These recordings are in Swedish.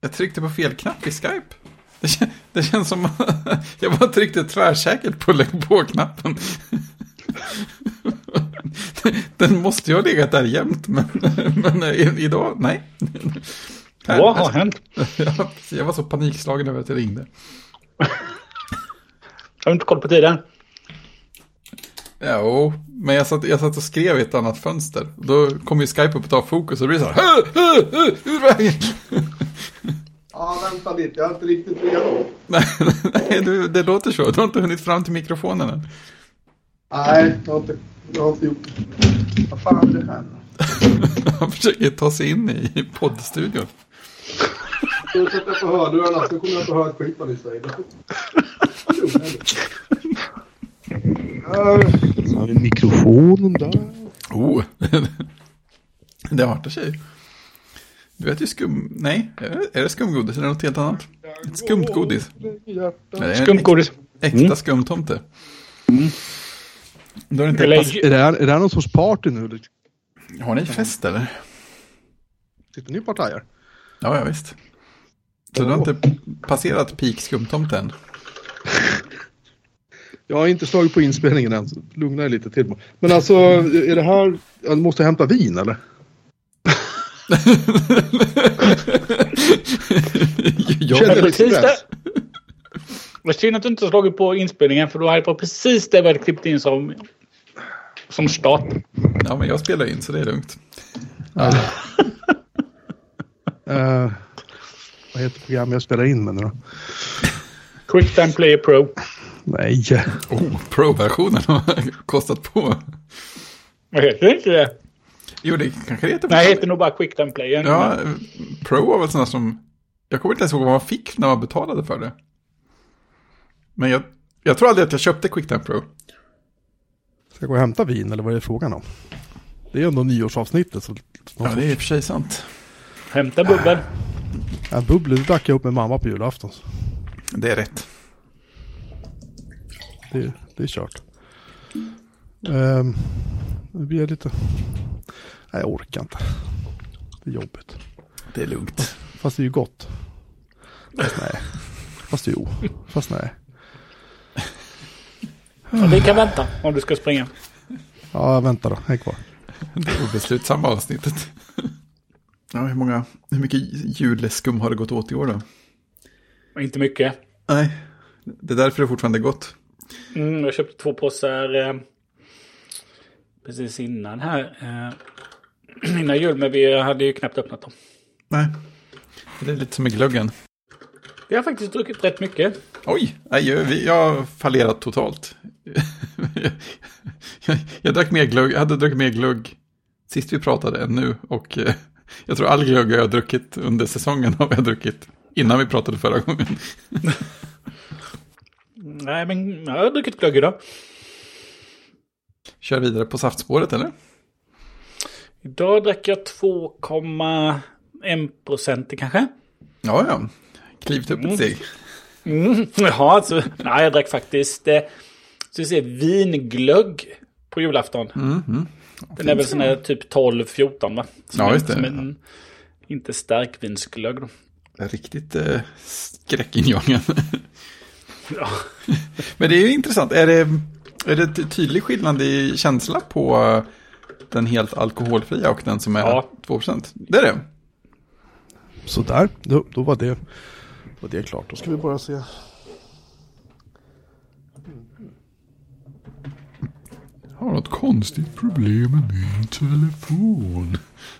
Jag tryckte på fel knapp i Skype. Det, kän, det känns som jag bara tryckte tvärsäkert på lägg på-knappen. Den måste ju ha legat där jämt, men, men idag, nej. Vad har hänt? Jag var så panikslagen över att jag ringde. Har du inte koll på tiden? Jo, men jag satt, jag satt och skrev i ett annat fönster. Då kom ju Skype upp och ta fokus och det blir så här. Ur vägen! Ja, vänta lite. Jag är inte riktigt redo. nej, nej du, det låter så. Du har inte hunnit fram till mikrofonen än. Nej, jag har inte, jag har inte gjort det. Vad fan är det här? Han försöker ta sig in i poddstudion. Ska du sätta på hörlurarna så kommer jag inte höra ett skit vad ni säger. Så har vi mikrofonen där. Oh, det artar sig. Du vet ju skum... Nej, är det skumgodis eller något helt annat? Ett skumt godis. Skumt godis. Äkta mm. skumtomte. Mm. Då är, det inte är, det här, är det här någon sorts party nu? Har ni fest eller? Sitter ni och partajar? Ja, ja visst. Så du har inte passerat peak skumtomte än? Jag har inte slagit på inspelningen än, så lugna er lite till. Men alltså, är det här... Jag måste hämta vin eller? jag känner lite stress. Vad synd att du inte har slagit på inspelningen för då hade det precis det vi hade klippt in som, som start. Ja, men jag spelar in så det är lugnt. Uh, uh, vad heter programmet jag spelar in med nu då? Quicktime Player Pro. Nej. Oh, Pro-versionen har kostat på. Vad heter inte det? Jo, det kanske det heter. Nej, det heter nog bara Quicktime Player. Ja, Pro var väl sådana som... Jag kommer inte ens ihåg vad man fick när man betalade för det. Men jag, jag tror aldrig att jag köpte Quicktime Pro. Ska jag gå och hämta vin eller vad är det frågan om? Det är ändå nyårsavsnittet. Så ja, det är i och för sig sant. Hämta bubbel. Ja, bubbel det drack jag upp med mamma på julafton. Det är rätt. Det, det är kört. Um, det blir lite... Nej, jag orkar inte. Det är jobbigt. Det är lugnt. Fast det är ju gott. Fast nej. Fast jo. Fast nej. Ja, vi kan vänta om du ska springa. Ja, vänta då. Häng kvar. Det obeslutsamma avsnittet. Ja, hur, många, hur mycket julskum har det gått åt i år då? Inte mycket. Nej, det är därför det fortfarande är gott. Mm, jag köpte två påsar eh, precis innan här. Eh, innan jul, men vi hade ju knappt öppnat dem. Nej, det är lite som med glöggen. Vi har faktiskt druckit rätt mycket. Oj, nej, jag har fallerat totalt. jag, jag, drack mer glögg, jag hade druckit mer glögg sist vi pratade än nu. Och eh, jag tror all glögg jag har druckit under säsongen har jag druckit innan vi pratade förra gången. nej, men jag har druckit glögg idag. Kör vidare på saftspåret eller? Idag drack jag 2,1 procent kanske. Ja, ja. Klivit upp ett mm. steg. Mm. Ja, alltså, nej, jag drack faktiskt eh, så se, vinglögg på julafton. Mm, mm. Den är väl sån här typ 12-14 va? Som ja, just det. Som en, inte starkvinsglögg då. Riktigt eh, skräckinjagande. ja. Men det är ju intressant. Är det, är det tydlig skillnad i känsla på den helt alkoholfria och den som är ja. 2%? Det är det. Sådär, då, då var det var det klart. Då ska vi bara se. Jag har något konstigt problem med min telefon.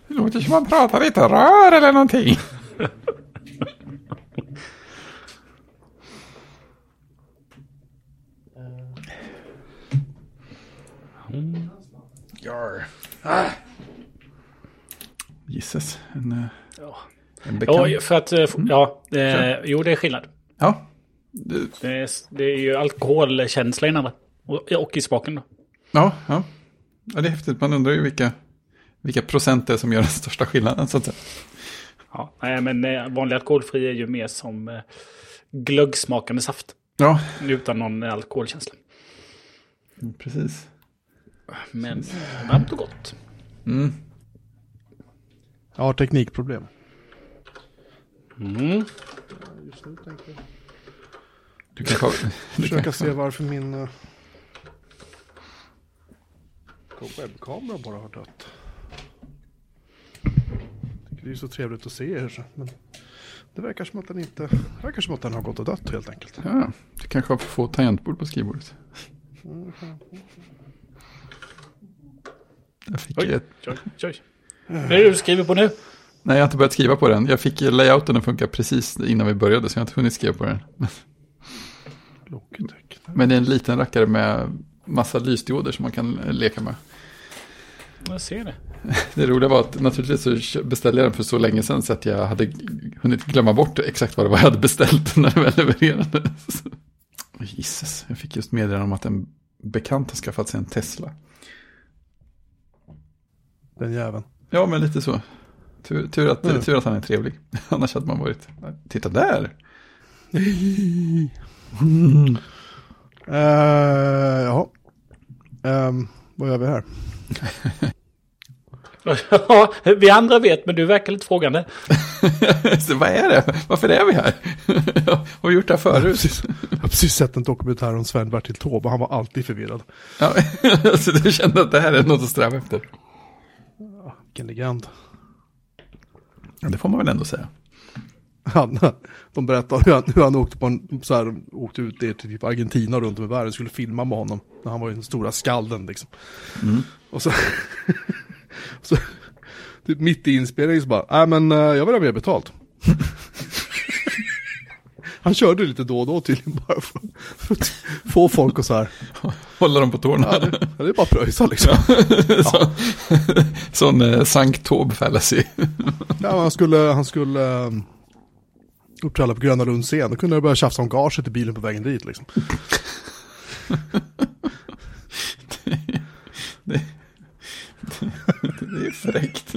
Det låter som man pratar i ett rör eller någonting. Jar. Ah. Gisses. En, eh, ja. Ja, för att, eh, mm. ja, eh, jo det är skillnad. Ja. Det, är, det är ju alkoholkänsla i den andra. Och, och i smaken då. Ja, ja. ja, det är häftigt. Man undrar ju vilka, vilka procent det är som gör den största skillnaden så att säga. Ja, nej, men eh, vanlig alkoholfri är ju mer som eh, glöggsmakande saft. Ja. Utan någon alkoholkänsla. Precis. Men varmt och gott. Mm. Jag har teknikproblem. Mm. Just nu tänkte jag Du du försöka se varför min uh, webbkamera bara har dött. Det är så trevligt att se er. Men det verkar som att den inte, det verkar som att den har gått och dött helt enkelt. ja, du kanske har för få tangentbord på skrivbordet. Jag fick Oj, ett, oj, oj. Vad är det du skriver på nu? Nej, jag har inte börjat skriva på den. Jag fick layouten att funka precis innan vi började, så jag har inte hunnit skriva på den. Men det är en liten rackare med massa lysdioder som man kan leka med. Jag ser det. Det roliga var att naturligtvis så beställde jag den för så länge sedan så att jag hade hunnit glömma bort exakt vad det var jag hade beställt när det väl levererades. Jesus, jag fick just meddelande om att en bekant har skaffat sig en Tesla. Den jäveln. Ja, men lite så. Tur, tur, att, Mm. tur att han är trevlig. Annars hade man varit, titta där. Uh, jaha. Ehm, vad gör vi här? Ja, vi andra vet, men du verkar lite frågande. så vad är det? Varför är vi här? har vi gjort det här Jag har förut? precis, jag har precis sett en dokumentär om Sven-Bertil Taube. Han var alltid förvirrad. Ja, så du kände att det här är något att sträva efter? Vilken legend. Ja, det får man väl ändå säga. Han, de berättade hur han, hur han åkte, på en, så här, åkte ut till typ Argentina runt om i världen. Skulle filma med honom. När han var den stora skalden liksom. Och så, så typ mitt i inspelningen så bara, nej men eh, jag vill ha mer betalt. Han körde lite då och då tydligen bara för, för att få folk att så här, Hålla dem på tårna. ja, det, ja, det är bara att pröjsa liksom. Så, sån eh, Sankt Taube fallacy. Ja, han skulle, han skulle um, uppträda på Gröna Lunds scen. Då kunde jag börja tjafsa om gaget i bilen på vägen dit liksom. Det är fräckt.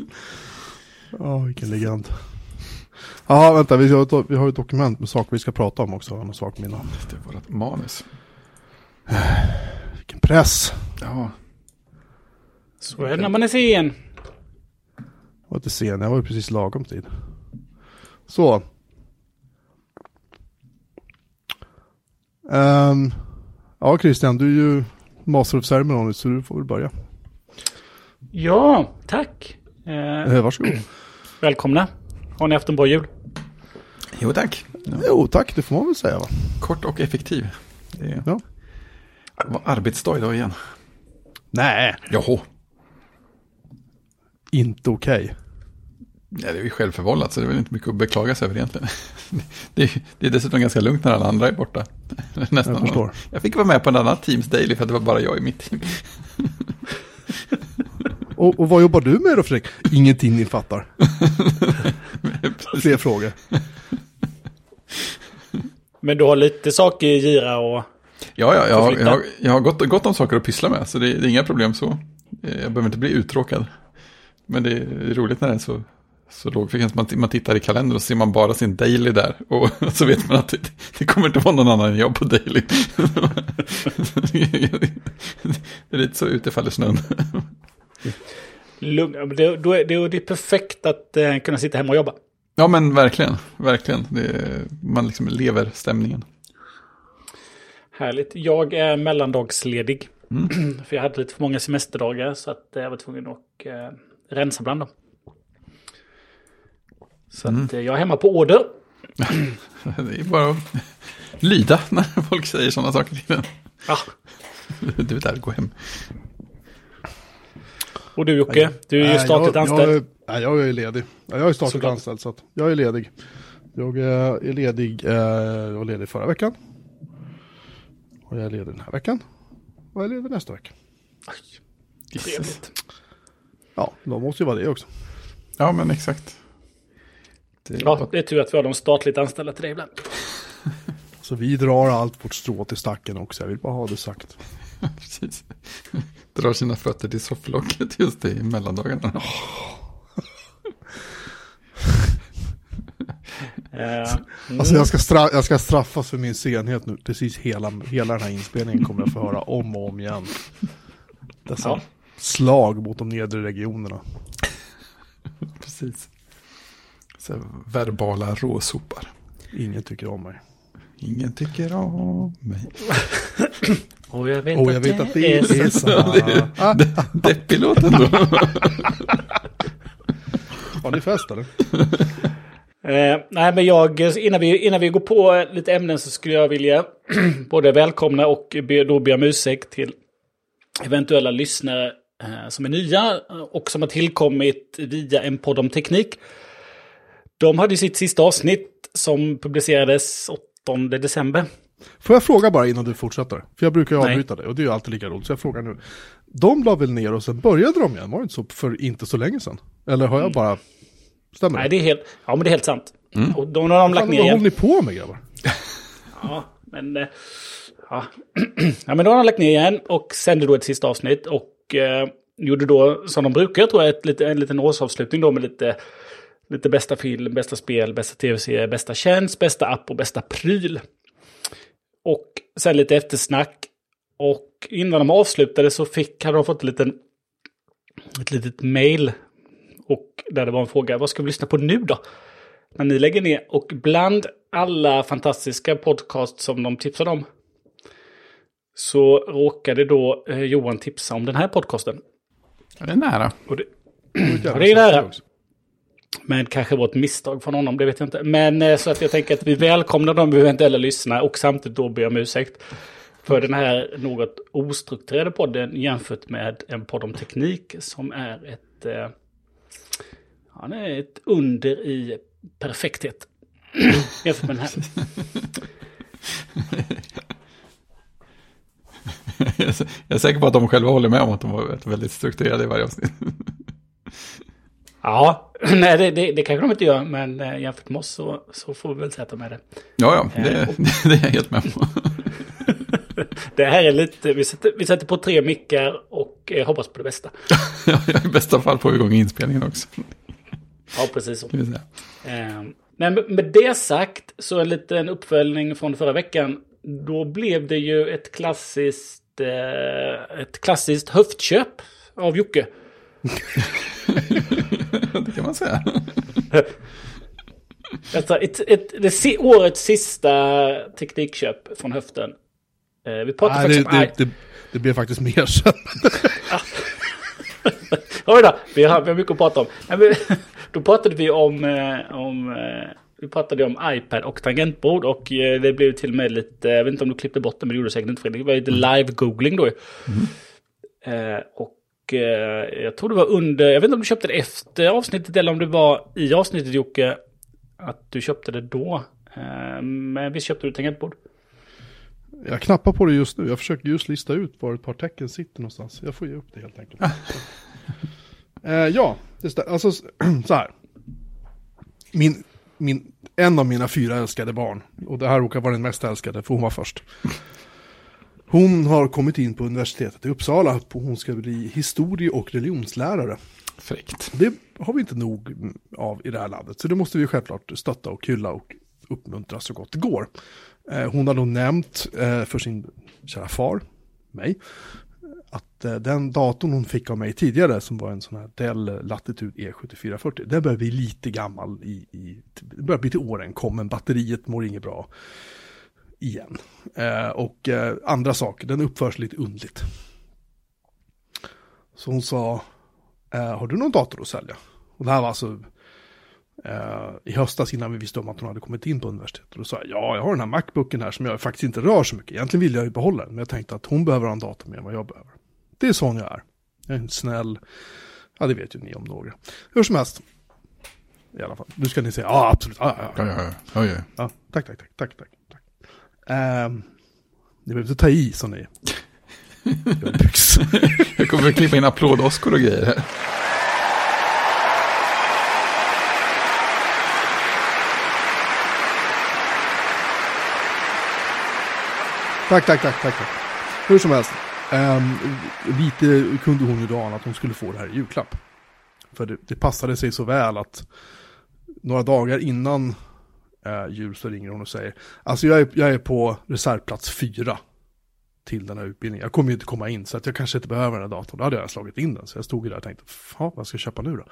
Ja, vilken legend. Ja, vänta, vi har, ett, vi har ett dokument med saker vi ska prata om också. Någon sak mina. Det är vårt manus. Vilken press. Ja, Så är det när man är sen. Jag var inte sen, jag var ju precis lagom tid. Så. Ehm, ja, Christian, du är ju Master of Ceremony, så du får väl börja. Ja, tack. Eh, Eh, varsågod. välkomna. Har ni haft en bra jul? jo tack. Ja. Jo, tack, det får man väl säga va? Kort och effektiv. Det. Ja. Var arbetsdag idag igen. Nej. Jaha. Inte okej. Ja, det är ju självförvållat så det är väl inte mycket att beklaga sig över egentligen. Det är, det är dessutom ganska lugnt när alla andra är borta. Nästan. Jag förstår. Jag fick vara med på en annan Teams Daily för att det var bara jag i mitt team. Och, och vad jobbar du med då Fredrik? Ingenting ni fattar. Fler frågor. Men du har lite saker i gira och... Ja, ja, jag, har- jag, har- jag har gott, gott om saker att pyssla med, så det, det är inga problem så. Jag behöver inte bli uttråkad. Men det är roligt när den är så, så låg frekvens. Man, man tittar i kalendern och ser man bara sin daily där. Och så vet man att det, det kommer inte vara någon annan än jag på daily. det är lite så ute faller snön. Lugn. Ja, men Det, då är, det det är perfekt att eh, kunna sitta hemma och jobba. Ja, men verkligen, verkligen. Det, man liksom lever stämningen. Härligt. Jag är mellandagsledig. Mm. För jag hade lite för många semesterdagar så att jag var tvungen att eh, rensa bland dem. Så Mm. att eh, jag är hemma på order. Det är bara att lyda när folk säger sådana saker till en. Ja. Du vet, där, gå hem. Och du Jocke, du är ju statligt jag, anställd. Jag, är- nej, jag är ledig. Ja, Jag är statligt Såklart. anställd så att jag är ledig. Jag är ledig, eh, jag var ledig förra veckan. Och jag är ledig den här veckan. Och jag är ledig nästa vecka. Trevligt. Ja, då måste ju vara det också. Ja, men exakt. Det Ja, det är tur att vi har de statligt anställda till dig ibland. Så vi drar allt vårt strå till stacken också. Jag vill bara ha det sagt. Precis. Drar sina fötter till sofflocket just det i mellandagarna. Eh, Alltså jag ska, stra- jag ska straffas för min senhet nu. Precis hela, hela den här inspelningen kommer jag få höra om och om igen. Dessa Ja. slag mot de nedre regionerna. Precis. Så verbala råsopar. Ingen tycker om mig. Ingen tycker om mig. Och jag vet, Och att, jag vet det att det är är så. sant. Deppig låt ändå. har ni fest eller? Eh, nej, men jag, innan vi, innan vi går på lite ämnen så skulle jag vilja både välkomna och be, då be om ursäkt till eventuella lyssnare eh, som är nya och som har tillkommit via en podd om teknik. De hade ju sitt sista avsnitt som publicerades 8 december. Får jag fråga bara innan du fortsätter? För jag brukar ju avbryta dig och det är ju alltid lika roligt. Så jag frågar nu. De la väl ner och sen började de igen? Var det inte så för inte så länge sedan? Eller har jag bara... Stämmer Nej, det? det är helt, ja, men det är helt sant. Och de har de lagt ner vad igen. håller ni på med grabbar? Ja, men... eh, Ja. ja, men då har de lagt ner igen och sände då ett sista avsnitt. Och eh, gjorde då, som de brukar, tror jag, ett, lite, en liten årsavslutning då med lite, lite bästa film, bästa spel, bästa tv-serie, bästa tjänst, bästa app och bästa pryl. Och sen lite eftersnack. Och innan de avslutade så fick, hade de fått en liten, ett litet mail. Och där det var en fråga, vad ska vi lyssna på nu då? När ni lägger ner. Och bland alla fantastiska podcast som de tipsade om. Så råkade då eh, Johan tipsa om den här podcasten. Ja, det är nära. Och det, Ja, det är nära men kanske var ett misstag från honom, det vet jag inte. Men eh, så att jag tänker att vi välkomnar de eventuella lyssnare och samtidigt då ber om ursäkt. För den här något ostrukturerade podden jämfört med en podd om teknik som är ett, eh, ja, det är ett under i perfekthet. jämfört med den här. Jag är säker på att de själva håller med om att de var väldigt strukturerade i varje avsnitt. Ja, nej det, det, det kanske de inte gör, men eh, jämfört med oss så, så får vi väl säga att de är det. Ja, ja, det, det är jag helt med på. Det här är lite, vi sätter, vi sätter på tre mickar och eh, hoppas på det bästa. Ja, I bästa fall får vi igång inspelningen också. Ja, precis så. Eh, men med- det sagt så en liten uppföljning från förra veckan. Då blev det ju ett klassiskt, eh, ett klassiskt höftköp av Jocke. Det kan man säga. Alltså ett, ett, det årets sista teknikköp från höften. Eh, vi pratade det, faktiskt om... det, det, det blev faktiskt mer sen. Oj då, vi har, vi har mycket att prata om. Men, då pratade vi om, eh, om, eh, vi pratade om iPad och tangentbord och eh, det blev till och med lite, jag vet inte om du klippte bort det, men det gjorde du säkert inte Fredrik. Det var lite live-googling då. ju. Eh, och eh, jag tror det var under, jag vet inte om du köpte det efter avsnittet eller om det var i avsnittet Jocke, att du köpte det då. Eh, men visst köpte du tangentbord? Jag knappar på det just nu. Jag försöker just lista ut var ett par tecken sitter någonstans. Jag får ge upp det helt enkelt. eh, ja, det stä- alltså så här. Min, min, en av mina fyra älskade barn, och det här råkar vara den mest älskade, för hon var först. Hon har kommit in på universitetet i Uppsala, hon ska bli historie och religionslärare. Fräckt. Det har vi inte nog av i det här landet, så det måste vi självklart stötta och hylla och uppmuntra så gott det går. Eh, Hon har då nämnt eh, för sin kära far, mig, att eh, den datorn hon fick av mig tidigare, som var en sån här Dell Latitude E7440, den börjar bli lite gammal i, i börjar bli till åren kommen, batteriet mår inget bra igen. Eh, och eh, andra saker, den uppförs lite undligt. Så hon sa, eh, har du någon dator att sälja? Och det här var alltså eh, i höstas innan vi visste om att hon hade kommit in på universitetet. Och då sa jag, ja, jag har den här Macbooken här som jag faktiskt inte rör så mycket. Egentligen vill jag ju behålla den, men jag tänkte att hon behöver ha en dator mer än vad jag behöver. Det är sån jag är. Jag är en snäll, ja det vet ju ni om några. Hur som helst. I alla fall, nu ska ni säga, ja absolut, ja, ja, ja. Ja, ja, ja. ja, ja. ja tack, tack, tack, tack, tack. Ehm, ni behöver inte ta i som ni jag kommer att klippa in applådoskor och grejer här. Tack, tack, tack, tack, tack. Hur som helst. ehm, lite kunde hon ju då ana att hon skulle få det här i julklapp. För det, det passade sig så väl att några dagar innan eh, jul så ringer hon och säger Alltså jag är, jag är på reservplats fyra. till den här utbildningen. Jag kommer ju inte komma in så att jag kanske inte behöver den här datorn. Då hade jag slagit in den. Så jag stod ju där och tänkte, fan vad ska jag köpa nu då?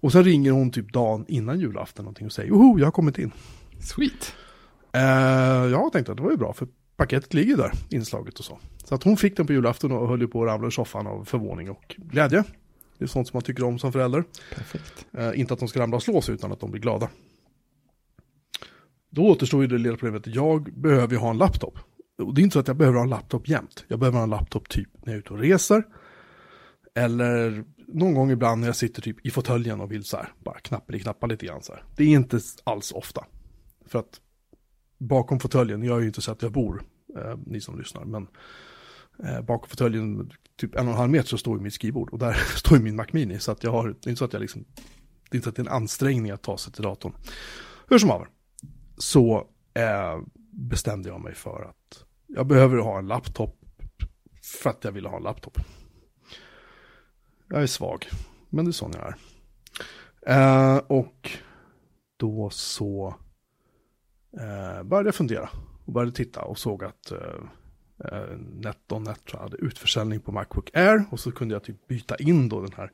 Och sen ringer hon typ dagen innan julafton någonting och säger, joho, jag har kommit in. Sweet. Eh, jag tänkte att det var ju bra för paketet ligger där inslaget och så. Så att hon fick den på julafton och höll ju på att ramla ur soffan av förvåning och glädje. Det är sånt som man tycker om som förälder. Perfekt. Eh, inte att de ska ramla och slå sig utan att de blir glada. Då återstår ju det lilla problemet att jag behöver ju ha en laptop. Och det är inte så att jag behöver ha en laptop jämt. Jag behöver ha en laptop typ när jag är ute och reser. Eller någon gång ibland när jag sitter typ i fåtöljen och vill så här, bara knappa knappa lite grann så här. Det är inte alls ofta. För att bakom fåtöljen, jag är ju inte så att jag bor, eh, ni som lyssnar, men eh, bakom fåtöljen, typ en och en halv meter så står ju mitt skrivbord och där står ju min Mac Mini. Så att jag har, det är inte så att jag liksom, det är inte så att det är en ansträngning att ta sig till datorn. Hur som haver, så eh, bestämde jag mig för att jag behöver ha en laptop för att jag ville ha en laptop. Jag är svag, men det är sån jag är. Eh, och då så eh, började jag fundera och började titta och såg att eh, eh NetOnNet hade utförsäljning på Macbook Air och så kunde jag typ byta in då den här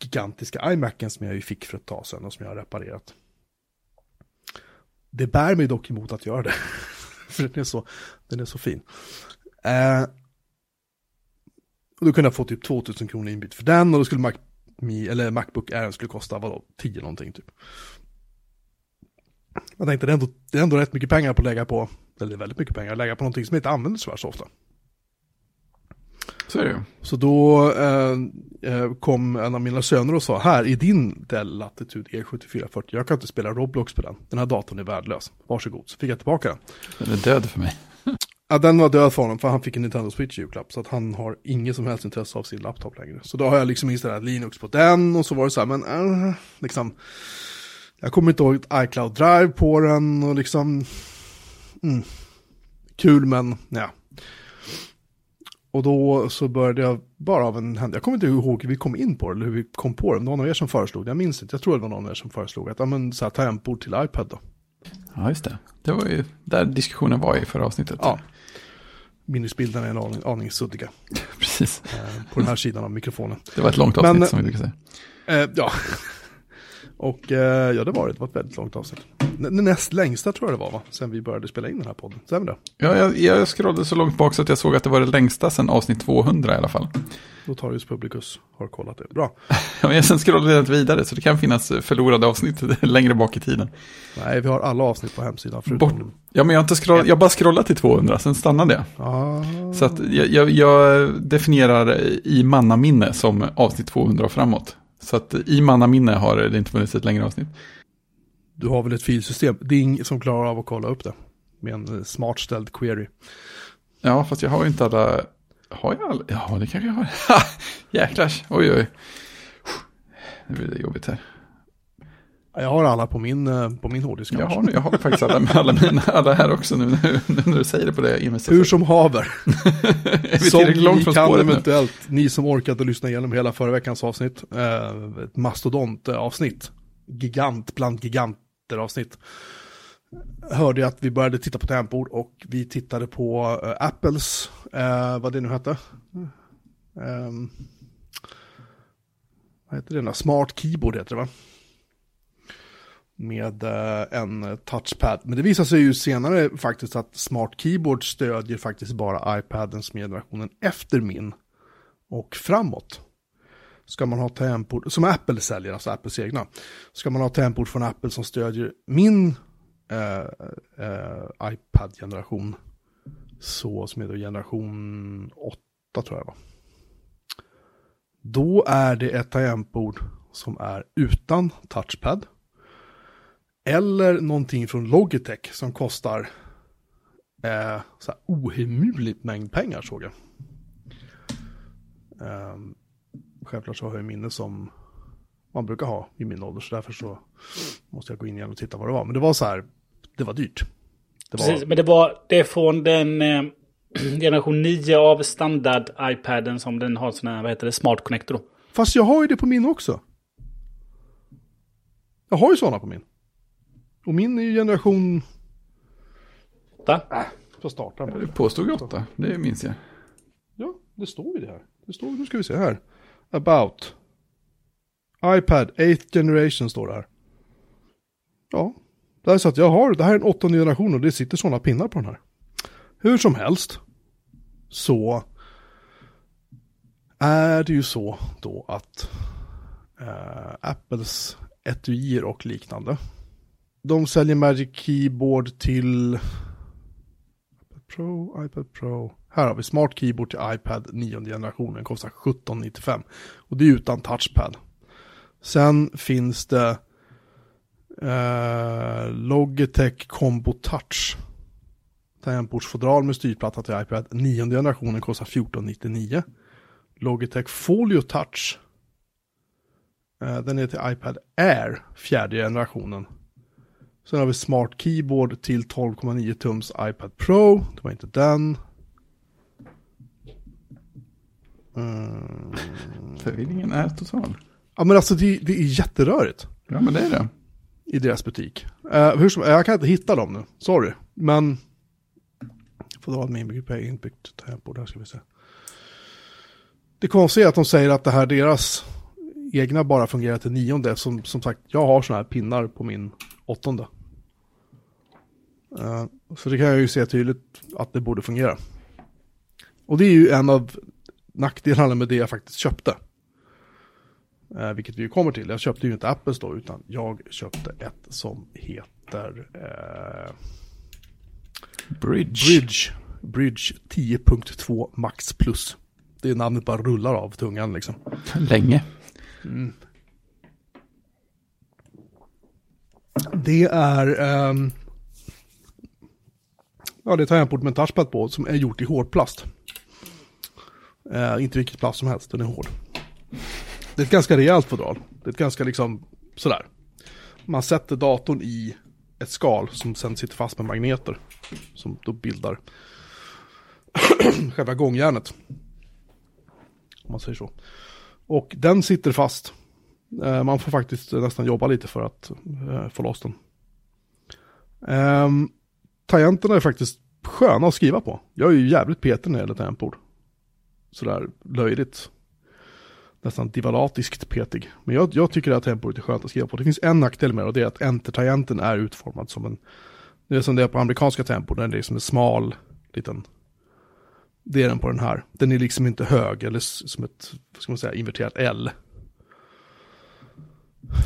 gigantiska iMacen som jag ju fick för ett tag sedan och som jag har reparerat. Det bär mig dock emot att göra det. för den är så, den är så fin. Eh, och då kunde jag få typ 2000 kronor inbyte för den och då skulle Mac, eller Macbook Air skulle kosta vadå, 10 någonting typ. Jag tänkte det är, ändå, det är ändå rätt mycket pengar på att lägga på, eller väldigt mycket pengar att lägga på någonting som inte används så ofta. Så är det. Så då eh, eh, kom en av mina söner och sa, här i din Dell Latitude E7440, jag kan inte spela Roblox på den, den här datorn är värdelös, varsågod. Så fick jag tillbaka den. Den är död för mig. Ja, den var död för honom för han fick en Nintendo Switch julklapp. Så att han har inget som helst intresse av sin laptop längre. Så då har jag liksom installerat Linux på den och så var det så här, men äh, liksom. Jag kommer inte ihåg ett iCloud Drive på den och liksom. Mm, kul men ja. Och då så började jag bara av en händelse, jag kommer inte ihåg hur vi kom in på det eller hur vi kom på det. Någon av er som föreslog det, jag minns inte. Jag tror det var någon av er som föreslog att, ja men så här tangentbord till iPad då. Ja, just det. Det var ju där diskussionen var i förra avsnittet. Ja. Minnesbilderna är en aning, aning suddiga. Precis. Eh, på den här sidan av mikrofonen. Det var ett långt avsnitt Men, som vi brukar säga. Eh, ja. Och eh, ja, det var det. Det var ett väldigt långt avsnitt. N näst längsta tror jag det var, va? Sen vi började spela in den här podden. Stämmer det? Ja, jag, jag scrollade så långt bak så att jag såg att det var det längsta sen avsnitt 200 i alla fall. Notarius Publicus har kollat det. Bra. Ja, men sen scrollade jag vidare, så det kan finnas förlorade avsnitt längre bak i tiden. Nej, vi har alla avsnitt på hemsidan. Förutom... Bort. Ja, men jag har inte scroll... jag bara scrollade till 200, sen stannade jag. Ah. Så att jag, jag, jag definierar i mannaminne som avsnitt 200 och framåt. Så att i mannaminne har det inte funnits ett längre avsnitt. Du har väl ett filsystem? Det är ingen som klarar av att kolla upp det. Med en smart ställd query. Ja, fast jag har ju inte alla... Har jag alla? Ja, det kanske jag har. Jäklars, oj oj. Nu blir det jobbigt här. Jag har alla på min, eh, på min hårddisk. Jag har, jag har faktiskt alla, alla, mina, alla här också nu, nu, nu när du säger det på det. Hur som haver. som ni kan spåret nu? eventuellt, ni som orkade lyssna igenom hela förra veckans avsnitt, eh, ett mastodontavsnitt, gigant bland giganter avsnitt, hörde jag att vi började titta på tangentbord och vi tittade på eh, Apples, eh, vad det nu hette. Ehm, vad heter det? Smart Keyboard heter det va? Med eh, en touchpad. Men det visar sig ju senare faktiskt att Smart Keyboard stödjer faktiskt bara iPaden som generationen efter min. Och framåt. Ska man ha tangentbord, som Apple säljer, alltså Apples egna. Ska man ha tangentbord från Apple som stödjer min eh, eh, iPad-generation. Så som är då generation 8 tror jag va. Då är det ett tangentbord som är utan touchpad. Eller någonting från Logitech som kostar eh, så här ohemult mängd pengar såg jag. Eh, självklart så har jag minne som man brukar ha i min ålder, så därför så måste jag gå in igen och titta vad det var. Men det var så här, det var dyrt. Det var, Precis, men det var det är från den eh, generation 9 av standard iPaden som den har sån här, vad heter det, smart connector då. Fast jag har ju det på min också. Jag har ju sådana på min. Och min är ju generation... Va? Får starta på det. Du påstod ju åtta, det minns jag. Det står ju det här. Det står, nu ska vi se här. About. iPad 8th generation står det här. Ja, det är så att jag har, det här är en åttonde generation och det sitter sådana pinnar på den här. Hur som helst. Så är det ju så då att eh, Apples etuier och liknande. De säljer Magic Keyboard till iPad Pro, iPad Pro. Här har vi Smart Keyboard till iPad 9 generationen, kostar 1795. Och det är utan touchpad. Sen finns det eh, Logitech Combo Touch. Tangentbordsfodral med styrplatta till iPad 9 generationen kostar 1499. Logitech Folio Touch. Eh, den är till iPad Air, fjärde generationen. Sen har vi Smart Keyboard till 12,9 tums iPad Pro. Det var inte den. Mm. Förvirringen är total. Ja men alltså det, det är jätterörigt Ja, men det är det. i deras butik. Eh, hur som, jag kan inte hitta dem nu, sorry. Men... Får dra min inbyggt inbyggt tempo, där ska vi se. Det konstiga är att de säger att det här deras egna bara fungerar till nionde. Som, som sagt, jag har sådana här pinnar på min åttonde. Eh, så det kan jag ju se tydligt att det borde fungera. Och det är ju en av nackdelarna med det jag faktiskt köpte. Eh, vilket vi ju kommer till. Jag köpte ju inte Apples då, utan jag köpte ett som heter eh, Bridge. Bridge. Bridge 10.2 Max Plus. Det är namnet bara rullar av tungan liksom. Länge. Det är... Um, ja, det är ett tangentbord med en touchpad på som är gjort i hårdplast. Uh, eh, inte vilket plast som helst, den är hård. Det är ett ganska rejält fodral. Det är ett ganska liksom sådär. Man sätter datorn i ett skal som sen sitter fast med magneter. Som då bildar själva gångjärnet. Om man säger så. Och den sitter fast. Eh, Man får faktiskt nästan jobba lite för att eh, få loss den. Ehm, tangenterna är faktiskt sköna att skriva på. Jag är ju jävligt petig när det gäller tangentbord. Sådär löjligt. Nästan divalatiskt petig. Men jag, jag tycker att tangentbordet är skönt att skriva på. Det finns en nackdel med det och det är att enter-tangenten är utformad som en... Det är som det är på amerikanska tangentbord. Den liksom är liksom en smal liten... Det är den på den här. Den är liksom inte hög eller som ett, vad ska man säga, inverterat L.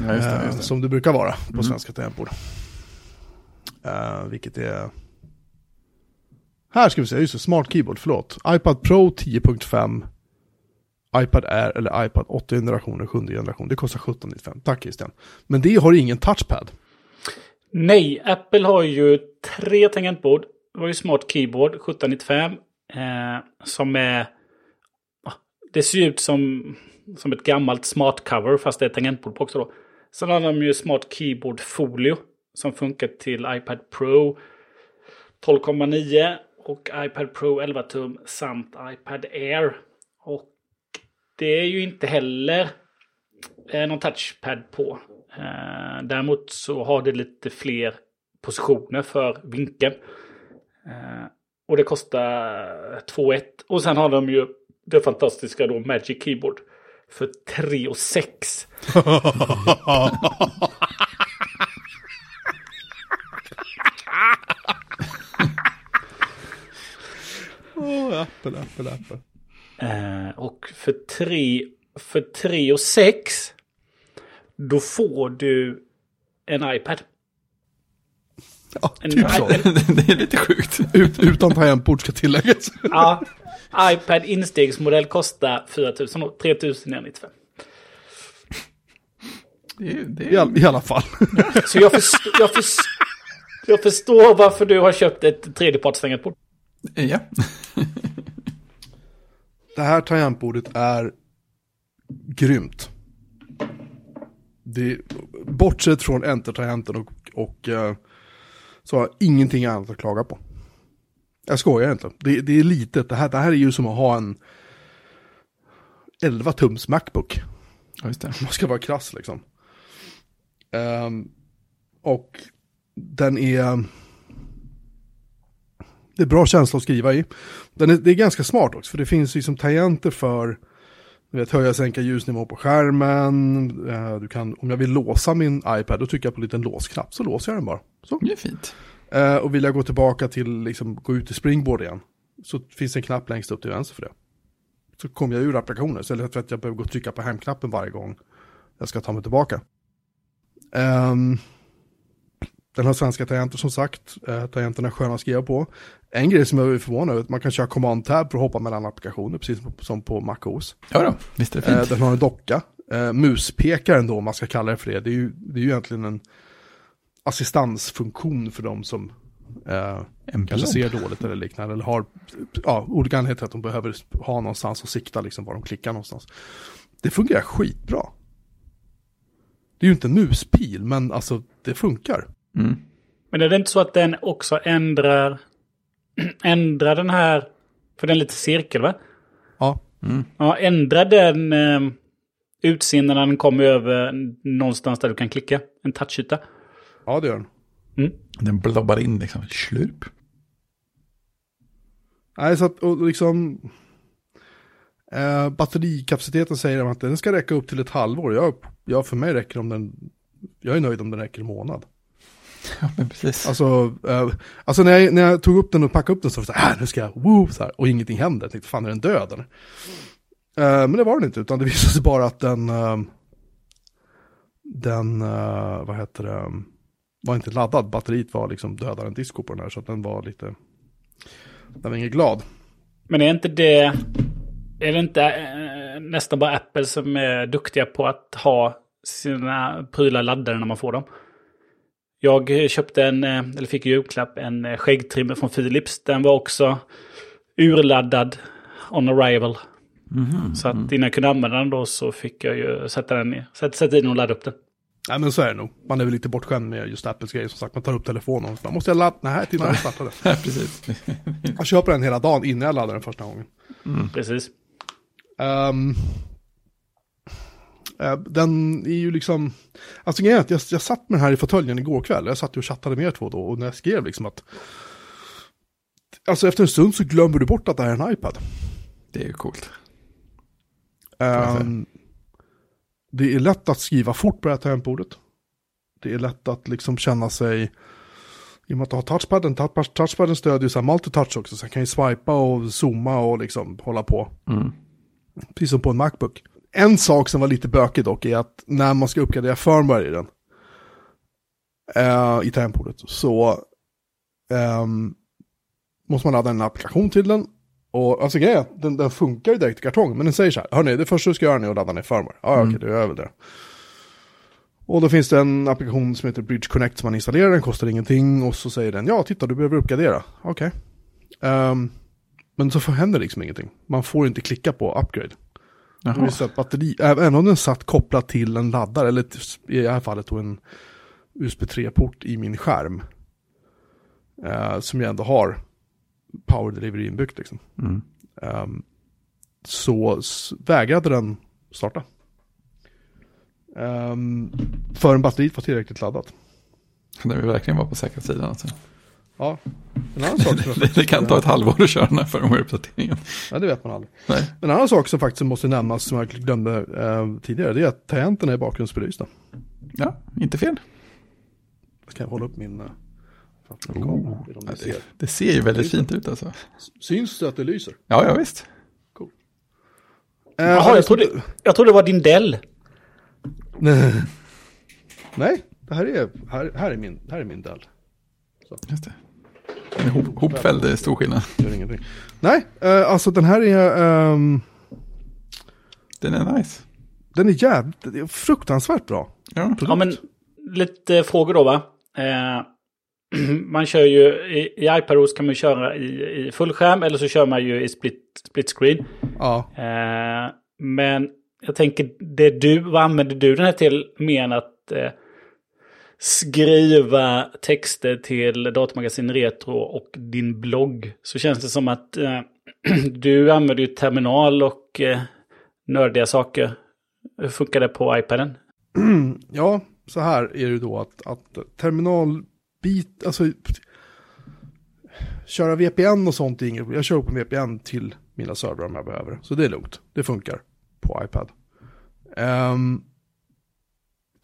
Ja, just det. Eh, Just det. Som det brukar vara på svenska tangentbord. Eh, vilket är... Här ska vi se, just det, Smart Keyboard, förlåt. iPad Pro 10.5. iPad Air eller iPad 8 generationer, 7 generation. Det kostar 1795. Tack Christian. Men det har ingen touchpad. Nej, Apple har ju tre tangentbord. Det var ju Smart Keyboard 1795. Eh, som är... ah, Det ser ut som, som ett gammalt smart cover fast det är tangentbord på också då. Sen har de ju Smart Keyboard Folio. Som funkar till iPad Pro 12,9 och iPad Pro 11 tum samt iPad Air. Och det är ju inte heller eh, någon touchpad på. Eh, däremot så har det lite fler positioner för vinkeln. Eh, och det kostar 2 Och sen har de ju det fantastiska då Magic Keyboard för 3 och 6. Åh, Apple, Apple, Apple. Eh, och för 3 för 3 och 6 då får du en iPad. Ja, En, typ så. en, det är lite sjukt. Ut, utan tangentbord ska tilläggas. ja, iPad instegsmodell kostar 4 000 och 3 995. Det är, det I, all, I alla fall. Så jag, förstår, jag, förstår, jag förstår varför du har köpt ett tredjepartstangentbord. ja. Det här tangentbordet är grymt. Det, bortsett från enter-tangenten och, och eh, så har jag ingenting annat att klaga på. Jag skojar inte. Det, det är litet. Det här, det här är ju som att ha en 11 tums Macbook. ja, just det. Man ska vara krass liksom. Ehm, och den är... Det är bra känsla att skriva i. Den är, det är ganska smart också, för det finns liksom tangenter för du vet, höja och sänka ljusnivå på skärmen. Eh, Du kan, om jag vill låsa min iPad, då trycker jag på en liten låsknapp, så låser jag den bara. Så. Det är fint. Eh, Och vill jag gå tillbaka till, liksom, gå ut i Springboard igen, så finns det en knapp längst upp till vänster för det. Så kommer jag ur applikationen, istället för att jag behöver gå och trycka på hemknappen varje gång jag ska ta mig tillbaka. Ehm, den har svenska tangenter som sagt, uh, tangenterna är sköna att skriva på. En grej som jag är förvånad över, är att man kan köra command tab för att hoppa mellan applikationer, precis som- på MacOS. Ja då, visst är det fint. den har en docka. Uh, muspekaren då, om man ska kalla det för det, det är ju, det är ju egentligen en assistansfunktion för de som eh, kanske ser dåligt eller liknande. Eller har ja, olika anledningar till att de behöver ha någonstans att sikta liksom var de klickar någonstans. Det fungerar skitbra. Det är ju inte en muspil, men alltså det funkar. Mm. Men är det inte så att den också ändrar, ändrar den här, för den är lite cirkel va? Ja, Ja, ändrar den eh, utseende när den kommer över någonstans där du kan klicka? En touchyta? Ja det gör den. Den blobbar in liksom. Slurp. Nej, så att och liksom... Eh, batterikapaciteten säger de att den ska räcka upp till ett halvår. Jag, jag, för mig räcker om den... Jag är nöjd om den räcker en månad. Ja, men precis. Alltså, eh, alltså när, jag, när jag tog upp den och packade upp den så var det så här, "Ah, nu ska jag, woo, så här, och ingenting händer. Jag tänkte, fan är den död eller? Eh, men det var den inte, utan det visade sig bara att den, eh, den, eh, vad heter det, var inte laddad. Batteriet var liksom dödare än disco på den här, så att den var lite, den var ingen glad. Men är inte det... Är det inte eh, nästan bara Apple som är duktiga på att ha sina prylar laddade när man får dem? Jag köpte en, eh, eller fick i julklapp, en eh, skäggtrimmer från Philips. Den var också urladdad on arrival. Så att innan jag kunde använda den då så fick jag ju sätta den i, sätta, sätta in den och ladda upp den. Nej men så är det nog. Man är väl lite bortskämd med just Apples grejer. Som sagt, man tar upp telefonen och så bara, måste jag ladda? Nej, till när jag startade. Ja, precis. Jag köper den hela dagen innan jag laddar den första gången. Precis. Ehm, eh, den är ju liksom, alltså grejen är att jag, jag satt med den här i fåtöljen igår kväll. Jag satt och chattade med er två då och när jag skrev liksom att, alltså efter en stund så glömmer du bort att det här är en iPad. Det är ju coolt. Ehm, det är lätt att skriva fort på det här tangentbordet. Det är lätt att liksom känna sig, i och med att du har touchpaden, touch- touchpaden stödjer ju så här multitouch också, så jag kan ju swipa och zooma och liksom hålla på. Mm. Precis som på en Macbook. En sak som var lite bökig dock är att när man ska uppgradera firmware i den, eh, i tangentbordet, så ehm, måste man ladda en applikation till den. Och alltså grejen är den, den funkar ju direkt i kartong, men den säger så här, hörni, det första du ska göra nu är att ladda ner firmware. Ja, okej, då gör jag väl det. Och då finns det en applikation som heter Bridge Connect som man installerar, den kostar ingenting. Och så säger den, ja titta du behöver uppgradera. Okej. Ehm, men så händer liksom ingenting. Man får inte klicka på upgrade. Jaha. att batteri, även om den satt kopplad till en laddare, eller i det här fallet då en USB 3-port i min skärm. eh, som jag ändå har power delivery inbyggt liksom. Mm. Ehm, så vägrade den starta. Um, förrän batteriet var tillräckligt laddat. Det vill verkligen vara på säkra sidan. Alltså. Ja, en annan sak som jag Det, det kan ta ett halvår att köra den här firmware-uppdateringen. Ja, det vet man aldrig. Nej. En annan sak som faktiskt måste nämnas, som jag glömde eh, tidigare, det är att tangenterna är bakgrundsbelysta. Ja, inte fel. Jag kan hålla upp min... Uh, Oh, det ser. det, ser ju väldigt fint ut alltså. Syns det att det lyser? Ja, ja visst. Eh, Jaha, jag trodde, jag trodde det var din Dell. Nej, det här är, här, här är min, här är min Dell. Just det. En hop, hopfälld är stor skillnad. Gör ingenting. Nej, eh, alltså den här är... ehm, Den är nice. den är jävligt, fruktansvärt bra. Ja, Ja, men lite frågor då va. Eh, man kör ju i, i iPadOS kan man köra i, i fullskärm eller så kör man ju i split, split screen. Ja, Eh, men jag tänker, det du, vad använder du den här till mer än att eh, skriva texter till Datamagasin Retro och din blogg? Så känns det som att eh, du använder ju terminal och eh, nördiga saker. Hur funkar det på iPaden? ja, så här är det då att, att bit, alltså köra VPN och sånt är inget Jag kör upp en VPN till mina servrar om jag behöver. Så det är lugnt. Det funkar på iPad. Ehm, um,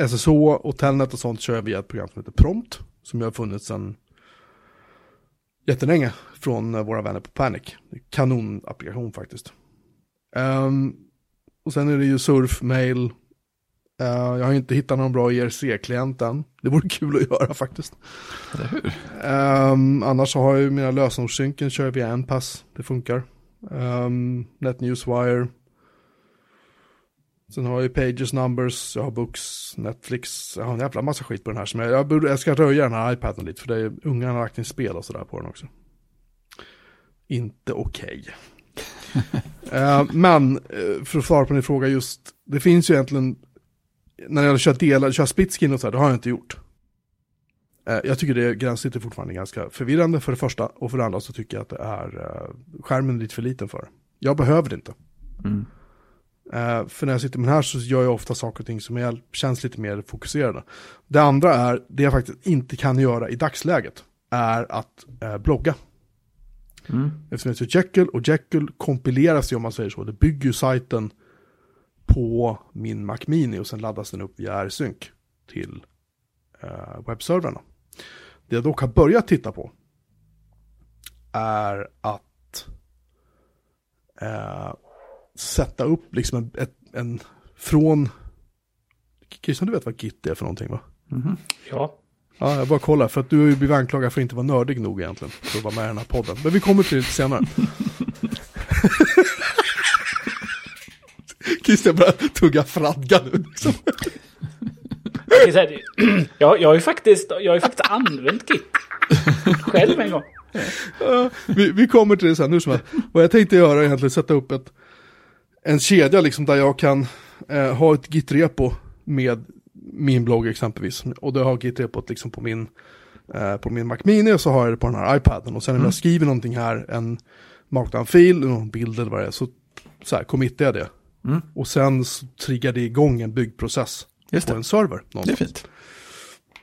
SSH och Telnet och sånt kör jag via ett program som heter Prompt. Som jag har funnits sedan jättelänge från eh, våra vänner på Panic. Kanonapplikation faktiskt. Um, och sen är det ju surf, mail. Uh, jag har inte hittat någon bra IRC-klient än. Det vore kul att göra faktiskt. Eller hur? Um, annars så har jag ju mina lösenordssynken, kör jag via Npass. Det funkar. Um, NetNewsWire. Sen har jag ju Pages Numbers, jag har Books, Netflix, jag har en jävla massa skit på den här. Som jag, jag, borde, jag ska röja den här iPaden lite för det är, ungarna har lagt in spel och sådär på den också. Inte okej. Okay. uh, men uh, för att svara på din fråga just, det finns ju egentligen, när jag kör delar, kör split skin och så här, det har jag inte gjort. Uh, jag tycker det gränssnittet är fortfarande ganska förvirrande för det första och för det andra så tycker jag att det är, skärmen är lite för liten för. Jag behöver det inte. Mm. Uh, för när jag sitter med den här så gör jag ofta saker och ting som är, känns lite mer fokuserade. Det andra är, det jag faktiskt inte kan göra i dagsläget, är att blogga. Mm. Eftersom jag heter Jekyll och Jekyll kompileras ju om man säger så. Det bygger ju sajten på min Mac Mini och sen laddas den upp via R-Sync till uh, webbservrarna. Det jag dock har börjat titta på är att uh, sätta upp liksom en, ett, en från... Christian, du vet vad Git är för någonting va? Mm -hmm. Ja. Ja, jag bara kollar för att du har ju blivit anklagad för att inte vara nördig nog egentligen. För att vara med i den här podden. Men vi kommer till det lite senare. Christian börjar tugga fradga nu. Liksom. jag, jag, har ju faktiskt, jag har ju faktiskt använt Git. Själv en gång. Vi, vi kommer till det sen. Nu som att, vad jag tänkte göra är egentligen sätta upp ett en kedja liksom där jag kan eh, ha ett git-repo med min blogg exempelvis. Och då har git-repot liksom på min, eh, på min Mac Mini och så har jag det på den här iPaden. Och sen mm. jag skriver någonting här, en markdown-fil, någon bild eller vad det är, så, så här, committar jag det. Mm. Och sen triggar det igång en byggprocess Just på det. en server. Någonstans. Det är fint.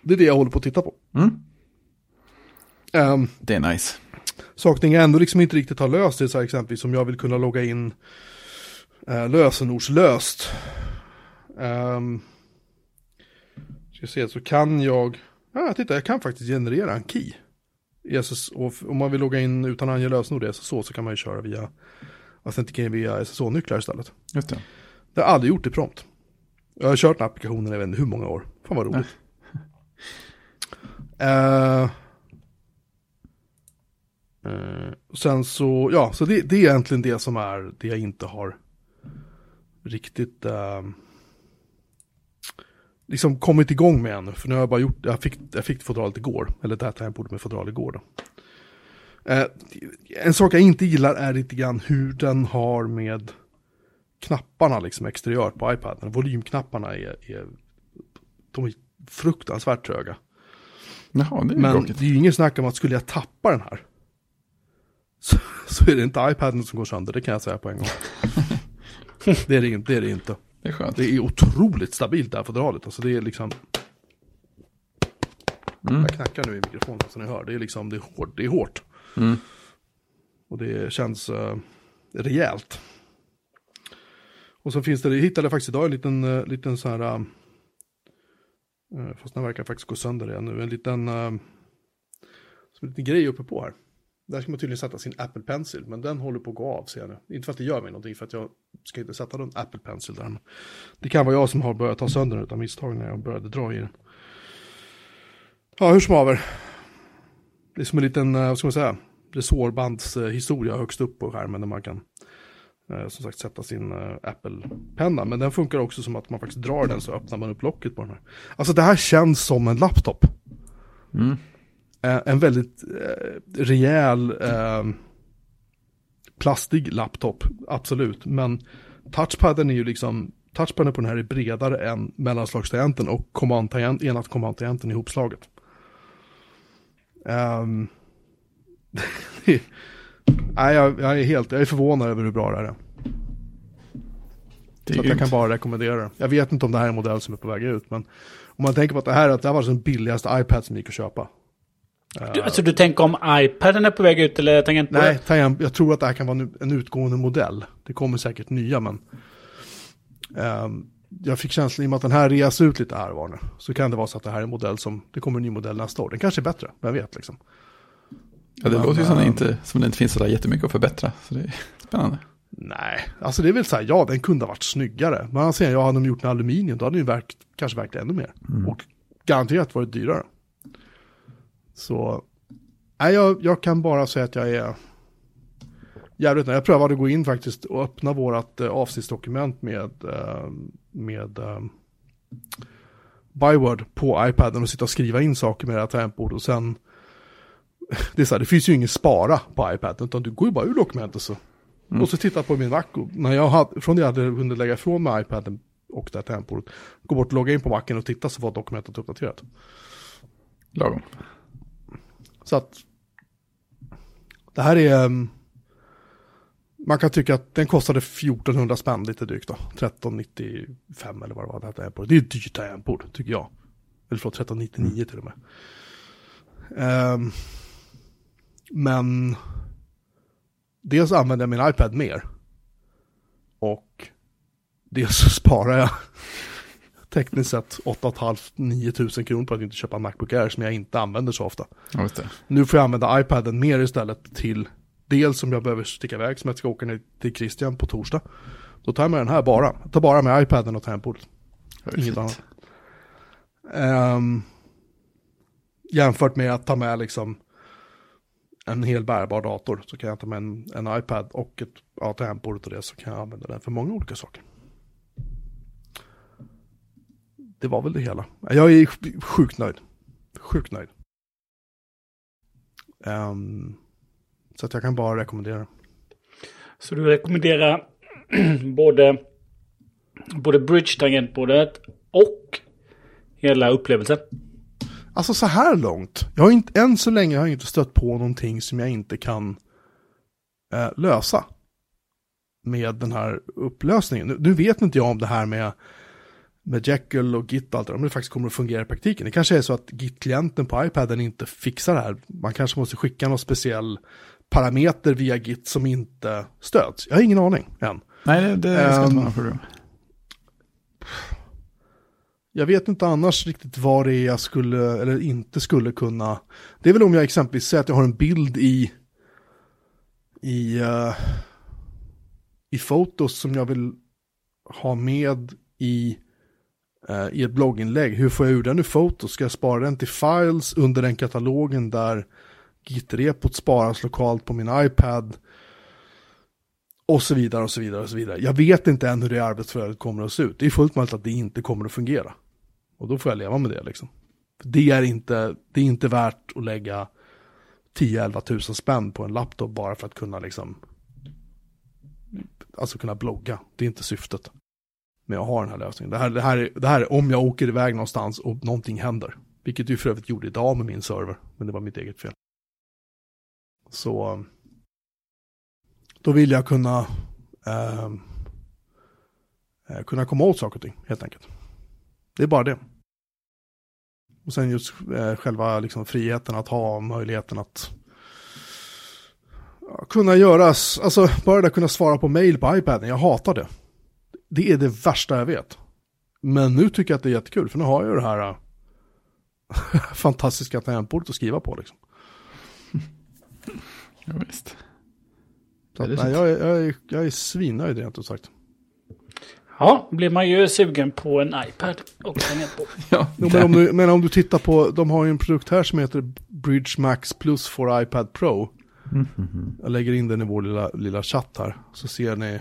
Det är det jag håller på att titta på. Mm. Um, det är nice. Saker jag ändå liksom inte riktigt har löst, det så här exempelvis om jag vill kunna logga in eh, lösenordslöst. Um, ska se, så kan jag, ja titta jag kan faktiskt generera en key. Och om man vill logga in utan att ange lösenord SSO så kan man ju köra via autentikering via SSO-nycklar istället. Just det. Det har jag aldrig gjort det prompt. Jag har kört den applikationen jag vet inte hur många år. Fan vad roligt. uh, uh, sen så, ja, så det, det, är egentligen det som är det jag inte har riktigt uh, liksom kommit igång med ännu. För nu har jag bara gjort, jag fick, jag fick fodralet igår. Eller det här borde med fodral igår då. Uh, en sak jag inte gillar är lite grann hur den har med knapparna liksom exteriört på iPaden. Volymknapparna är, är, de är fruktansvärt tröga. Jaha, det är Men bråkigt. det är ju ingen snack om att skulle jag tappa den här. Så, så är det inte iPaden som går sönder, det kan jag säga på en gång. det, är det, det är det inte. Det är skönt. Det är otroligt stabilt det här fodralet. Alltså det är liksom... Mm. Jag knackar nu i mikrofonen så ni hör. Det är liksom, det är hårt. Det är hårt. Mm. Och det känns uh, rejält. Och så finns det, jag hittade faktiskt idag en liten, uh, liten så här... Uh, fast den verkar faktiskt gå sönder igen nu. En liten... Uh, som en liten grej uppe på här. Där ska man tydligen sätta sin Apple Pencil, men den håller på att gå av ser jag nu. Inte för att det gör mig någonting, för att jag ska inte sätta någon Apple Pencil där. Det kan vara jag som har börjat ta sönder den utan misstag när jag började dra i den. Ja, hur som haver. Det är som en liten, eh, vad ska man säga, resårbandshistoria högst upp på skärmen där man kan eh, som sagt sätta sin eh, Apple-penna. Men den funkar också som att man faktiskt drar den så öppnar man upp locket på den här. Alltså det här känns som en laptop. Mm. En väldigt eh, rejäl eh, plastig laptop, absolut. Men touchpaden är ju liksom, touchpaden på den här är bredare än mellanslagstangenten och command enat command-tangenten ihopslaget. Um, nej, jag, jag, är helt, jag är förvånad över hur bra det här är. Det är så jag kan bara rekommendera det. Jag vet inte om det här är en modell som är på väg ut, men om man tänker på att det här, att det här var den billigaste iPad som gick att köpa. Du, alltså du tänker om iPaden är på väg ut eller tangentbordet? Nej, tangent, jag tror att det här kan vara en, en utgående modell. Det kommer säkert nya, men... ehm, jag fick känslan i och med att den här reas ut lite här var nu. Så kan det vara så att det här är en modell som, det kommer en ny modell nästa år. Den kanske är bättre, vem vet liksom. Ja, det Men, låter ju som det, ehm, inte, som det inte finns så där jättemycket att förbättra. Så det är spännande. Nej, alltså det är väl så här, ja den kunde ha varit snyggare. Men han säger, ja hade de gjort en aluminium då hade den ju verk, kanske verkat ännu mer. Och garanterat varit dyrare. Så, nej jag, jag kan bara säga att jag är jävligt. Jag prövade att gå in faktiskt och öppna vårat eh, avsnittsdokument med, eh, med eh, Byword på iPaden och sitta och skriva in saker med det här tangentbordet och sen det är så här, det finns ju ingen spara på iPaden utan du går ju bara ur dokumentet så och så tittar jag på min Mac och när jag hade, från det jag hade hunnit lägga ifrån mig iPaden och det här tangentbordet, gå bort och logga in på Macen och titta så var dokumentet uppdaterat. Lagom. Så att det här är, um, man kan tycka att den kostade 1400 spänn lite drygt då, 1395 eller vad det var det här. Det är ett dyrt tangentbord tycker jag. Eller förlåt, 1399 till och med. Ehm, men dels använder jag min iPad mer. Och dels så sparar jag tekniskt sett 8 500-9 tusen kronor på att inte köpa en Macbook Air som jag inte använder så ofta. Nu får jag använda iPaden mer istället till dels om jag behöver sticka iväg som jag ska åka ner till Christian på torsdag. Då tar jag med den här bara. Jag tar bara med iPaden och tangentbordet. Inget annat. Ehm, jämfört med att ta med liksom en hel bärbar dator så kan jag ta med en, en iPad och ett ja, tangentbordet och det så kan jag använda den för många olika saker. Det var väl det hela. Jag är sj- sjukt nöjd. Sjukt nöjd. Ehm, så att jag kan bara rekommendera. Så du rekommenderar både, både bridge-tangentbordet och hela upplevelsen? Alltså så här långt, jag har inte, än så länge har jag inte stött på någonting som jag inte kan eh, lösa. Med den här upplösningen. Nu, nu vet inte jag om det här med, med Jekyll och Git och allt det där, om det faktiskt kommer att fungera i praktiken. Det kanske är så att Git-klienten på iPaden inte fixar det här. Man kanske måste skicka någon speciell parameter via Git som inte stöds. Jag har ingen aning än. Nej, det, det ska Ehm, inte vara något problem. Jag vet inte annars riktigt vad det är jag skulle eller inte skulle kunna. Det är väl om jag exempelvis säger att jag har en bild i i, eh, i fotos som jag vill ha med i, eh, i ett blogginlägg. Hur får jag ur den ur fotos? Ska jag spara den till files under den katalogen där Git-repot sparas lokalt på min iPad? Och så vidare och så vidare och så vidare. Jag vet inte än hur det arbetsflödet kommer att se ut. Det är fullt möjligt att det inte kommer att fungera. Och då får jag leva med det liksom. Det är inte, det är inte värt att lägga 10-11 tusen spänn på en laptop bara för att kunna liksom Alltså kunna blogga. Det är inte syftet Men jag har den här lösningen. Det här, det här, är, det här är om jag åker iväg någonstans och någonting händer. Vilket ju för övrigt gjorde idag med min server. Men det var mitt eget fel. Så då vill jag kunna ehm, eh, kunna komma åt saker och ting helt enkelt. Det är bara det. Och sen just eh, själva liksom, friheten att ha möjligheten att ja, kunna göras, alltså bara det kunna svara på mail på iPaden, jag hatar det. Det är det värsta jag vet. Men nu tycker jag att det är jättekul, för nu har jag ju det här äh, fantastiska tangentbordet att skriva på liksom. Ja, visst. Så nej, jag, är, jag, är, jag är svinnöjd rent ut sagt. Ja, blir man ju sugen på en iPad och tangentbord. Ja, Jo, men, om du, men om du tittar på, de har ju en produkt här som heter Bridge Max Plus for iPad Pro. Jag lägger in den i vår lilla, lilla chatt här, så ser ni. Ja,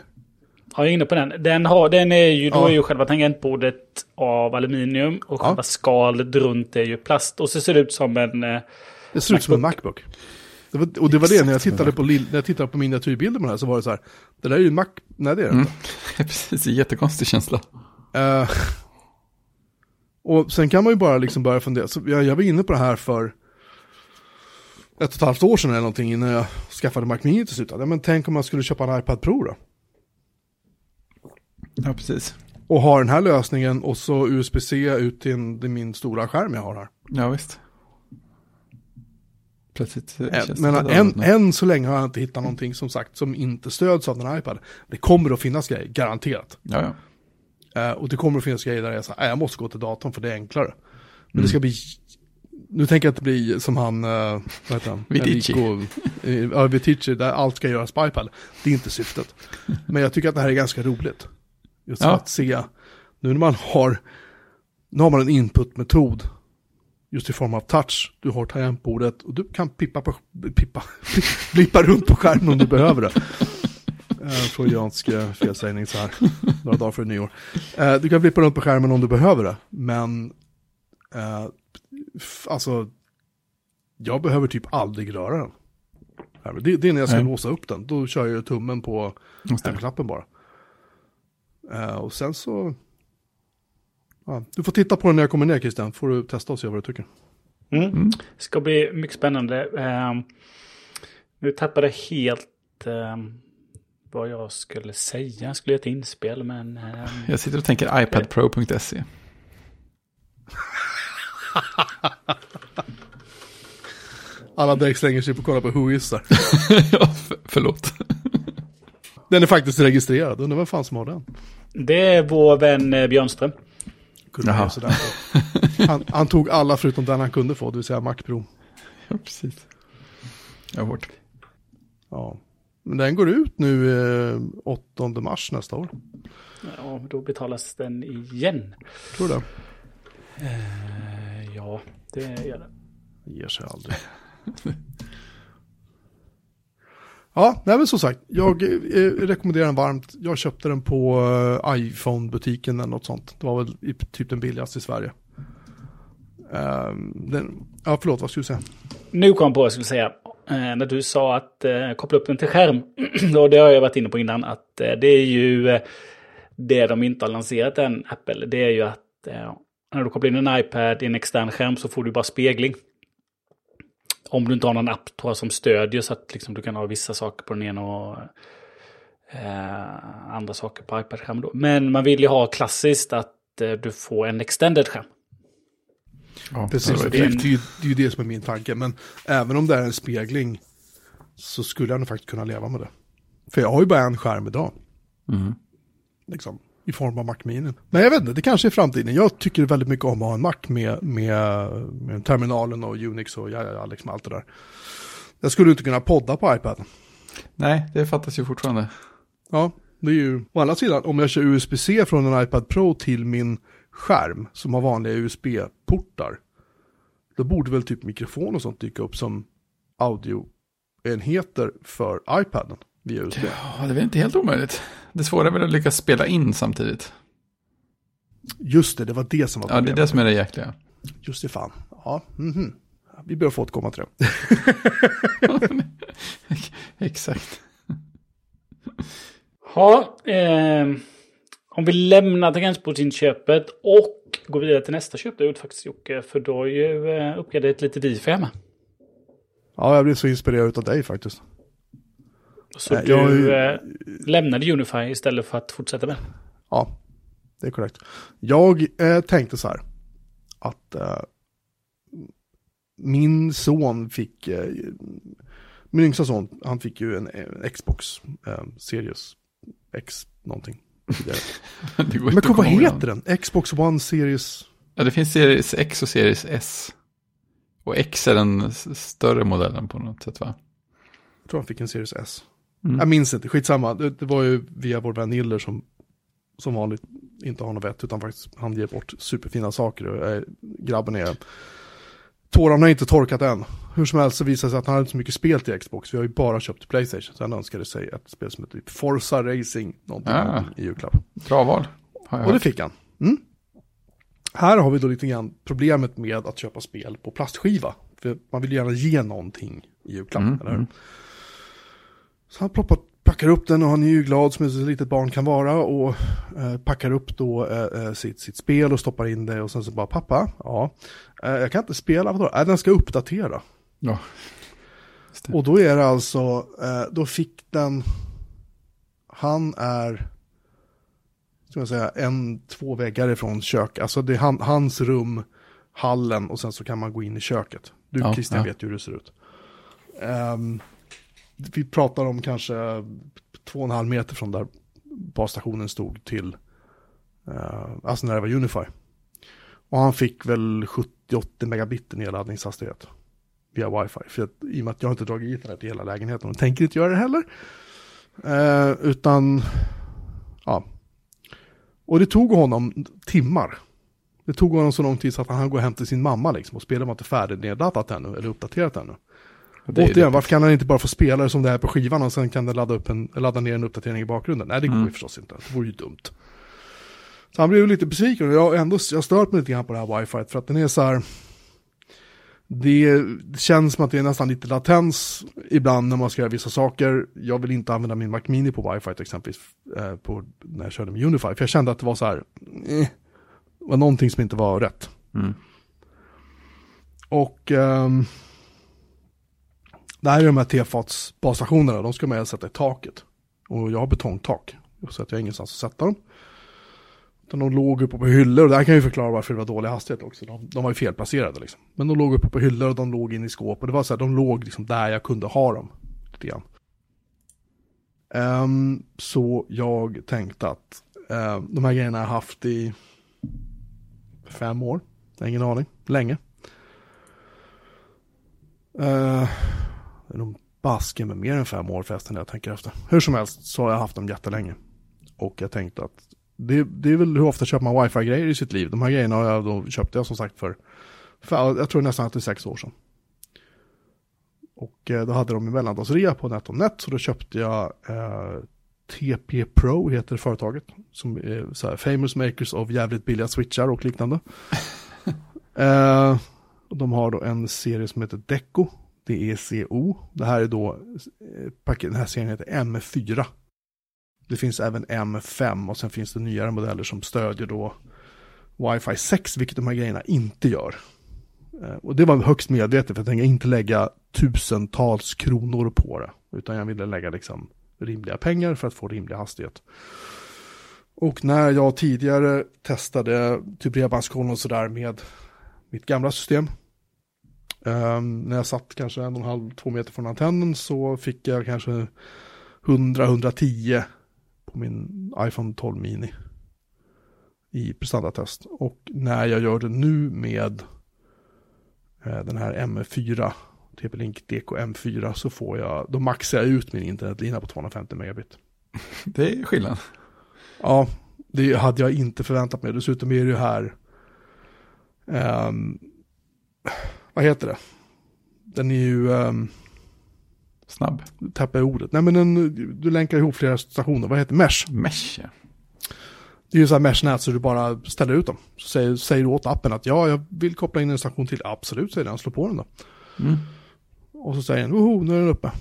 jag är inne på den. Den, har, den är ju, då Ja. är ju själva tangentbordet av aluminium och Ja. själva skalet runt är ju plast. Och så ser det ut som en... eh, Det ser ut som en Macbook. Det var, och det var det, när jag tittade på, när jag tittade på miniatyrbilder med det här så var det så här, det där är ju en Mac, nej det är det Mm. precis. Jättekonstig känsla. Eh, och sen kan man ju bara liksom börja fundera, så jag, jag var inne på det här för ett och ett halvt år sedan eller någonting innan jag skaffade Mac Mini till slut. Ja, men tänk om man skulle köpa en iPad Pro då? Ja, precis. Och ha den här lösningen och så USB-C ut till, en, till min stora skärm jag har här. Ja, visst. Plötsligt eh, Eh, känns Men det än, än så länge har jag inte hittat någonting som sagt som inte stöds av den iPad. Det kommer att finnas grejer, garanterat. Ja, ja. Eh, och det kommer att finnas grejer där jag säger, "Nej, jag måste gå till datorn för det är enklare. Men Mm. det ska bli, nu tänker jag inte bli som han, vad heter han? Eh, Ja, Vidici, där allt ska göras på iPad. Det är inte syftet. Men jag tycker att det här är ganska roligt. Just Ja. att se, nu när man har, nu har man en inputmetod. Just i form av touch. Du har tangentbordet och du kan pippa, på, pippa, blippa runt på skärmen om du behöver det. Uh, Freudiansk eh, felsägning så här, några dagar före nyår. Eh, du kan blippa runt på skärmen om du behöver det, men eh, alltså, jag behöver typ aldrig röra den. Men Det, det är när jag ska Nej. låsa upp den, då kör jag tummen på hemklappen bara. Eh, och sen så, ja, du får titta på den när jag kommer ner Christian, får du testa och se vad du tycker. Mm. Ska bli mycket spännande. Um, nu tappade jag helt ehm, vad jag skulle säga. Jag skulle göra ett inspel, men... ehm, Jag sitter och tänker iPadPro.se. Alla direkt slänger sig på att kolla på Who is där. ja, för, förlåt. Den är faktiskt registrerad, undrar vem fan som har den. det är vår vän eh, Björnström. Kunde Jaha. sådär. Han, han tog alla förutom den han kunde få, det vill säga Mac Pro. Ja, precis. Ja, hårt. Ja. Men den går ut nu eh, 8 mars nästa år. Ja, då betalas den igen. Tror du det? Eh, ja, det gör det. Ger sig aldrig. ja, nej men som sagt, jag eh, rekommenderar den varmt. Jag köpte den på eh, iPhone-butiken eller något sånt. Det var väl i, typ den billigaste i Sverige. Ehm, den, ja, förlåt, vad skulle du säga? Nu kom jag på vad jag skulle säga. Eh, när du sa att eh, koppla upp den till skärm. och det har jag varit inne på innan. Att eh, det är ju eh, det de inte har lanserat än, Apple. Det är ju att eh, när du kopplar in en iPad i en extern skärm så får du bara spegling. Om du inte har någon app tror jag, som stödjer så att liksom, du kan ha vissa saker på den ena och eh, andra saker på iPad-skärmen. då. Men man vill ju ha klassiskt att eh, du får en extended skärm. Ja, Precis, det det är, det, är, ju- det är ju det som är min tanke. Men även om det är en spegling så skulle jag nog faktiskt kunna leva med det. För jag har ju bara en skärm idag. Mm. Liksom, I form av Mac Mini. Men jag vet inte, det kanske är framtiden. Jag tycker väldigt mycket om att ha en Mac med, med, med terminalen och Unix och ja, ja, liksom allt det där. Jag skulle inte kunna podda på iPad. Nej, det fattas ju fortfarande. Ja, det är ju... Å andra sidan, om jag kör USB-C från en iPad Pro till min skärm som har vanliga USB-portar. Då borde väl typ mikrofon och sånt dyka upp som audioenheter för iPaden via USB. Ja, det är väl inte helt omöjligt. Det svåra är väl att lyckas spela in samtidigt. Just det, det var det som var Ja, det är problemet. det som är det jäkliga. Just det, fan. Ja, mhm. Vi bör få återkomma till det. Exakt. Ja, eh, om vi lämnar tangentbordsinköpet och går vidare till nästa köp du gjort faktiskt Jocke. För då har ju eh, uppgraderat lite wifi hemma. Ja, jag blev så inspirerad av dig faktiskt. Så Nej, du jag eh, lämnade Unify istället för att fortsätta med. Ja, det är korrekt. Jag eh, tänkte så här. Att eh, min son fick, eh, min yngsta son, han fick ju en, en Xbox eh, Series X någonting. Det går Men vad heter den? Xbox One Series? Ja, det finns Series X och Series S. Och X är den större modellen på något sätt va? Jag tror han fick en Series S. Mm. Jag minns inte, skitsamma. Det, det var ju via vår vän Niller som som vanligt inte har något vett utan faktiskt han ger bort superfina saker. Och, eh, grabben är... Tårarna har inte torkat än. Hur som helst så visar det sig att han hade inte så mycket spel till Xbox. Vi har ju bara köpt Playstation. Så han önskade sig ett spel som heter typ Forza Racing. Någonting, Ah. i julklapp. Bra val. Har Och det fick han. Mm. Här har vi då lite grann problemet med att köpa spel på plastskiva. För man vill gärna ge någonting i julklapp, Mm, eller hur? mm. Så han ploppar, packar upp den och han är ju glad som ett litet barn kan vara och eh, packar upp då eh, eh, sitt, sitt spel och stoppar in det och sen så bara pappa, ja, eh, jag kan inte spela, vadå? Äh, den ska uppdatera. Ja. Och då är det alltså, eh, då fick den, han är, ska jag säga, en, två väggar ifrån kök. Alltså det är han, hans rum, hallen och sen så kan man gå in i köket. Du Ja, Christian ja. vet hur det ser ut. ehm, vi pratar om kanske två och en halv meter från där basstationen stod till, eh, alltså när det var Unify. Och han fick väl 70-80 megabit i nedladdningshastighet via wifi. För att, i och med att jag inte dragit internet i hela lägenheten och tänker inte göra det heller. Eh, utan, ja. Och det tog honom timmar. Det tog honom så lång tid så att han går hem till sin mamma liksom och spelar var inte färdignedladdat ännu eller uppdaterat ännu. Det Återigen, varför kan han inte bara få spela det som det är på skivan och sen kan den ladda, upp en, ladda ner en uppdatering i bakgrunden? Nej, det går Mm. ju förstås inte. Det vore ju dumt. Så han blev lite besviken och jag har ändå jag stört mig lite grann på det här wifi för att den är så här. Det känns som att det är nästan lite latens ibland när man ska göra vissa saker. Jag vill inte använda min Mac Mini på wifi exempelvis eh, på, när jag körde med Unify. För jag kände att det var så här, eh, var någonting som inte var rätt. Mm. Och ehm, det här är de här Tefats basstationerna, de ska man sätta i taket. Och jag har betongtak, så att jag har ingenstans att sätta dem. Utan de låg uppe på hyllor, och det här kan ju förklara varför det var dålig hastighet också. De, de var ju felplacerade liksom. Men de låg uppe på hyllor och de låg in i skåp. Och det var så här, de låg liksom där jag kunde ha dem. Lite grann. Ehm, så jag tänkte att uh, de här grejerna har jag haft i fem år. Ingen aning, länge. Uh, nog basken med mer än fem år förresten när jag tänker efter. Hur som helst så har jag haft dem jättelänge. Och jag tänkte att det, det är väl hur ofta köper man wifi-grejer i sitt liv. De här grejerna har jag då köpt jag som sagt för, för jag tror nästan att det är sex år sedan. Och eh, då hade de i mellandagsrea på NetOnNet så då köpte jag eh, TP Pro heter företaget. Som är så här, famous makers of jävligt billiga switchar och liknande. eh, och de har då en serie som heter Deco. Det är CO. Det här är då, eh, den här serien heter M4. Det finns även M5 och sen finns det nyare modeller som stödjer då Wi-Fi 6, vilket de här grejerna inte gör. Eh, och det var högst medvetet, för jag tänker inte lägga tusentals kronor på det. Utan jag ville lägga liksom rimliga pengar för att få rimlig hastighet. Och när jag tidigare testade typ bredbandskolon och sådär med mitt gamla system ehm, när jag satt kanske en och en halv, två meter från antennen så fick jag kanske 100-110 på min iPhone 12 mini. I prestandatest. Och när jag gör det nu med eh, den här M4, TP-Link DK M4, så får jag, då maxar jag ut min internetlina på 250 megabit. Det är skillnad. Ja, det hade jag inte förväntat mig. Dessutom är det ju här, ehm, vad heter det? Den är ju, um, Snabb. tappar ordet. Nej men den, du länkar ihop flera stationer, vad heter det? Mesh. Mesh, ja. Det är ju så här meshnät så du bara ställer ut dem. Så säger, säger du åt appen att ja, jag vill koppla in en station till. Absolut, säger den, slå på den då. Mm. Och så säger den, woho, nu är den uppe.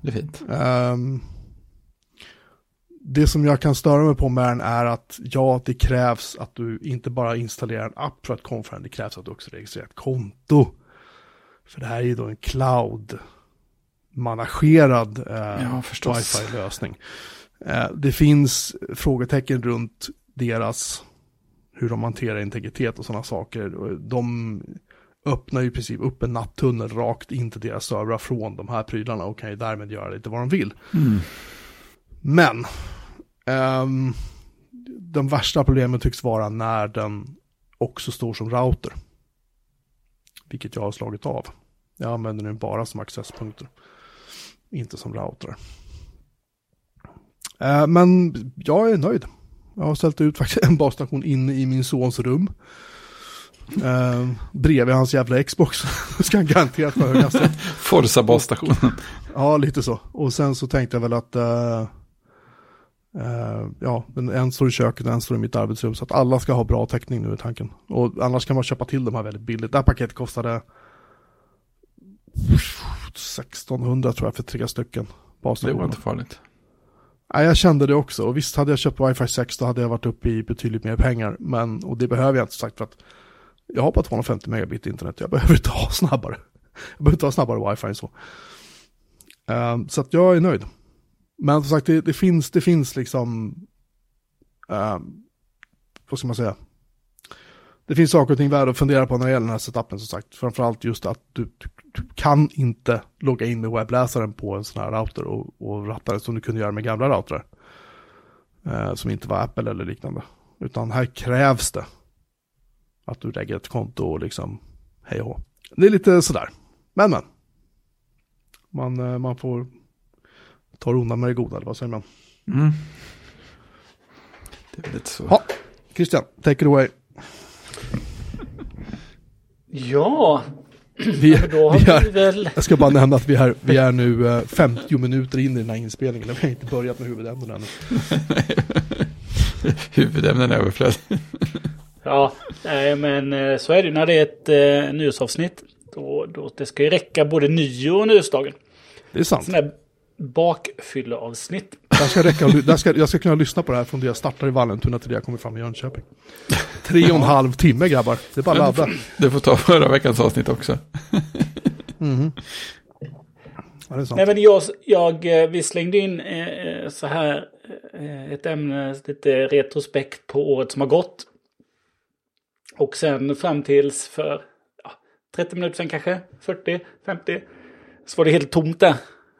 Det är fint. Ehm, det som jag kan störa mig på med den är att ja, det krävs att du inte bara installerar en app för att konferera, det krävs att du också registrerar ett konto. För det här är ju då en cloud managerad eh, Ja, wifi-lösning. Eh, det finns frågetecken runt deras, hur de hanterar integritet och sådana saker. De öppnar ju i princip upp en nattunnel rakt in till deras servrar från de här prylarna och kan ju därmed göra lite vad de vill. Mm. Men ehm, de värsta problemen tycks vara när den också står som router. Vilket jag har slagit av. Jag använder den bara som accesspunkter. Inte som router. Eh, men jag är nöjd. Jag har ställt ut faktiskt en basstation inne i min sons rum. Eh, bredvid hans jävla Xbox. Ska han garanterat få hög hastighet. Forza basstationen. Ja, lite så. Och sen så tänkte jag väl att eh, eh, ja, en står i köket och en står i mitt arbetsrum. Så att alla ska ha bra täckning nu i tanken. Och annars kan man köpa till de här väldigt billigt. Det här paketet kostade 1600 tror jag för tre stycken. Det var inte farligt. Ja, jag kände det också. Och visst hade jag köpt wifi 6 då hade jag varit uppe i betydligt mer pengar. Men, och det behöver jag inte sagt för att jag har bara 250 megabit internet. Jag behöver inte ha snabbare. Jag behöver inte ha snabbare wifi än så. Ehm, så att jag är nöjd. Men som sagt, det, det finns, det finns liksom, uh, vad ska man säga? det finns saker och ting värda att fundera på när det gäller den här setupen som sagt. Framförallt just att du, du, du kan inte logga in med webbläsaren på en sån här router och, och ratta det som du kunde göra med gamla routrar. Eh, som inte var Apple eller liknande. Utan här krävs det att du lägger ett konto och liksom hej och hå. Det är lite sådär. Men men. Man, eh, man får ta det onda med det goda, eller vad säger man? Mm. Det är lite så. Ja, Christian, take it away. Ja, Vi, men då har vi vi är, väl... jag ska bara nämna att vi är, vi är nu eh, 50 minuter in i den här inspelningen. Vi har inte börjat med huvudämnena ännu. Huvudämnen är överflöd. Ja, nej, men eh, så är det ju när det är ett eh, nyårsavsnitt. Då, då, det ska ju räcka både nyår och nyårsdagen. Det är sant. Sån där bakfylleavsnitt. Det ska räcka, där ska, jag ska kunna lyssna på det här från det jag startar i Vallentuna till det jag kommer fram i Jönköping. Tre och en halv timme grabbar. Det är bara att ladda. Du får ta förra veckans avsnitt också. Ja, det är sant. Nej men jag, jag, eh, vi slängde in eh, eh, så här eh, ett ämne, lite retrospekt på året som har gått. Och sen fram tills för ja, 30 minuter sen kanske, 40, 50. Så var det helt tomt där.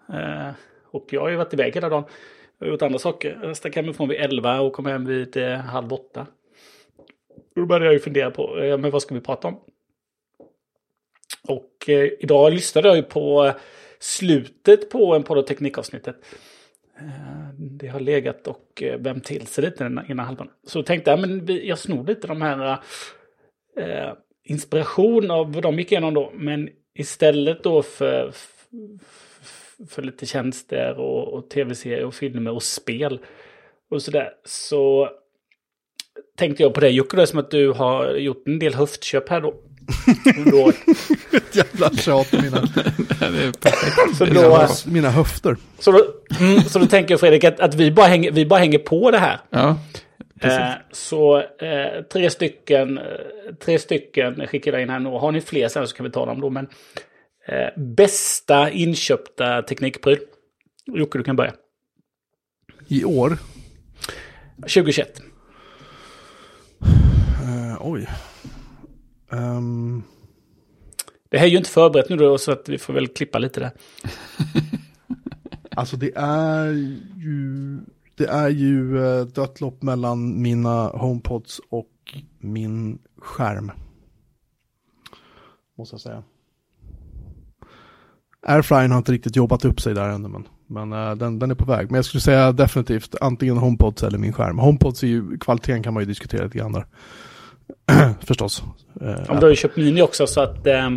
Eh, och jag har ju varit iväg hela dagen. Jag har gjort andra saker. Jag stack hemifrån vid 11 och kom hem vid eh, halv 8. Då började jag ju fundera på, eh, men vad ska vi prata om? Och eh, idag lyssnade jag ju på eh, slutet på en podd och teknikavsnittet. Eh, det har legat och eh, vänt till sig lite innan halvan. Så tänkte jag, men jag snor lite de här eh, inspiration av vad de gick igenom då. Men istället då för, för lite tjänster och, och tv-serier och filmer och spel och sådär. Så tänkte jag på det Jocke, då, som att du har gjort en del höftköp här då. Och då Jävla tjat på mina, Det är perfekt. Så Det är då- bra. mina höfter. Så då, mm, så då tänker jag Fredrik att, att vi, bara hänger, vi bara hänger på det här. Ja, precis. Eh, så eh, tre stycken, eh, tre stycken skickar jag in här nu. Har ni fler sen så kan vi ta dem då. Men eh, bästa inköpta teknikpryl. Jocke, du kan börja. I år. 2021. Eh, oj. Ehm, Det här är ju inte förberett nu då så att vi får väl klippa lite där. alltså det är ju, det är ju eh, dött lopp mellan mina HomePods och min skärm. Måste jag säga. Airfryen har inte riktigt jobbat upp sig där ännu, men, men eh, den, den är på väg. Men jag skulle säga definitivt antingen HomePods eller min skärm. HomePods är ju, kvaliteten kan man ju diskutera lite grann där. Förstås. Ja, men du har ju köpt Mini också så att... Eh,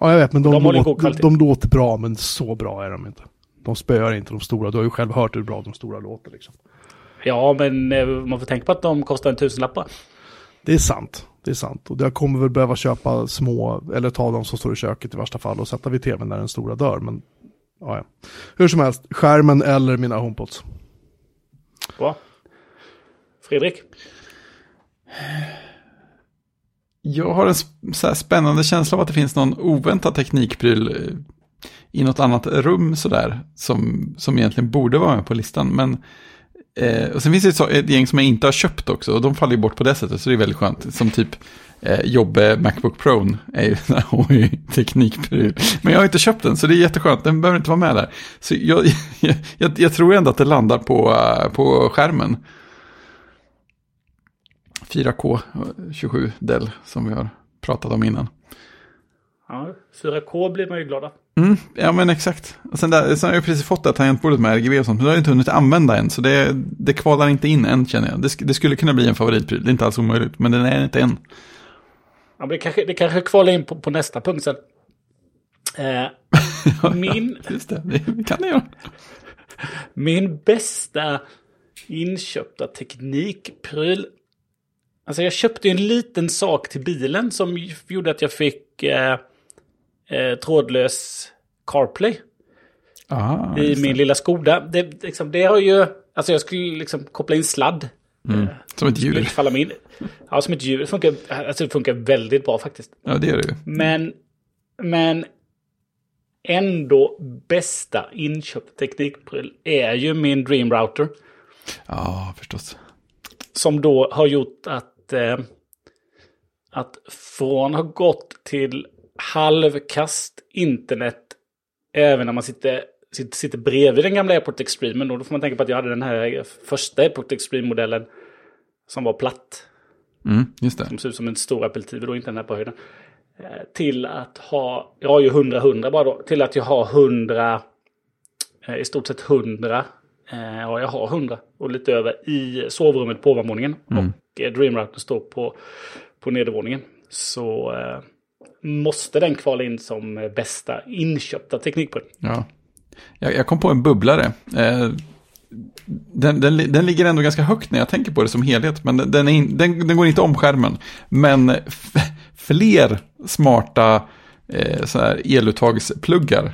Ja, jag vet, men de, De kvalitet. de, de låter bra, men så bra är de inte. De spöar inte de stora. Du har ju själv hört hur bra de stora låter. Liksom. ja, men man får tänka på att de kostar en tusenlapp. Det är sant. Det är sant. Och jag kommer väl behöva köpa små, eller ta de som står i köket i värsta fall och sätta vid tvn när den stora dör. Men ja, ja. Hur som helst, skärmen eller mina HomePods. Bra. Fredrik? Jag har en så här spännande känsla av att det finns någon oväntad teknikpryl eh, i något annat rum sådär, som, som egentligen borde vara med på listan. Men, eh, och sen finns det ett, så- ett gäng som jag inte har köpt också, och de faller ju bort på det sättet, så det är väldigt skönt. Som typ eh, Jobbe Macbook Pro är ju en teknikpryl. Men jag har inte köpt den, så det är jätteskönt, den behöver inte vara med där. Så jag, jag, jag, jag tror ändå att det landar på, eh, på skärmen. 4K 27 Dell som vi har pratat om innan. Ja, 4K blir man ju glad av. Mm, ja men exakt. Och sen, där, sen har jag precis fått det här tangentbordet med RGB och sånt, men det har jag inte hunnit använda än. Så det, det kvalar inte in än känner jag. Det, det skulle kunna bli en favoritpryl, det är inte alls omöjligt, men den är inte än. Ja, men det, kanske, det kanske kvalar in på, på nästa punkt sen. Eh, min, Just det, det kan det göra. min bästa inköpta teknikpryl. Alltså jag köpte en liten sak till bilen som gjorde att jag fick eh, eh, trådlös CarPlay Ah, i min lilla Skoda. Det, liksom, det har ju, alltså jag skulle liksom koppla in sladd. Mm. Som ett inte falla mig in. Ja, som ett djur. Det funkar, alltså det funkar väldigt bra faktiskt. Ja, det gör det ju. Men, men ändå bästa inköpt teknikpryl är ju min Dream Router. Ja, förstås. Som då har gjort att, eh, att från ha gått till halvkast internet även när man sitter, sitter, sitter bredvid den gamla Airport Extreme. Då får man tänka på att jag hade den här första Airport Extreme-modellen som var platt. Mm, just det. Som ser ut som en stor Apple TV, då inte den här på höjden. Eh, Till att ha, jag har ju 100-100 bara då, till att jag har 100, eh, i stort sett 100, eh, ja jag har 100 och lite över i sovrummet på ovanvåningen. Och eh, Dreamrouter står på, på nedervåningen. Så måste den kvala in som bästa inköpta teknik på. Ja. Jag, jag kom på en bubblare. Eh, den, den, den ligger ändå ganska högt när jag tänker på det som helhet, men den, är in, den, den går inte om skärmen. Men fler smarta eh, så här eluttagspluggar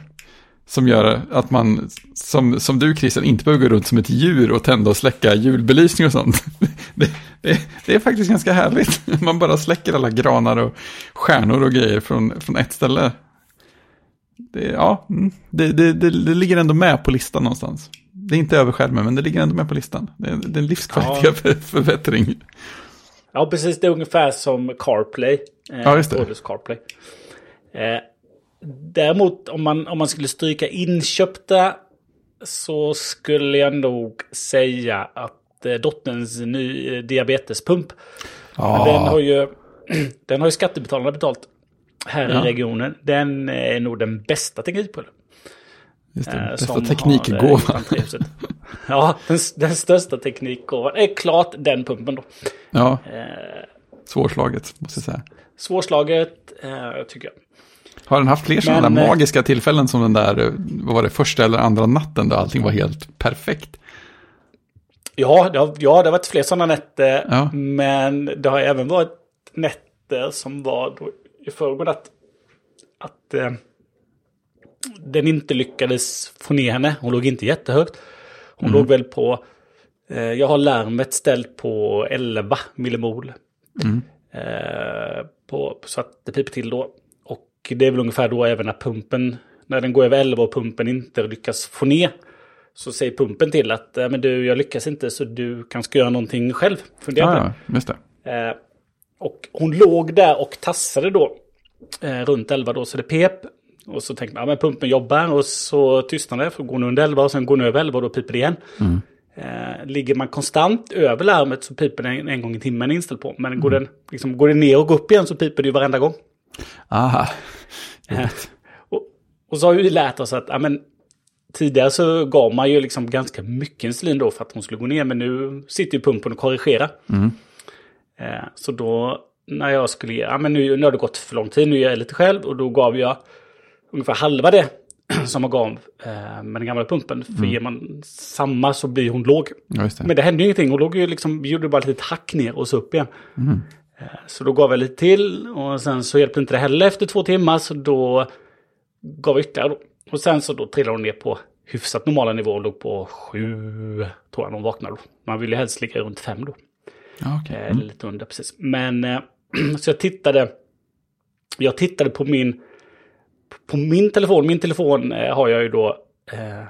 som gör att man, som, som du Christian, inte behöver gå runt som ett djur och tända och släcka julbelysning och sånt. Det, det, det är faktiskt ganska härligt. Man bara släcker alla granar och stjärnor och grejer från, från ett ställe. Det, ja, mm, det, det, det, ligger ändå med på listan någonstans. Det är inte över skärmen, men det ligger ändå med på listan. Det är, en livskvalitetsförbättring. Ja, precis. Det är ungefär som CarPlay. Eh, Ja, just det. CarPlay. Eh, däremot om man, om man skulle stryka inköpta så skulle jag nog säga att eh, dotterns ny eh, diabetespump. Ja. Den har ju, den har ju skattebetalarna betalt här Ja. i regionen. Den är nog den bästa teknikpullen. Just det, eh, bästa eh, teknikgåvan. Ja, den, den största teknikgåvan är klart den pumpen då. Ja, Eh, svårslaget, måste jag säga. svårslaget, eh, tycker jag. Har den haft fler sådana där eh, magiska tillfällen som den där, eh, vad var det, första eller andra natten då allting var helt perfekt? Ja, det har, ja, det har varit fler sådana nätter. Ja. Men det har även varit nätter som var då i förrgår att, att eh, den inte lyckades få ner henne. Hon låg inte jättehögt. Hon Mm. låg väl på, eh, jag har larmet ställt på 11 millimol. Mm. Eh, på, så att det piper till då. Det är väl ungefär då även när pumpen, när den går över 11 och pumpen inte lyckas få ner. Så säger pumpen till att men du, jag lyckas inte så du kanske ska göra någonting själv. Fundera på Ja, just det. Eh, och hon låg där och tassade då. Eh, runt 11 då, så det pep. Och så tänkte man, ja men pumpen jobbar och så tystnade det. För går nu under 11 och sen går den över 11 och då piper det igen. Eh, ligger man konstant över larmet så piper den en gång i timmen inställd på. Men går, den, liksom, går den ner och går upp igen så piper det ju varenda gång. Aha. Och, och så har vi lärt oss att ja, men, tidigare så gav man ju liksom ganska mycket insulin då för att hon skulle gå ner. Men nu sitter ju pumpen och korrigerar. Eh, så då när jag skulle ge, ja men nu, nu har det gått för lång tid, nu gör jag lite själv. Och då gav jag ungefär halva det som jag gav eh, med den gamla pumpen. För ger man samma så blir hon låg. Ja, det. Men det hände ju ingenting. Hon låg ju liksom, gjorde bara ett litet hack ner och så upp igen. Eh, Så då gav jag lite till och sen så hjälpte inte det heller efter två timmar. Så då gav jag ytterligare då. Och sen så då trillade hon ner på hyfsat normala nivåer och låg på sju, tror jag, när hon vaknade då. Man vill ju helst ligga runt fem då. Okej. Eh, Mm. Eller lite under precis. Men eh, så jag tittade. Jag tittade på min. På min telefon. Min telefon eh, har jag ju då. Eh,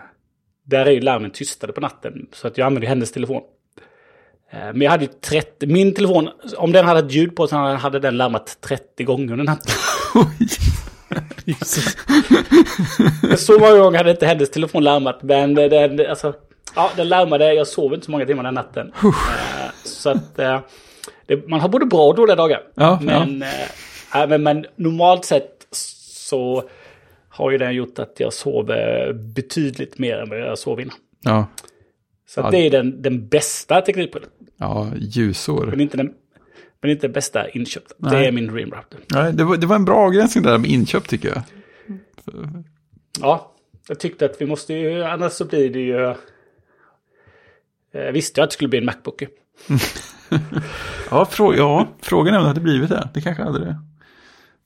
där är ju larmen tystade på natten. Så att jag använder hennes telefon. Eh, men jag hade ju 30. Min telefon. Om den hade ett ljud på så hade den larmat 30 gånger under natten. Så många gånger hade inte hennes telefon larmat. Men den, alltså, ja, den larmade. Jag sov inte så många timmar den natten. Eh, så att eh, det, man har både bra och dåliga dagar. Ja, men, eh, nej, men, men normalt sett så har ju den gjort att jag sover betydligt mer än vad jag sov innan. Ja, Så Ja. det är den, den bästa teknikprodukten. Ja ljusår. Men inte den, men inte den bästa inköpta. Det Nej. är min Dream Router. Nej, det, var, det var en bra avgränsning där med inköp tycker jag. Ja, jag tyckte att vi måste ju, annars så blir det ju... Jag visste jag att det skulle bli en Macbook. Ja, frå, ja frågan är om det hade blivit det. Det kanske hade det.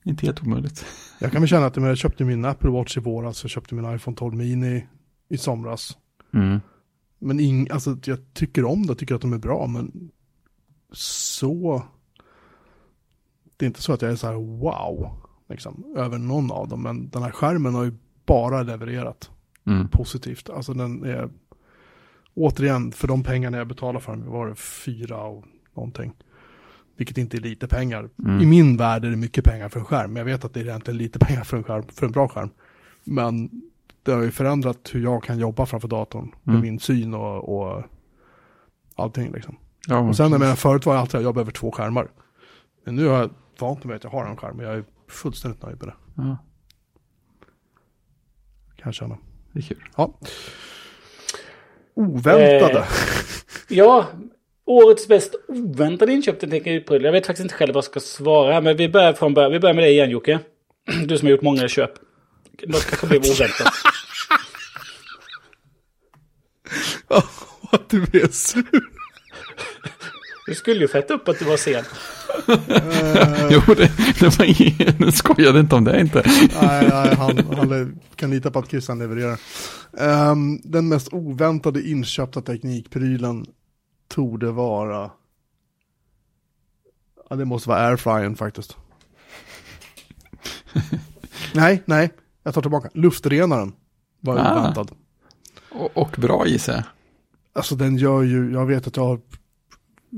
Inte helt omöjligt. Jag kan väl känna att jag köpte min Apple Watch i våras, jag köpte min iPhone 12 mini i somras. Mm. Men ing, alltså, jag tycker om det, tycker att de är bra, men så... Det är inte så att jag är så här wow, liksom, över någon av dem, men den här skärmen har ju bara levererat Mm. positivt. Alltså den är, återigen, för de pengarna jag betalar för den, var det fyra och någonting. Vilket inte är lite pengar. I min värld är det mycket pengar för en skärm. Jag vet att det är egentligen lite pengar för en, skärm, för en bra skärm. Men det har ju förändrat hur jag kan jobba framför datorn. Med Mm. min syn och, och allting liksom. Ja, Och sen jag menar, förut var jag alltid att jag behöver två skärmar. Men nu har jag vant mig att jag har en skärm och jag är fullständigt nöjd med det. ja, Kan jag känna. det är kul. Ja. Oväntade. Eh, Ja, årets mest oväntade inköp till teknikpryl. Jag vet faktiskt inte själv vad jag ska svara, men vi börjar från början. Vi börjar med dig igen Jocke. Du som har gjort många köp. Något kanske blev oväntat. Att du är sur. Du skulle ju fätta upp att du var sen. Jo, det, det var ingen, skojade inte om det inte. nej, nej han, han kan lita på att Christian levererar. Ehm, den mest oväntade inköpta teknikprylen torde vara... Ja, det måste vara airfryern faktiskt. nej, nej, jag tar tillbaka. Luftrenaren var Ah. oväntad. Och, och bra gissar jag. Alltså den gör ju, jag vet att jag har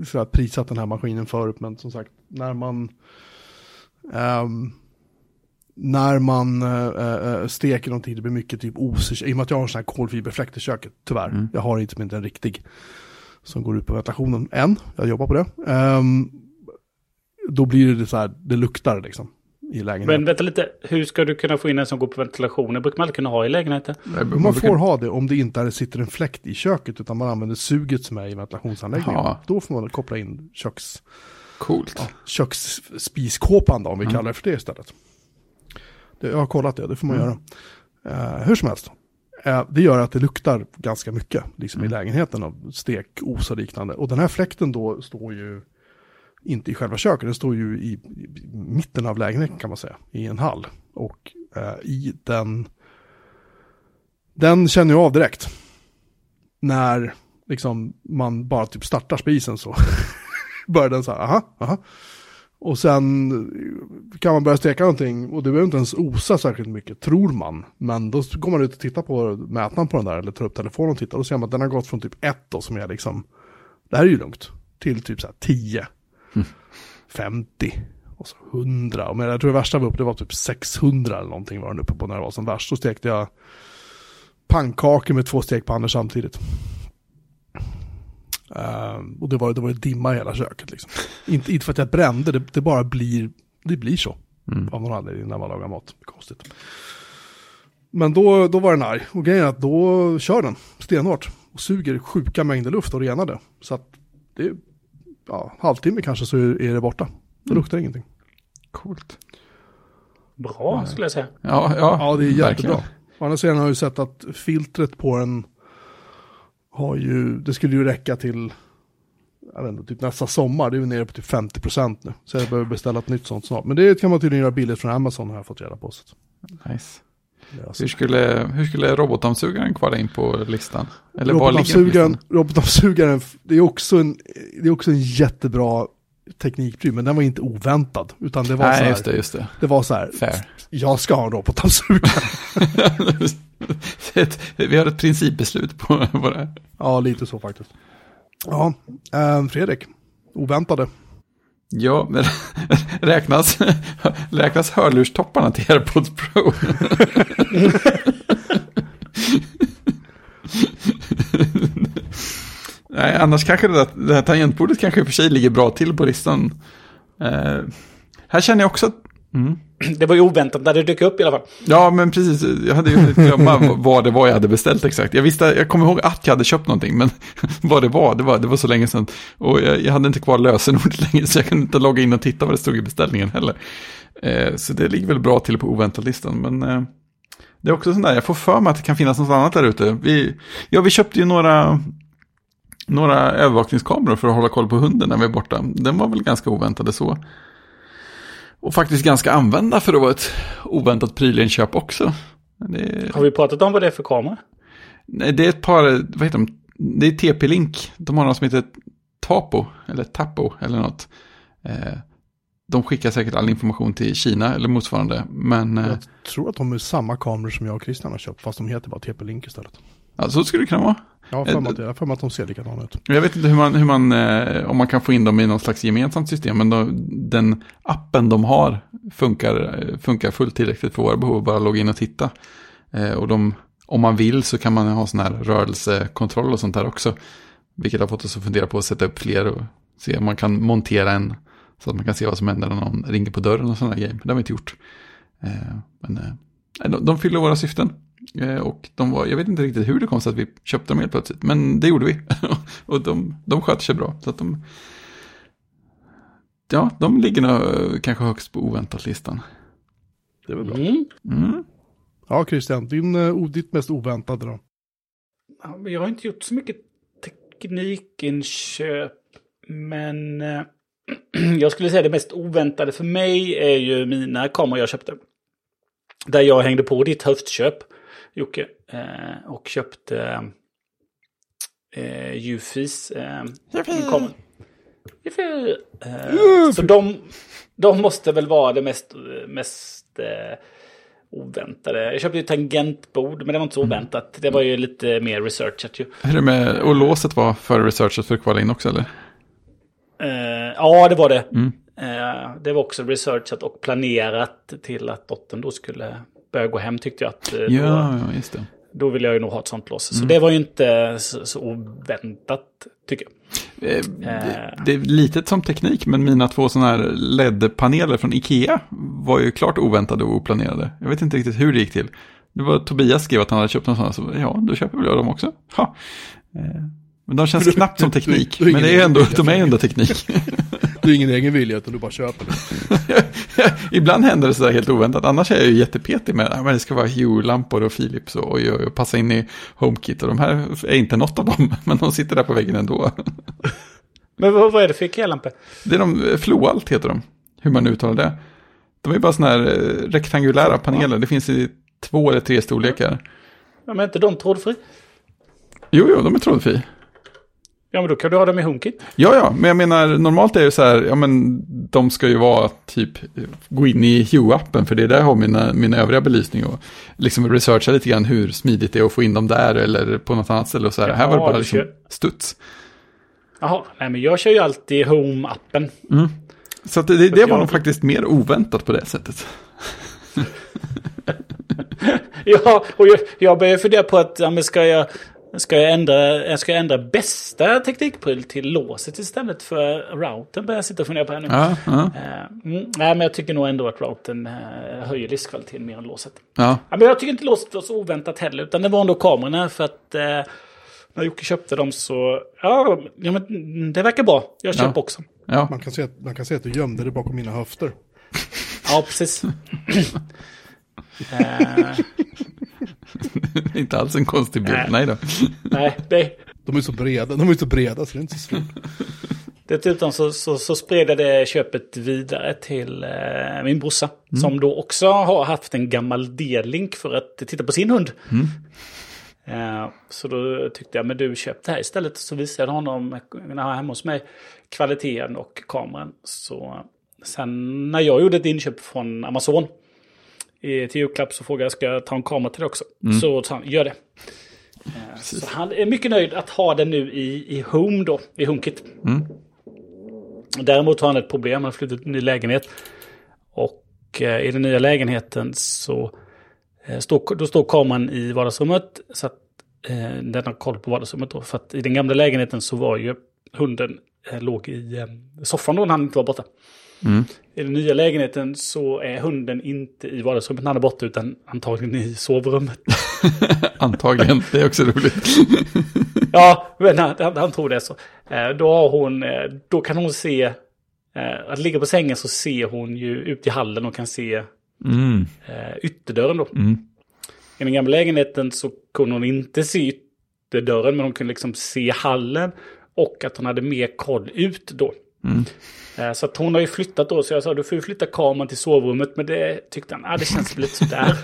så här, prisat den här maskinen förut, men som sagt, när man ehm, när man äh, steker någonting, det blir mycket typ os, i och med att jag har en sån här kolfiberfläkt i köket, tyvärr. Jag har inte, inte en riktig som går ut på ventilationen än, jag jobbar på det. Ehm, då blir det så här, det luktar liksom i lägenheten. Men vänta lite, hur ska du kunna få in en som går på ventilationen? brukar man aldrig kunna ha i lägenheten. man får ha det om det inte är, sitter en fläkt i köket, utan man använder suget som är i ventilationsanläggningen. Ja. Då får man koppla in köks... Coolt. köksspiskåpan då, om vi kallar det för det istället. Det, jag har kollat det, det får man göra. Eh, hur som helst. Eh, det gör att det luktar ganska mycket liksom i lägenheten av stek, os och liknande. Och den här fläkten då står ju inte i själva köket, den står ju i, i mitten av lägenheten kan man säga, i en hall. Och eh, i den, den känner jag av direkt. När liksom man bara typ startar spisen så börjar den så här, aha, aha. Och sen kan man börja steka någonting och det behöver inte ens osa särskilt mycket, tror man. Men då går man ut och tittar på mätaren på den där, eller tar upp telefonen och tittar, Då ser man att den har gått från typ 1 då, som är liksom, det här är ju lugnt, till typ så här 10, 50, och så 100. Men jag tror det värsta var uppe, det var typ 600 eller någonting var den uppe på när det var som värst. Så stekte jag pannkakor med två stekpannor samtidigt. Ehm, och det var, det var dimma i hela köket liksom. inte, inte för att jag brände, det, det bara blir, det blir så. Av någon anledning när man lagar mat. Konstigt. Men då, då var den arg. Och grejen är att då kör den stenhårt. Och suger sjuka mängder luft och renar det. Så att det ja, halvtimme kanske så är, det borta. Det luktar ingenting. Coolt. Bra skulle jag säga. Ja, ja, Ja, det är jättebra. Å andra sidan har jag ju sett att filtret på den har ju, det skulle ju räcka till, jag vet inte, typ nästa sommar. Det är ju nere på typ 50% nu. Så jag behöver beställa ett nytt sånt snart. Men det kan man tydligen göra billigt från Amazon har jag fått reda på. Så Nice. Hur skulle, hur skulle robotdammsugaren kvala in på listan? Eller Robotdammsugaren, robotdammsugaren, det är också en, det är också en jättebra teknikpryl, men den var inte oväntad. Utan det var så Nej, här, just det, just det. det var så här, Fair. jag ska ha en robotdammsugare. Vi har ett principbeslut på, på det här. ja, lite så faktiskt. Ja, eh, Fredrik, oväntade. Ja, men räknas, räknas hörlurstopparna till AirPods Pro? Nej, annars kanske det, där, det här tangentbordet kanske i och för sig ligger bra till på listan. Eh, här känner jag också att... Mm. Det var ju oväntat när det dök upp i alla fall. Ja, men precis. Jag hade ju hunnit glömma vad det var jag hade beställt exakt. Jag visste, jag kommer ihåg att jag hade köpt någonting, men vad det var, det var, det var så länge sedan. Och jag, jag hade inte kvar lösenordet längre, så jag kunde inte logga in och titta vad det stod i beställningen heller. Eh, så det ligger väl bra till på oväntad-listan, men eh, det är också sånt där, jag får för mig att det kan finnas något annat där ute. Vi, ja, vi köpte ju några, några övervakningskameror för att hålla koll på hunden när vi är borta. Den var väl ganska oväntade så. Och faktiskt ganska använda för att vara ett oväntat prylinköp också. Det, Har vi pratat om vad det är för kamera? nej, det är ett par, vad heter de? Det är TP-Link. De har något som heter Tapo, eller Tapo, eller något. Eh, de skickar säkert all information till Kina eller motsvarande. Men eh, Jag tror att de är samma kameror som jag och Christian har köpt, fast de heter bara TP-Link istället. Ja, så skulle det kunna vara. Jag har för mig jag för mig att de ser likadana ut. Jag vet inte hur man, hur man eh, om man kan få in dem i någon slags gemensamt system, men de, den appen de har funkar, eh, funkar fullt tillräckligt för våra behov, bara logga in och titta. Eh, och de, om man vill så kan man ha sån här rörelsekontroll och sånt där också. Vilket har fått oss att fundera på att sätta upp fler och se om man kan montera en så att man kan se vad som händer när någon ringer på dörren och sådana grejer. Det har vi inte gjort. Eh, men eh, de, de fyller våra syften. Eh, och de var, jag vet inte riktigt hur det kom sig att vi köpte dem helt plötsligt. Men det gjorde vi. och de, de sköter sig bra. Så att de, ja, de ligger nog eh, kanske högst på oväntat-listan. Det väl bra. Mm. Mm. Ja, Christian, din, eh, ditt mest oväntade då? Jag har inte gjort så mycket teknikinköp. Men jag skulle säga det mest oväntade för mig är ju mina kameror jag köpte. Där jag hängde på ditt höftköp, Jocke. Eh, och köpte eh, Ufis eh, kameror. Ufi. Eh, så de, de måste väl vara det mest, mest eh, oväntade. Jag köpte ju tangentbord, men det var inte så oväntat. Det var ju lite mer researchat ju. Hur är det med, och låset var för researchet för att kvala in också eller? Eh, ja, det var det. Mm. Eh, det var också researchat och planerat till att dottern då skulle börja gå hem tyckte jag. Att, eh, då, Ja, ja, just det. då ville jag ju nog ha ett sånt lås. Så det var ju inte så, så oväntat tycker jag. Eh, Det, det är litet som teknik, men mina två sådana här LED-paneler från Ikea var ju klart oväntade och oplanerade. Jag vet inte riktigt hur det gick till. Det var Tobias skrev att han hade köpt en sån, så ja, då köper väl jag dem också. Ha. Eh, Men de känns knappt som teknik, men det är ändå, de är ändå teknik. Du är ingen egen vilja utan du bara köper det. Ibland händer det sådär helt oväntat, annars är jag ju jättepetig med det. Men det ska vara Hue-lampor och Philips och, oj, oj, passa in i HomeKit. Och de här är inte något av dem, men de sitter där på väggen ändå. Men vad, vad är det för IKEA-lampor? Det är de, Floalt heter de, hur man uttalar det. De är bara sådana här eh, rektangulära paneler, det finns i två eller tre storlekar. Ja, men är inte de trådfri? Jo, jo, de är trådfri. Ja, men då kan du ha dem i HomeKit. Ja, ja, men jag menar normalt är det så här, ja men de ska ju vara typ, gå in i Hue-appen för det är där jag har mina, min övriga belysning och liksom researcha lite grann hur smidigt det är att få in dem där eller på något annat ställe och så här. Ja, här var det bara liksom kör- studs. Jaha, nej men jag kör ju alltid Home-appen. Så att det, det, det var jag- nog faktiskt mer oväntat på det sättet. Ja, och jag, jag börjar fundera på att, ja men ska jag, ska jag ändra, ska jag ändra bästa teknikpryl till låset istället för routern? Börjar jag sitta och fundera på här nu. Ja, ja, Eh, mm, nej, men jag tycker nog ändå att routern eh, höjer livskvaliteten mer än låset. ja. Ja, men jag tycker inte låset var så oväntat heller, utan det var ändå kamerorna för att eh, när Jocke köpte dem så, ja, ja men det verkar bra. Jag köper Ja. också. ja. Man kan, se att, man kan se att du gömde det bakom mina höfter. Ja, precis. eh, inte alls en konstig bild. Nej. Nej då. nej, det, De är så breda, de är så breda så det är inte så svårt. Dessutom så, så, så spred jag det köpet vidare till eh, min brorsa. Som då också har haft en gammal D-link för att titta på sin hund. Eh, så då tyckte jag, men du köp det här istället. Så visade jag honom, när han var hemma hos mig, kvaliteten och kameran. Så sen när jag gjorde ett inköp från Amazon i, till julklapp så frågade jag, ska jag ta en kamera till det också? Så sa han, gör det. Eh, så han är mycket nöjd att ha den nu i, i Home då, i HomeKit. Däremot har han ett problem, han har flyttat till en ny lägenhet. Och eh, i den nya lägenheten så eh, står, då står kameran i vardagsrummet. Så att eh, den har koll på vardagsrummet då. För att i den gamla lägenheten så var ju hunden eh, låg i soffan då när han inte var borta. I den nya lägenheten så är hunden inte i vardagsrummet när han är borta utan antagligen i sovrummet. Antagligen, det är också roligt. Ja, men han, han, tror det så. Eh, då, har hon, eh, då kan hon se, eh, att ligga på sängen så ser hon ju ut i hallen och kan se Mm. ytterdörren då. Mm. I den gamla lägenheten så kunde hon inte se ytterdörren men hon kunde liksom se hallen och att hon hade mer koll ut då. Mm. Eh, Så att hon har ju flyttat då, så jag sa du får ju flytta kameran till sovrummet, men det tyckte han, ah, det känns lite sådär.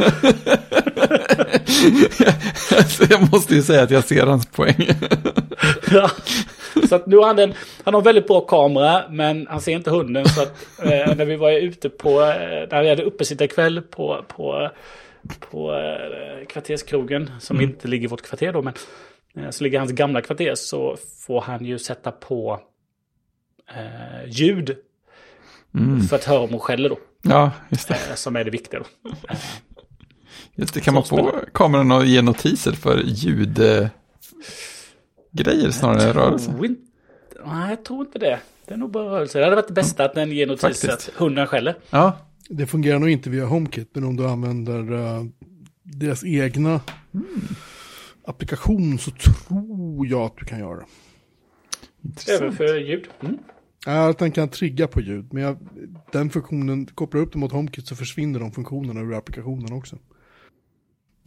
alltså, jag måste ju säga att jag ser hans poäng. Ja. Så att nu har han, en, han har en väldigt bra kamera, men han ser inte hunden. Så att eh, när vi var ute på, eh, när vi hade uppesittarkväll på, på, på eh, kvarterskrogen, som inte ligger i vårt kvarter då, men eh, så ligger i hans gamla kvarter så får han ju sätta på eh, ljud Mm. för att höra om hon skäller då. Ja, just det. Eh, som är det viktiga då. Just det, kan man få kameran att ge notiser för ljudgrejer snarare än rörelse? inte- Nej, jag tror inte det. Det är nog bara rörelse. Det hade varit det bästa att den ger notiser Faktiskt. att hunden skäller. Ja, Det fungerar nog inte via HomeKit, men om du använder eh, deras egna applikation så tror jag att du kan göra det. intressant. Även för ljud. Mm. Ja, att den kan trigga på ljud, men jag, den funktionen, kopplar upp den mot HomeKit så försvinner de funktionerna ur applikationen också.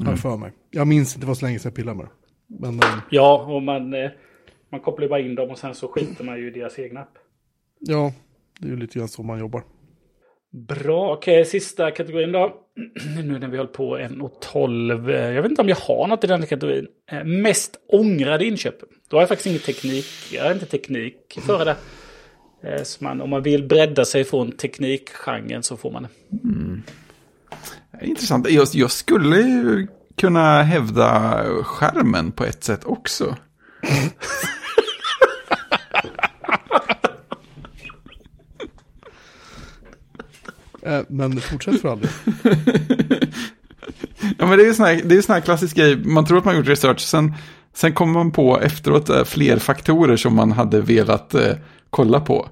Har jag för mig. Jag minns inte, var så länge sedan jag pillade med det. Men eh, Ja, och man, eh, man kopplar ju bara in dem och sen så skiter man ju i deras egna app. ja, det är ju lite grann så man jobbar. Bra, okej, sista kategorin då. nu när vi håller på 1.12. eh, Jag vet inte om jag har något i den kategorin. Eh, Mest ångrade inköp. Då har jag faktiskt ingen teknik. Jag har inte teknik för det. Eh, Så man, om man vill bredda sig från teknikgenren så får man det. Intressant. Jag, jag skulle ju kunna hävda skärmen på ett sätt också. Eh, men fortsätt för all. Ja, men det är ju sån här, det är ju sån här klassisk grej. Man tror att man gjort research. Sen, sen kommer man på efteråt eh, fler faktorer som man hade velat eh, kolla på.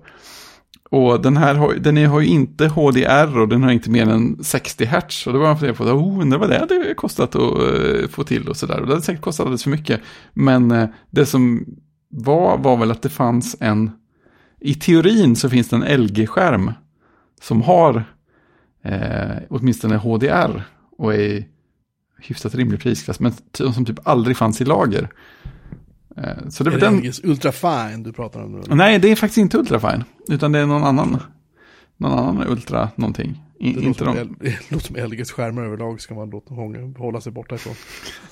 Och den här har, den är, har ju inte HDR och den har inte mer än 60 Hz. Och då var man funderade på, oh, undrar vad det hade kostat att uh, få till och sådär. Och det hade säkert kostat alldeles för mycket. Men uh, det som var, var väl att det fanns en, i teorin så finns det en LG-skärm som har eh, åtminstone HDR och är i hyfsat rimlig prisklass, men som typ aldrig fanns i lager. Eh, så det Är det den... LGs Ultrafine du pratar om nu? Nej, det är faktiskt inte Ultrafine, utan det är någon annan. Någon annan Ultra någonting. I, Det inte låter, de. som, det låter som LGs skärmar överlag ska man låta hånga- hålla sig borta ifrån.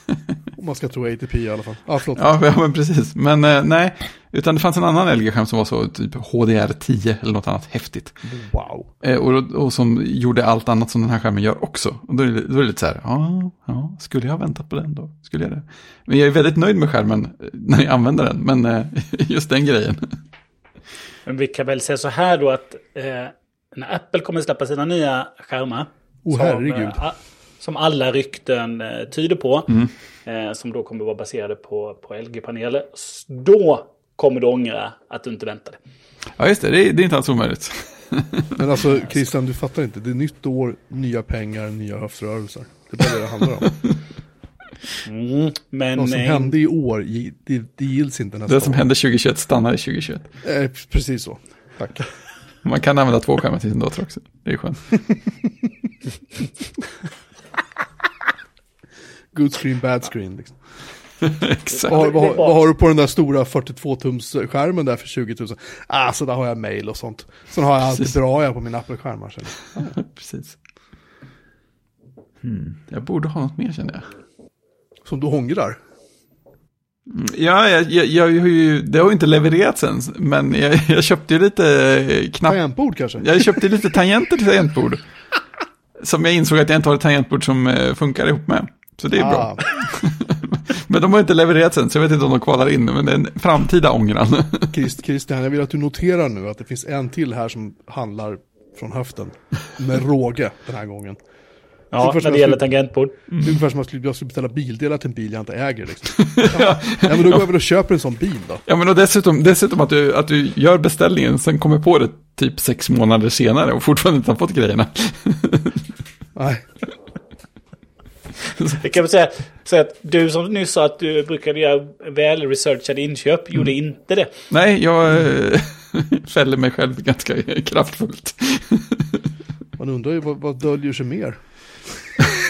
Om man ska tro ATP i alla fall. Ah, förlåt. Ja, ja, men precis. Men eh, nej, utan det fanns en annan LG-skärm som var så typ HDR10 eller något annat häftigt. Wow. Eh, och, och som gjorde allt annat som den här skärmen gör också. Och då är det, då är det lite så här, ja, ja, skulle jag ha väntat på den då? Skulle jag det? Men jag är väldigt nöjd med skärmen eh, när jag använder den, men eh, just den grejen. Men vi kan väl säga så här då att eh, när Apple kommer släppa sina nya skärmar. Oh, herregud. eh, som alla rykten eh, tyder på. Mm. Eh, som då kommer vara baserade på, på LG-paneler. Då kommer du ångra att du inte väntade. Ja, just det, det är, det är inte alls omöjligt. Men alltså Christian, du fattar inte. Det är nytt år, nya pengar, nya höftrörelser. Det är bara det det handlar om. Mm. Men Vad som eh, hände i år, det, det gills inte nästa Det som år. hände 2021 stannar i 2021. Eh, precis så. Tack. Man kan använda två skärmar till sin dator också. Det är skönt. Good screen, bad screen. Liksom. Exakt. Vad, vad, vad har du på den där stora 42-tums skärmen där för 20 000? Ah, så där har jag mail och sånt. Sen har jag alltid bra jag på min Apple-skärmar. sen. Precis. Hmm. Jag borde ha något mer känner jag. Som du ångrar. Ja, jag, jag, jag, har ju, det har ju inte levererats än, men jag, jag köpte ju lite eh, knapp... Tangentbord kanske? Jag köpte lite tangenter till tangentbord. Som jag insåg att jag inte har ett tangentbord som eh, funkar ihop med. Så det är bra. Ah, Men de har inte levererats än, så jag vet inte om de kvalar in. Men det är en framtida ångran. Christ, Christian, jag vill att du noterar nu att det finns en till här som handlar från höften. Med råge den här gången. ja, när det gäller tangentbord. Det är ungefär som att jag skulle- jag skulle beställa bildelar till en bil jag inte äger. Liksom. ja. men då går jag väl och köper en sån bil då. Ja, men och dessutom, dessutom att, du, att du gör beställningen, sen kommer på det typ sex månader senare och fortfarande inte har fått grejerna. Nej, Det kan man säga, säga att du som nyss sa att du brukade göra väl researchade inköp, gjorde inte det. Nej, jag eh, fäller mig själv ganska kraftfullt. man undrar ju vad, vad döljer sig mer.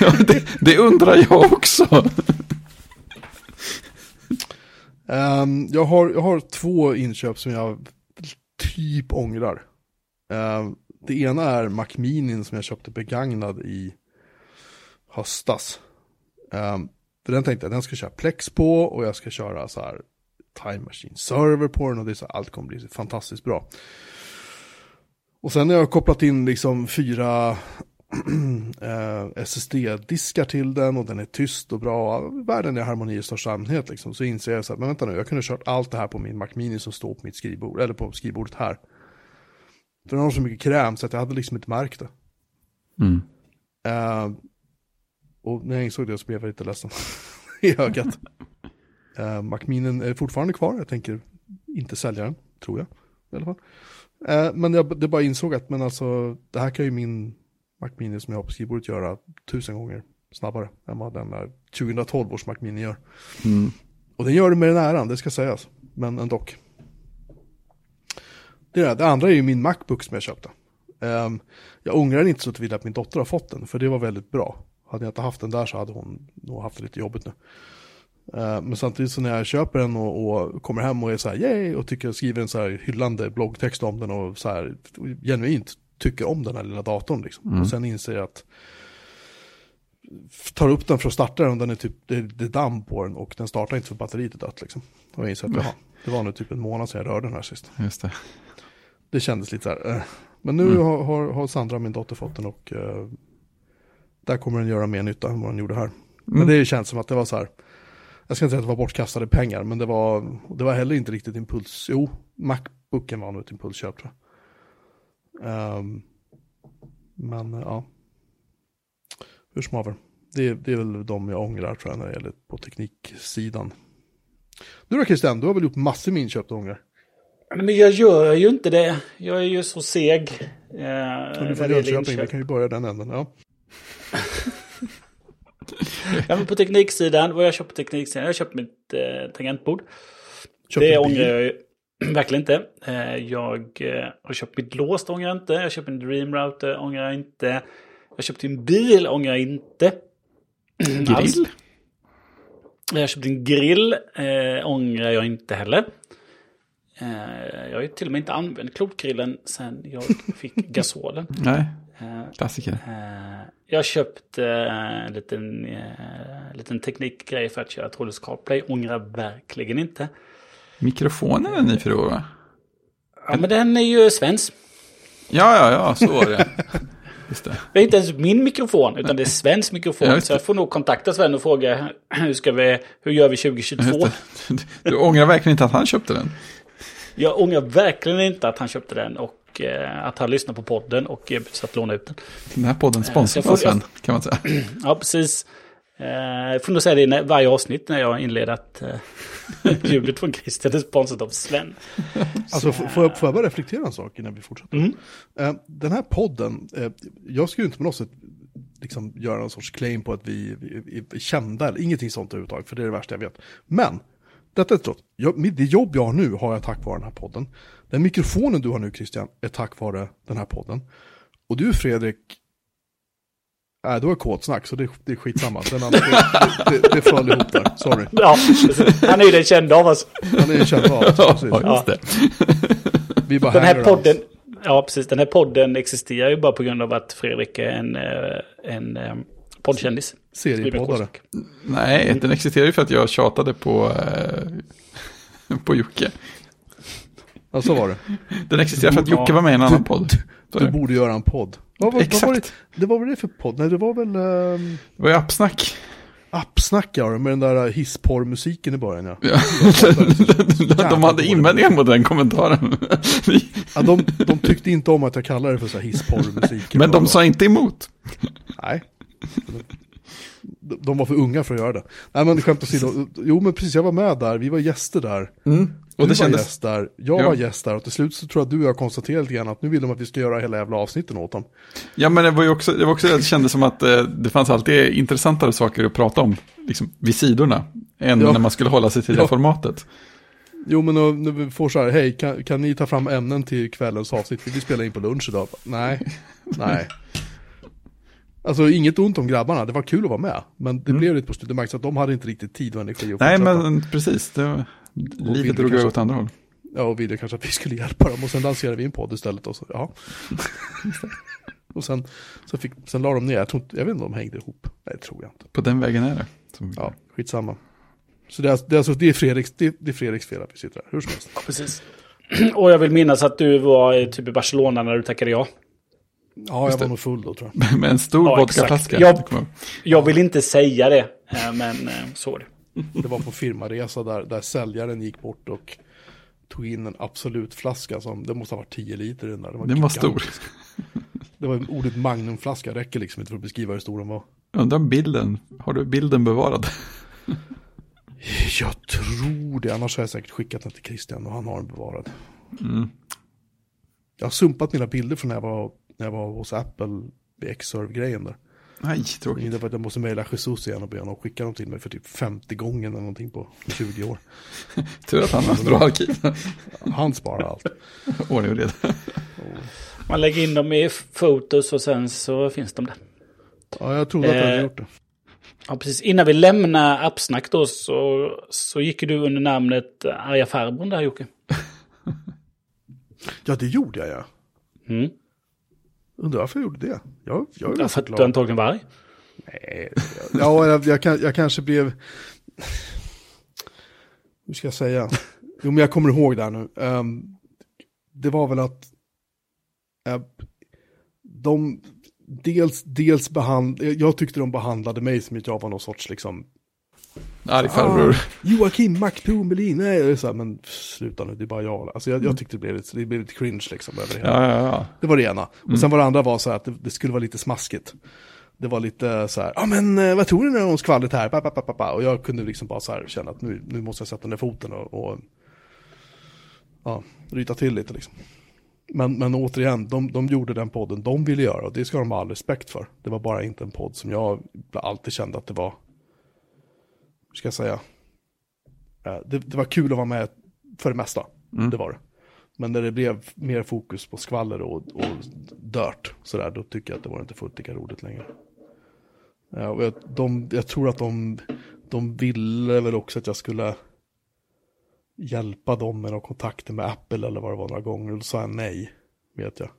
Ja, det, det undrar jag också. Ehm, jag, har, jag har två inköp som jag typ ångrar. Ehm, det ena är Mac Mini som jag köpte begagnad i höstas. Um, för den tänkte jag, den ska köra Plex på och jag ska köra så här Time Machine Server på den och det är så här, allt kommer bli fantastiskt bra. Och sen har jag kopplat in liksom fyra eh, SSD-diskar till den och den är tyst och bra. Världen är harmoni i största allmänhet liksom. Så inser jag så här, men vänta nu, jag kunde ha kört allt det här på min Mac Mini som står på mitt skrivbord, eller på skrivbordet här. För den har så mycket kräm så att jag hade liksom inte märkt det. Mm. Eh, och när jag insåg det så blev jag lite ledsen i ögat. Uh, Macminen är fortfarande kvar, jag tänker inte sälja den, tror jag. I alla fall. Eh, men jag det bara insåg att men alltså, det här kan ju min Mac Mini som jag har på skrivbordet göra tusen gånger snabbare än vad den där 2012 års Mac Mini gör. Mm. Och den gör det med den äran, det ska sägas. Men ändå. Det, där, det andra är ju min Macbook som jag köpte. Um, jag ångrar inte så att att min dotter har fått den, för det var väldigt bra. Hade jag inte haft den där så hade hon nog haft det lite jobbigt nu. Uh, men samtidigt så när jag köper den och, och, kommer hem och är så här yay och tycker, skriver en så här hyllande bloggtext om den och så här genuint tycker om den här lilla datorn liksom. Mm. Och sen inser jag att tar upp den för att starta den och den är typ, det, det är damm på den och den startar inte för batteriet är dött liksom. Och jag inser att jaha, det var nu typ en månad sedan jag rörde den här sist. Just det. Det kändes lite så här, äh. Men nu mm. har, har, Sandra, min dotter, fått den och uh, där kommer den göra mer nytta än vad den gjorde här. Mm. Men det känns som att det var så här, jag ska inte säga att det var bortkastade pengar, men det var, det var heller inte riktigt impuls. Jo, Macbooken var nog ett impulsköp tror jag. Um, men ja, hur som haver. Det, det är väl de jag ångrar tror jag när det gäller på tekniksidan. Du då Christian, du har väl gjort massor med inköp du ångrar? Men jag gör ju inte det. Jag är ju så seg. Eh, du från Jönköping, vi kan ju börja den änden. Ja. ja, men på tekniksidan, vad jag köpt på tekniksidan, jag har köpt mitt eh, tangentbord. Köpt det ångrar jag ju verkligen inte. Eh, jag eh, har köpt mitt lås, ångrar jag inte. Jag har köpt en Dream Router, ångrar jag inte. Jag har köpt en bil, ångrar jag inte. Grill? Jag har köpt en grill, eh, ångrar jag inte heller. Eh, jag har ju till och med inte använt klotgrillen sen jag fick gasolen. Nej, eh, klassiker. Eh, jag har köpt en liten, liten teknikgrej för att köra trådlös CarPlay. Ångrar verkligen inte. Mikrofonen är ny för år va? Ja, men den är ju svensk. Ja, ja, ja, så var det. Just det. det är inte ens min mikrofon, utan det är svensk mikrofon. Ja, så jag får nog kontakta Sven och fråga hur, ska vi, hur gör vi 2022? Du ångrar verkligen inte att han köpte den? Jag ångrar verkligen inte att han köpte den och eh, att han lyssnade på podden och erbjöd sig att låna ut den. Den här podden sponsras av Sven, kan man säga. ja, precis. Eh, jag får nog säga det i varje avsnitt när jag inleder att eh, ljudet från Christian är sponsrat av Sven. Alltså, får jag, får jag bara reflektera en sak innan vi fortsätter? Mm. Eh, den här podden, eh, jag skulle inte på något sätt liksom göra någon sorts claim på att vi, vi är kända, ingenting sånt överhuvudtaget, för det är det värsta jag vet. Men detta är trots. Jag, det jobb jag har nu har jag tack vare den här podden. Den mikrofonen du har nu Christian är tack vare den här podden. Och du Fredrik, Nej, du har kåtsnack så det, det är skitsamma. Den andra, det, det, det föll ihop där, sorry. Ja, han är ju den kända av oss. Han är den kända av oss, precis. Ja, just det. Vi bara den här podden, Ja, precis. Den här podden existerar ju bara på grund av att Fredrik är en, eh, en, en eh, poddkändis. Seriepoddare. Nej, den existerar ju för att jag tjatade på, eh, på Jocke. Ja, så var det. Den existerar för att Jocke var med i en annan podd. Du, du borde göra en podd. Vad var, Exakt. Vad var det, det var väl det för podd? Nej, det var väl... Um... Det var ju Appsnack. Appsnack ja, med den där hissporrmusiken i början ja. ja. de, de hade invändningar mot den kommentaren. ja, de, de tyckte inte om att jag kallade det för så här hissporrmusik. Men de sa inte emot. Nej, de var för unga för att göra det. Nej men skämt åsido, jo men precis jag var med där, vi var gäster där. Mm. Och du det var kändes... gäst där, jag ja. var gäst där och till slut så tror jag att du och jag konstaterade lite grann att nu vill de att vi ska göra hela jävla avsnitten åt dem. Ja men det var ju också, det var också det kändes som att eh, det fanns alltid intressantare saker att prata om, liksom vid sidorna, än ja. när man skulle hålla sig till ja. det formatet. Jo men när vi får så här, hej kan, kan ni ta fram ämnen till kvällens avsnitt, vi spela in på lunch idag. Nej, nej. Alltså inget ont om grabbarna, det var kul att vara med. Men det mm. blev lite på slutet, det märks att de hade inte riktigt tid och energi att Nej men precis, det var, livet drog över åt andra håll. Ja, och ville kanske att vi skulle hjälpa dem och sen lanserade vi en podd istället och så, ja. och sen, så fick, sen la de ner, jag, tror inte, jag vet inte om de hängde ihop. Nej, tror jag inte. På den vägen är det. Ja, skitsamma. Så det är, det är, alltså, det är, Fredriks, det, det är Fredriks fel att vi sitter här, hur som helst. Precis. Och jag vill minnas att du var typ i Barcelona när du tackade ja. Ja, jag var nog full då tror jag. Med en stor Ja, vodkaflaska. Jag- jag vill inte säga det, eh, men så är det. Det var på firmaresa där, där säljaren gick bort och tog in en absolut flaska som, det måste ha varit 10 liter i den där. Den var, Den var stor. Det var ordet magnumflaska, räcker liksom inte för att beskriva hur stor den var. Undrar om bilden, har du bilden bevarad? Jag tror det, annars har jag säkert skickat den till Christian och han har den bevarad. Mm. Jag har sumpat mina bilder från när jag var, när jag var hos Apple vid Xserve-grejen där. Nej, tråkigt. Inte för att jag måste mejla Jesus igen och be honom skicka dem till mig för typ 50 gånger eller någonting på 20 år. Tur att han har bra arkiv. Han sparar allt. Ordning och reda. Man lägger in dem i fotos och sen så finns de där. Ja, jag trodde att jag hade Eh. gjort det. Ja, precis. Innan vi lämnar appsnack då så, så gick du under namnet Arga farbrorn där Jocke. Ja, det gjorde jag ja. Mm. Undrar varför jag gjorde det. Jag, jag är Ja, för att du antagligen var arg. Nej, ja, jag, jag, kan, jag kanske blev... Hur ska jag säga? Jo, men jag kommer ihåg det här nu. Ehm, det var väl att eh, de dels, dels behand, jag tyckte de behandlade mig som att jag var någon sorts liksom Arg farbror. Ah, Joakim Mack Melin, nej, så här, men sluta nu, det är bara jag. Alltså jag, jag tyckte det blev lite, det blev lite cringe liksom. Över det, hela. Ja, ja, ja. det var det ena. Och sen var det andra var så här att det, det skulle vara lite smaskigt. Det var lite så här, ja men eh, vad tror ni om skvallret här? Pa, pa, pa. Och jag kunde liksom bara så här känna att nu, nu måste jag sätta ner foten och, och ja, ryta till lite liksom. Men, men återigen, de, de gjorde den podden de ville göra och det ska de ha all respekt för. Det var bara inte en podd som jag alltid kände att det var, ska jag säga, Eh, det, det var kul att vara med för det mesta, det var det. Men när det blev mer fokus på skvaller och, och dirt, sådär, då tycker jag att det var inte fullt lika roligt längre. Ja, och jag, de, jag tror att de, de ville väl också att jag skulle hjälpa dem med några kontakter med Apple eller vad det var några gånger. Och då sa jag nej, vet jag.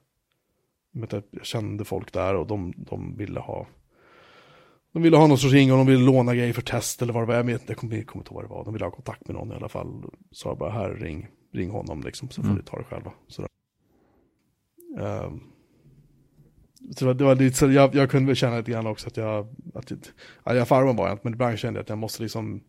Jag kände folk där och de, de ville ha de ville ha någon sorts ingång, de ville låna grejer för test eller vad det var. Jag, vet, inte, jag kommer, jag kommer inte ihåg vad det var. De ville ha kontakt med någon i alla fall. Så jag bara, här ring, ring honom liksom, så får Mm. ni ta det själva. Sådär. Ehm, så det var, lite så, jag, jag kunde väl känna lite grann också att jag, att jag, ja, jag farmor var jag inte, men ibland kände jag att jag måste liksom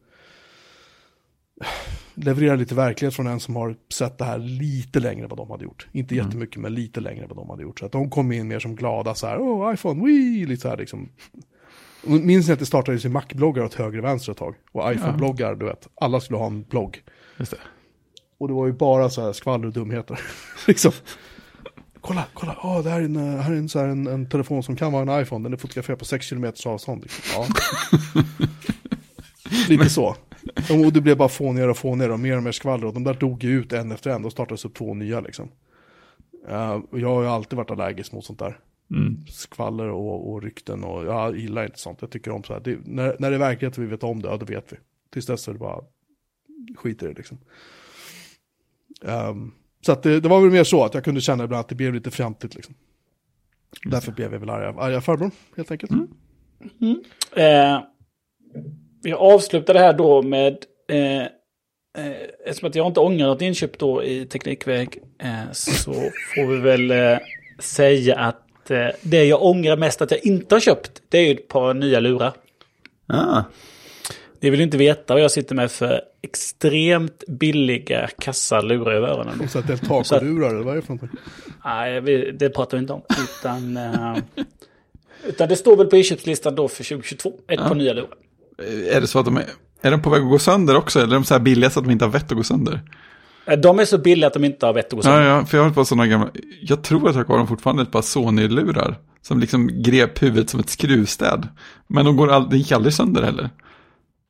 leverera lite verklighet från en som har sett det här lite längre än vad de hade gjort. Inte Mm. jättemycket, men lite längre än vad de hade gjort. Så att de kom in mer som glada så här, åh, iPhone, wii, lite så här liksom. Minns ni att det startades ju Mac-bloggar åt höger och vänster ett tag? Och iPhone-bloggar, du vet, alla skulle ha en blogg. Just det. Och det var ju bara så här skvaller och dumheter. liksom. Kolla, kolla, oh, det här är, en, eh, här är en, så här, en, en telefon som kan vara en iPhone. Den är fotograferad på 6 km avstånd. Liksom. Ja. Lite så. Och det blev bara fånigare och fånigare och mer och mer skvaller. Och de där dog ju ut en efter en. Då startades upp två nya liksom. Och jag har ju alltid varit allergisk mot sånt där. Mm. Skvaller och, och rykten och jag gillar inte sånt. Jag tycker om så här. Det, när, när det är verklighet vi vet om det, ja då vet vi. Tills dess är det bara skit i det liksom. Ehm, så att det, det var väl mer så att jag kunde känna ibland att det blev lite fjantigt liksom. Därför blev jag väl arga, arga farbror, helt enkelt. Eh, vi avslutar det här då med... Eh, eh, eftersom att jag inte ångrar något inköp då i teknikväg eh, så får vi väl eh, säga att eh, det jag ångrar mest att jag inte har köpt det är ju ett par nya lurar. Ah, Ni vill ju inte veta vad jag sitter med för extremt billiga kassalurar över öronen. Så att det är takolurar eller vad är det för någonting? Nej, det pratar vi inte om. Utan, eh, utan det står väl på inköpslistan då för 2022. Ett par nya lurar. är det så att de är, är de på väg att gå sönder också? Eller är de så här billiga så att de inte har vett att gå sönder? Eh, De är så billiga att de inte har vett att gå Ja, sönder. ja, för jag har på sådana gamla, jag tror att jag har kvar dem fortfarande, ett par Sony-lurar. Som liksom grep huvudet som ett skruvstäd. Men de, går all, det gick aldrig sönder heller.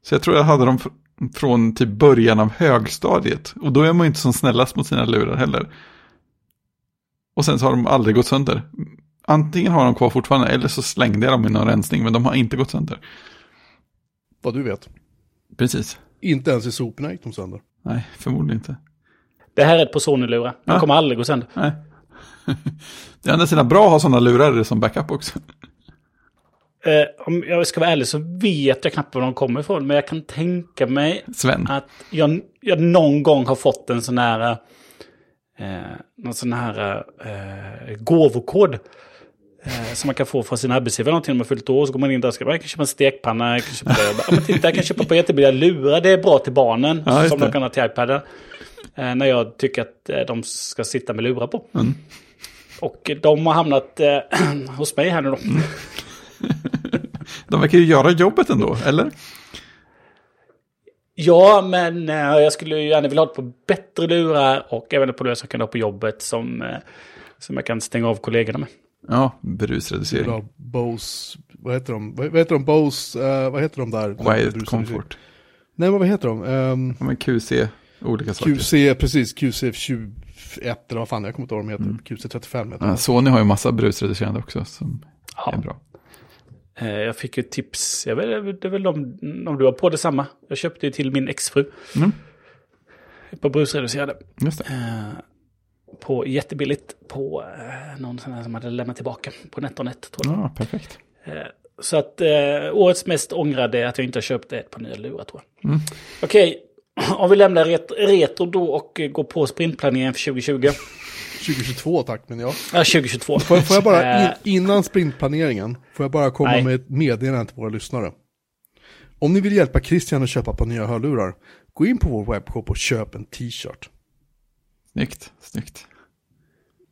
Så jag tror jag hade dem fr- från typ början av högstadiet. Och då är man ju inte som snällast mot sina lurar heller. Och sen så har de aldrig gått sönder. Antingen har de kvar fortfarande eller så slängde jag dem i någon rensning. Men de har inte gått sönder. Vad du vet. Precis. Inte ens i soporna gick de sönder. Nej, förmodligen inte. Det här är ett par Sony-lurar. De Ja. kommer aldrig gå sönder. Nej. Det är andra sidan bra att ha sådana lurar som backup också. Eh, om jag ska vara ärlig så vet jag knappt var de kommer ifrån. Men jag kan tänka mig Sven. att jag, jag någon gång har fått en sån här... Eh, någon sån här eh, gåvokod. Eh, som man kan få från sin arbetsgivare någonting när man fyllt år. Så går man in där och ska man kan köpa en stekpanna, jag kan köpa det. Ja, men titta, jag kan köpa på jättebilliga lurar. Det är bra till barnen. Ja, som det. de kan ha till iPaden. Eh, när jag tycker att eh, de ska sitta med lurar på. Mm. Och de har hamnat eh, hos mig här nu då. De verkar ju göra jobbet ändå, eller? Ja, men eh, jag skulle ju gärna vilja ha det på bättre lurar och även på lurar som jag kan ha på jobbet som, eh, som jag kan stänga av kollegorna med. Ja, brusreducering. ha Bose, vad heter de? Vad vad heter de? Bose, eh, vad heter de där? Quiet comfort. Nej, men vad heter de? Um, Ja, men QC, olika saker. QC, precis, QC 21 eller vad fan, jag kommer inte ihåg vad de heter. QC 35 heter Ja. Sony har ju massa brusreducerande också som Ja. är bra. Eh, Jag fick ju ett tips, jag vet, det är väl om, om du har på detsamma. Jag köpte ju till min exfru. Mm. Ett par brusreducerade. Just det. Eh, på jättebilligt på eh, någon sån här som hade lämnat tillbaka på NetOnNet. Tror jag. Ja, perfekt. Så att eh, årets mest ångrade är att jag inte har köpt ett par nya lurar tror jag. Mm. Okej, om vi lämnar ret retro då och går på sprintplaneringen för 2020. 2022 tack, men ja. Ja, 2022. Får, får jag bara, in, Eh, innan sprintplaneringen, får jag bara komma Nej. med ett meddelande till våra lyssnare. Om ni vill hjälpa Christian att köpa på nya hörlurar, gå in på vår webbshop och köp en t-shirt. Snyggt, snyggt.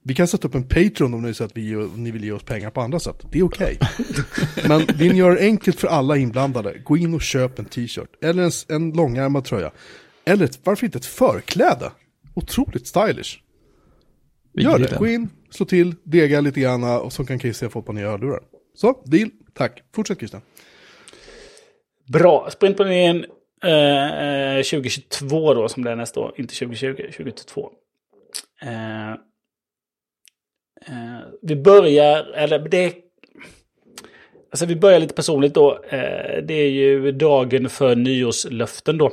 Vi kan sätta upp en Patreon om ni, så att vi, ni vill ge oss pengar på andra sätt. Det är okej. Men vill ni göra det enkelt för alla inblandade, gå in och köp en t-shirt. Eller en, en långärmad tröja. Eller ett, varför inte ett förkläde? Otroligt stylish. Gör det. Gå in, slå till, dega lite grann och så kan Christian få på nya hörlurar. Så, deal. Tack. Fortsätt Christian. Bra, sprintplaneringen eh, eh, 2022 då som det är nästa år, inte 2020, 2022. Eh, eh, vi börjar, eller det Alltså vi börjar lite personligt då. Eh, det är ju dagen för nyårslöften då.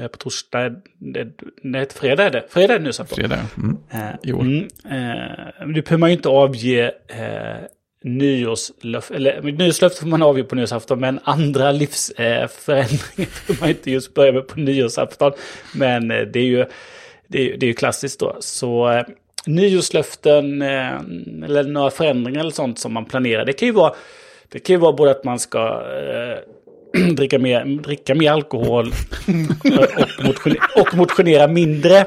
Eh, på torsdag, det, nej, fredag är det. Fredag är det nyårsafton. Fredag, mm. Eh, I år. Mm, eh, det behöver man ju inte avge eh, nyårslöften. Eller men nyårslöften får man avge på nyårsafton. Men andra livsförändringar eh, får man inte just börja med på nyårsafton. Men det är ju det är, det är ju klassiskt då. Så nyårslöften eh, eller några förändringar eller sånt som man planerar. Det kan ju vara, det kan ju vara både att man ska eh, dricka, mer, dricka mer alkohol och, motionera, och motionera mindre.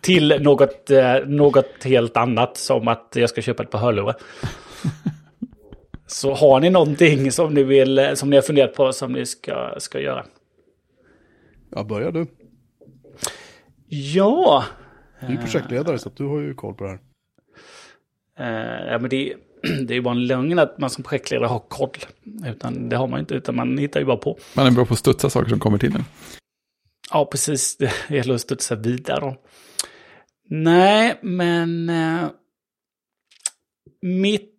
Till något, eh, något helt annat som att jag ska köpa ett par hörlurar. Så har ni någonting som ni, vill, eh, som ni har funderat på som ni ska, ska göra? Ja, börja du. Ja, Du är ju projektledare så att du har ju koll på det här. eh, ja men det, det är ju bara en lögn att man som projektledare har koll. Utan det har man inte, utan man hittar ju bara på. Man är bra på att studsa saker som kommer till en. Ja, precis. Det gäller att studsa vidare. Nej, men... Eh, mitt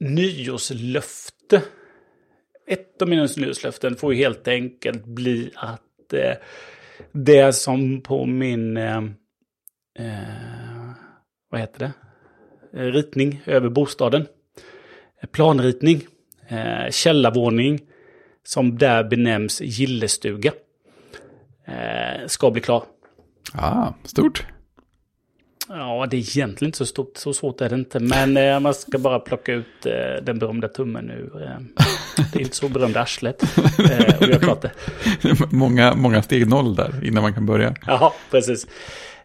nyårslöfte. Ett av mina nyårslöften får ju helt enkelt bli att eh, det som på min... Eh, eh, vad heter det? Eh, ritning över bostaden. Eh, Planritning. Eh, källarvåning. Som där benämns gillestuga eh, ska bli klar. Ah, stort. Ja, det är egentligen inte så stort, så svårt är det inte. Men eh, man ska bara plocka ut eh, den berömda tummen ur eh, det är inte så berömda arslet. Eh, och jag många, många steg noll där innan man kan börja. Ja, precis.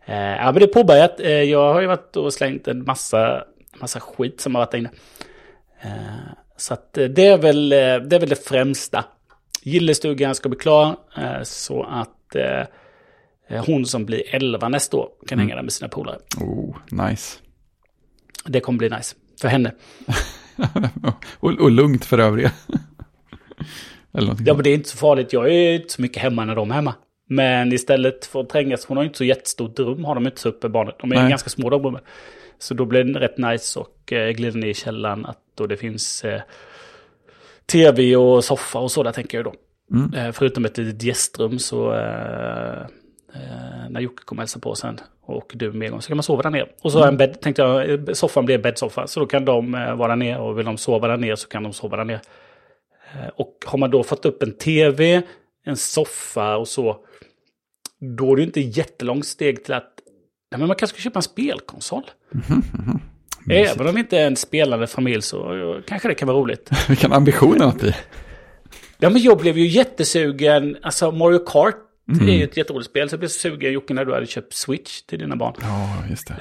Eh, ja, men det är påbörjat. Eh, jag har ju varit och slängt en massa, massa skit som har varit där inne. Eh, så att det är, väl, det är väl det främsta. Gillestugan ska bli klar så att hon som blir 11 nästa år kan hänga där med sina polare. Oh, nice. Det kommer bli nice för henne. och, och lugnt för övriga. Ja, men det är inte så farligt. Jag är inte så mycket hemma när de är hemma. Men istället för att trängas, hon har inte så jättestort rum, har de inte så uppe barnet. De är Nej. ganska små de rummen. Så då blir det rätt nice och eh, glider ner i källaren att då det finns eh, tv och soffa och så där tänker jag då. Mm. Eh, förutom ett litet gästrum så eh, eh, när Jocke kommer hälsa på sen och du med en gång så kan man sova där nere. Och så jag en bädd, tänkte jag, eh, soffan blir bäddsoffa. Så då kan de eh, vara där nere och vill de sova där nere så kan de sova där nere. Och har man då fått upp en tv, en soffa och så, då är det ju inte jättelångt steg till att nej, men man kanske ska köpa en spelkonsol. Även om vi inte är en spelande familj så eh, kanske det kan vara roligt. Vilken ambition att bli. Ja, men jag blev ju jättesugen. Alltså Mario Kart är ju ett jätteroligt spel. Så jag blev sugen Jocke när du hade köpt Switch till dina barn. Ja, just det.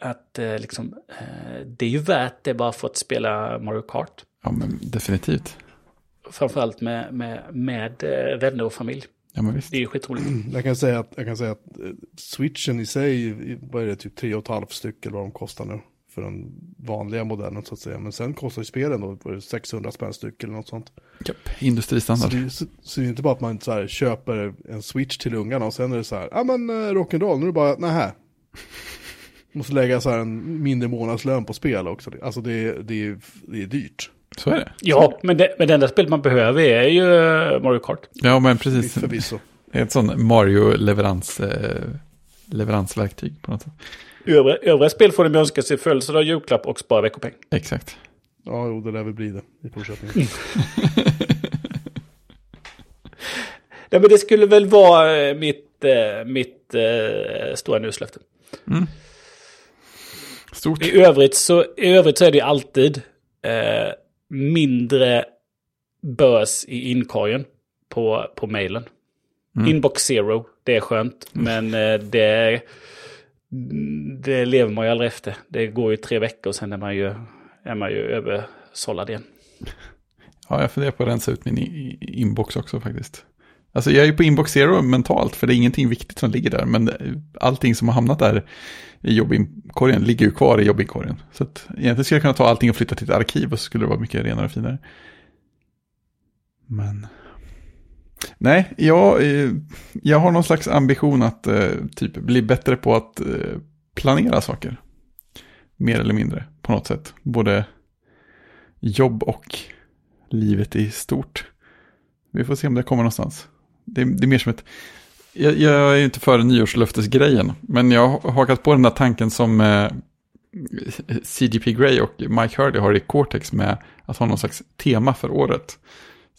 Att eh, liksom, eh, det är ju värt det bara för att spela Mario Kart. Ja, men definitivt. Framförallt med, med, med eh, vänner och familj. Ja, men visst. Det är ju skitroligt. Jag kan säga att, jag kan säga att eh, switchen i sig, vad är det, typ 3,5 styck eller vad de kostar nu. För den vanliga modellen så att säga. Men sen kostar ju spelen då vad är det, 600 spänn styck eller något sånt. Japp, Så Industristandard. det, är- så, så det är inte bara att man så här, köper en switch till ungarna och sen är det så här, ja men eh, rock'n'roll, nu är det bara, nähä. Måste lägga så här en mindre månadslön på spel också. Alltså det, det, är, det är dyrt. Så är det. Ja, men det, men det enda spelet man behöver är ju eh, Mario Kart. Ja, men precis. Förvisso. Det är ett sånt Mario-leverans, eh, leveransverktyg på något sätt. Övriga, övriga spel får de önska sig födelsedag, julklapp och spara veckopeng. Exakt. Ja, jo, det lär väl bli det i fortsättningen. Nej, men det skulle väl vara eh, mitt, eh, mitt eh, stora nyårslöfte. Stort. I övrigt så, i övrigt så är det ju alltid eh, mindre bös i inkorgen på, på mailen. Inbox zero, det är skönt. Men eh, det, det lever man ju aldrig efter. Det går ju tre veckor och sen är man ju, är man ju översållad igen. Ja, jag funderar på att rensa ut min inbox också faktiskt. Alltså jag är ju på inbox zero mentalt, för det är ingenting viktigt som ligger där. Men eh, allting som har hamnat där i jobbinkorgen ligger ju kvar i jobbinkorgen. Så att egentligen skulle jag kunna ta allting och flytta till ett arkiv och så skulle det vara mycket renare och finare. Men... Nej, jag, eh, jag har någon slags ambition att eh, typ bli bättre på att planera saker. Mer eller mindre, på något sätt. Både jobb och livet i stort. Vi får se om det kommer någonstans. Det, det är mer som ett... Jag, jag är ju inte för nyårslöftesgrejen, men jag har hakat på den där tanken som eh, CGP Grey och Mike Hurley har i Cortex med att ha någon slags tema för året.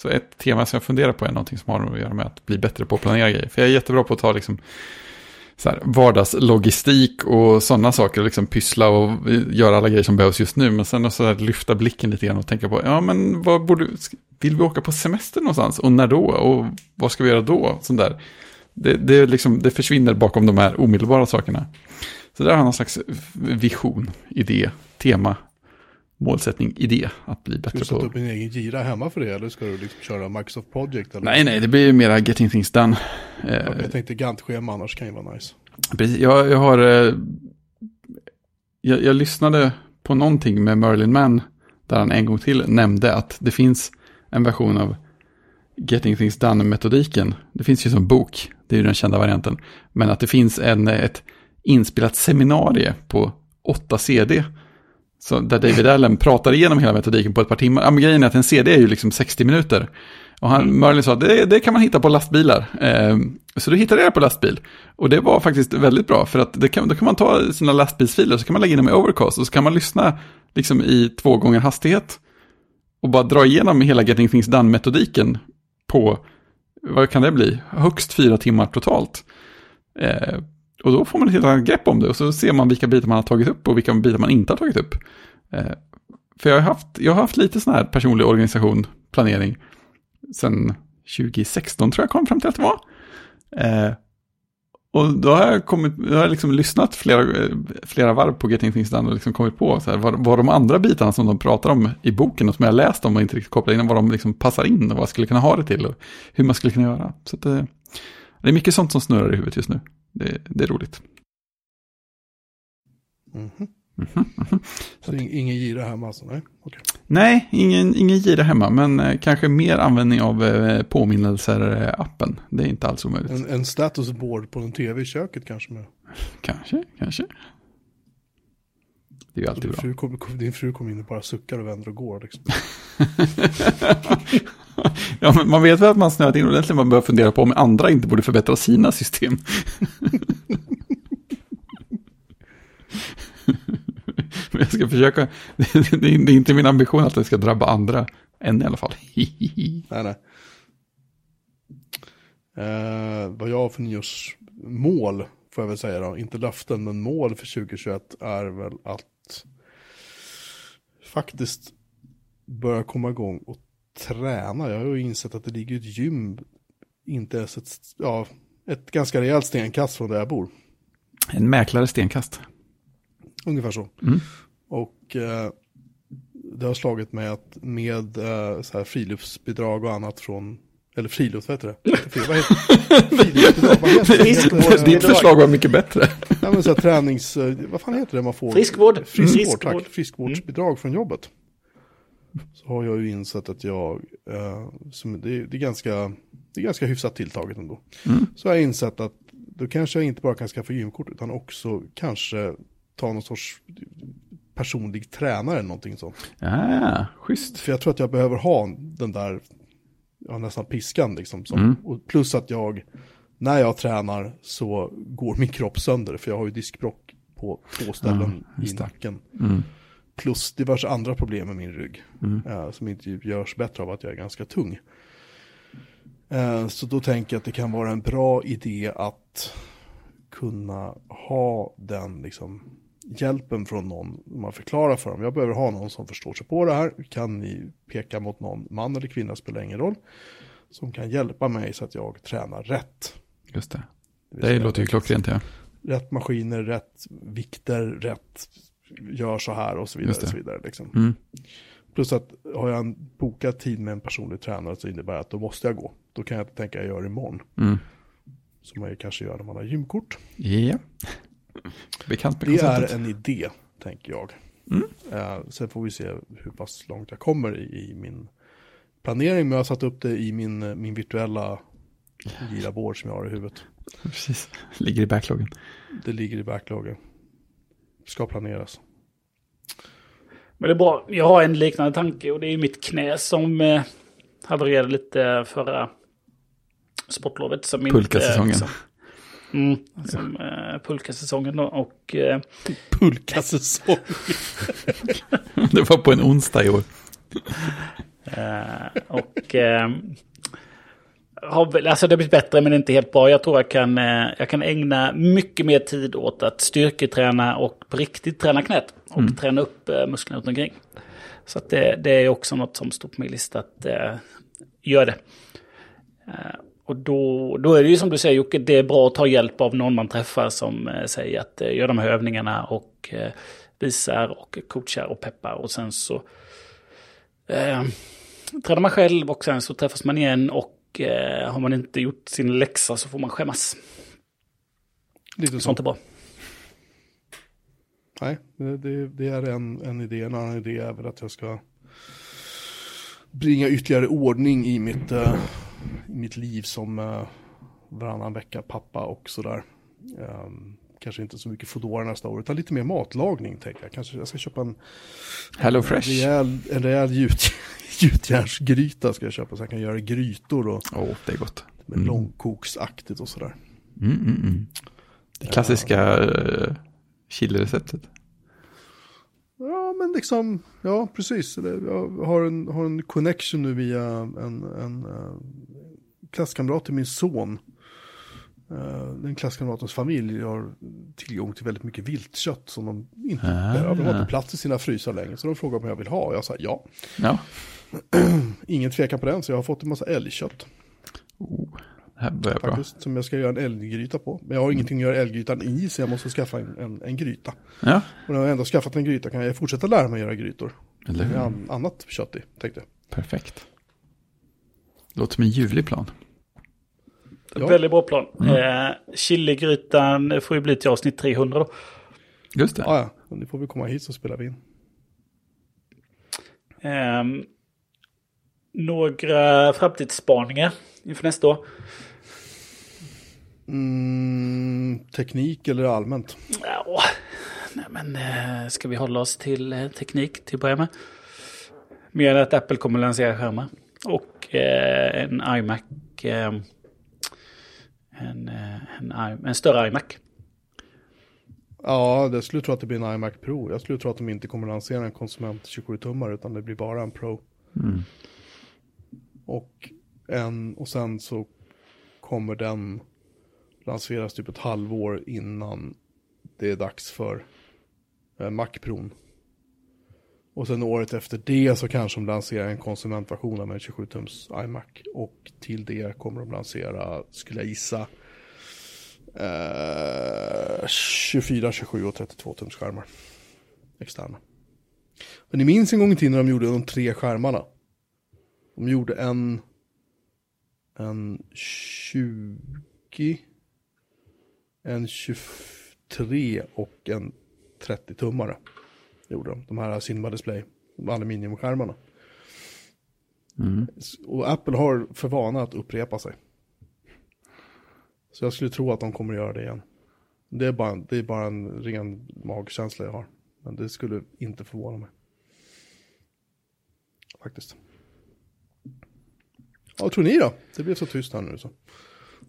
Så ett tema som jag funderar på är någonting som har att göra med att bli bättre på att planera grejer. För jag är jättebra på att ta liksom så här, vardagslogistik och sådana saker, liksom pyssla och göra alla grejer som behövs just nu. Men sen så här, lyfta blicken lite grann och tänka på, ja men vad borde, vill vi åka på semester någonstans? Och när då? Och vad ska vi göra då? Sånt där. Det, det, liksom, det försvinner bakom de här omedelbara sakerna. Så där har jag någon slags vision, idé, tema, målsättning, idé att bli Ska du bättre sätta på. upp en egen gira hemma för det eller ska du liksom köra Microsoft Project? Eller? Nej, nej, det blir ju mera getting things done. Eh, Ja, Jag tänkte Gantt-schema annars kan ju vara nice. Precis, jag, jag har... eh, Jag, jag lyssnade på någonting med Merlin Mann där han en gång till nämnde att det finns en version av Getting Things Done-metodiken. Det finns ju som bok, det är ju den kända varianten. Men att det finns en, ett inspelat seminarie på 8 CD. Så där David Allen pratar igenom hela metodiken på ett par timmar. Ja, men grejen är att en CD är ju liksom 60 minuter. Och han, Merlin sa att det, det kan man hitta på lastbilar. Eh, så då hittade det på lastbil. Och det var faktiskt väldigt bra. För att kan, då kan man ta sina lastbilsfiler och så kan man lägga in dem i overcast. Och så kan man lyssna liksom i två gånger hastighet. Och bara dra igenom hela Getting Things Done-metodiken på, vad kan det bli, högst fyra timmar totalt. Eh, och då får man ett helt annat grepp om det. Och så ser man vilka bitar man har tagit upp och vilka bitar man inte har tagit upp. Eh, för jag har haft, jag har haft lite sån här personlig organisation, planering sen 2016 tror jag kom fram till att det var. Eh, och då har jag, kommit, jag har liksom lyssnat flera, flera varv på Getting Things Done och liksom kommit på så här, vad, vad de andra bitarna som de pratar om i boken och som jag läst om och inte riktigt kopplat in, vad de liksom passar in och vad jag skulle kunna ha det till och hur man skulle kunna göra. Så att, eh, det är mycket sånt som snurrar i huvudet just nu. Det, det är roligt. Mhm. Mhm. Så ing- ingen gira hemma alltså? Nej, okej. Nej, ingen, ingen gira hemma, men eh, kanske mer användning av eh, påminnelser-appen. Det är inte alls omöjligt. En, en statusboard på en tv i köket kanske med. Kanske, kanske. Det är ju alltid Din bra. fru, kom, kom, din fru kommer in och bara suckar och vänder och går liksom. ja, men man vet väl att man snöat in ordentligt. Man börjar fundera på om andra inte borde förbättra sina system. men jag ska försöka. Det är, inte min ambition att det ska drabba andra. Än i alla fall. Nej, nej. Eh, vad jag har för nyårsmål, får jag väl säga då, inte löften, men mål för 2021 är väl att faktiskt börja komma igång och träna. Jag har ju insett att det ligger ett gym, inte ens ett, ja, ett ganska rejält stenkast från där jag bor. En mäklare stenkast. Ungefär så. Mm. Och eh, det har slagit mig att med eh, så här friluftsbidrag och annat från, eller friluft, vad heter det? Friluftsbidrag, vad heter det? Ditt förslag var mycket bättre. Ja, men så här, tränings, eh, vad fan heter det man får? Friskvård. Friskvård, Friskvård. tack. Friskvårdsbidrag från jobbet. Så har jag ju insett att jag, eh, som, det, det, är ganska, det är ganska hyfsat tilltaget ändå. Mm. Så har jag insett att då kanske jag inte bara kan skaffa gymkort utan också kanske ta någon sorts personlig tränare eller någonting sånt. Ja, schysst. För jag tror att jag behöver ha den där, ja, nästan piskan liksom. Som, Mm. och plus att jag, när jag tränar så går min kropp sönder. För jag har ju diskbrock på två ställen Ja, i nacken. Mm. Plus diverse andra problem med min rygg. Mm. eh, som inte görs bättre av att jag är ganska tung. Eh, så då tänker jag att det kan vara en bra idé att kunna ha den liksom, hjälpen från någon. Man förklarar för dem, jag behöver ha någon som förstår sig på det här. Kan ni peka mot någon man eller kvinna spelar ingen roll. Som kan hjälpa mig så att jag tränar rätt. Just det. Det säga låter ju klockrent, ja. Rätt maskiner, rätt vikter, rätt gör så här och så vidare. Det. Och så vidare liksom. Mm. Plus att har jag en bokad tid med en personlig tränare så innebär det att då måste jag gå. Då kan jag inte tänka att jag gör det imorgon. Mm. Som man ju kanske gör när man har gymkort. Ja. Bekant med Det konceptet. är en idé, tänker jag. Mm. Eh, sen får vi se hur pass långt jag kommer i, i min planering. Men jag har satt upp det i min, min virtuella gira-board som jag har i huvudet. Precis. Ligger i backloggen. Det ligger i backloggen. Ska planeras. Men det är bra. Jag har en liknande tanke och det är mitt knä som eh, havererade lite förra sportlovet. Som inte- Pulkasäsongen. Som, mm, som eh, pulkasäsongen då. Och eh, Pulkasäsong. Det var på en onsdag i år. Eh, och eh, har alltså det har blivit bättre men inte helt bra. Jag tror jag kan, eh, jag kan ägna mycket mer tid åt att styrketräna och på riktigt träna knät. Och träna upp eh, musklerna runt omkring. Så det, det är också något som står på min lista att eh, göra det. Och då, då är det ju som du säger Jocke, det är bra att ta hjälp av någon man träffar som eh, säger att eh, gör de här övningarna och eh, visar och coachar och peppar. Och sen så eh, tränar man själv och sen så träffas man igen och eh, har man inte gjort sin läxa så får man skämmas. Lite så. Sånt är bra. Nej, det, det, det är en, en idé. En annan idé är väl att jag ska bringa ytterligare ordning i mitt, eh, i mitt liv som uh, varannan vecka pappa och sådär. Um, kanske inte så mycket Foodora nästa år, utan lite mer matlagning tänker jag. Kanske jag ska köpa en Hello en Fresh. rejäl, en rejäl gjut, gjutjärnsgryta ska jag köpa så jag kan göra grytor och Åh, det är gott. med långkoksaktigt och sådär. Mm, mm, mm. Det klassiska uh, chilireceptet. Ja, men liksom, ja precis. Jag har en, har en connection nu via en, en uh, klasskamrat till min son. Uh, den klasskamratens familj har tillgång till väldigt mycket viltkött som de inte Ah. behöver. De har inte plats i sina frysar längre. Så de frågar om jag vill ha. Jag sa ja. Ja. Ingen tvekan på den, så jag har fått en massa älgkött Oh, här börjar bra. faktiskt. Som jag ska göra en älggryta på. Men jag har ingenting att göra älggrytan i, så jag måste skaffa en, en, en gryta. Ja, Och när jag ändå skaffat en gryta kan jag fortsätta lära mig att göra grytor. eller hur? an, annat kött i, tänkte jag. Perfekt. Låter som en ljuvlig plan. Ja. Väldigt bra plan. Eh, Chiligrytan får ju bli till avsnitt 300 då. Just det. Ja, ja. Men nu får vi komma hit så spelar vi in. Ehm, några framtidsspaningar inför nästa år. Mm, teknik eller allmänt? Ja, nej men eh, ska vi hålla oss till eh, teknik till att börja med? Mer än att Apple kommer lansera skärmar. Och eh, en iMac. Eh, en, en, en större iMac. Ja, det skulle tro att det blir en iMac Pro. Jag skulle tro att de inte kommer lansera en konsument 27-tummare utan det blir bara en Pro. Mm. Och, en, och sen så kommer den lanseras typ ett halvår innan det är dags för eh, Mac-pron. Och sen året efter det så kanske de lanserar en konsumentversion av en 27-tums iMac. Och till det kommer de lansera, skulle jag gissa, eh, 24, 27 och 32 tums skärmar. Externa. Men ni minns en gång i tiden när de gjorde de tre skärmarna? De gjorde en, en 20, en 23 och en 30-tummare. Gjorde de, de här Cinema Display, aluminiumskärmarna. Mm. Och Apple har för vana att upprepa sig. Så jag skulle tro att de kommer att göra det igen. Det är bara, det är bara en ren magkänsla jag har. Men det skulle inte förvåna mig. Faktiskt. Ja, vad tror ni då? Det blev så tyst här nu så.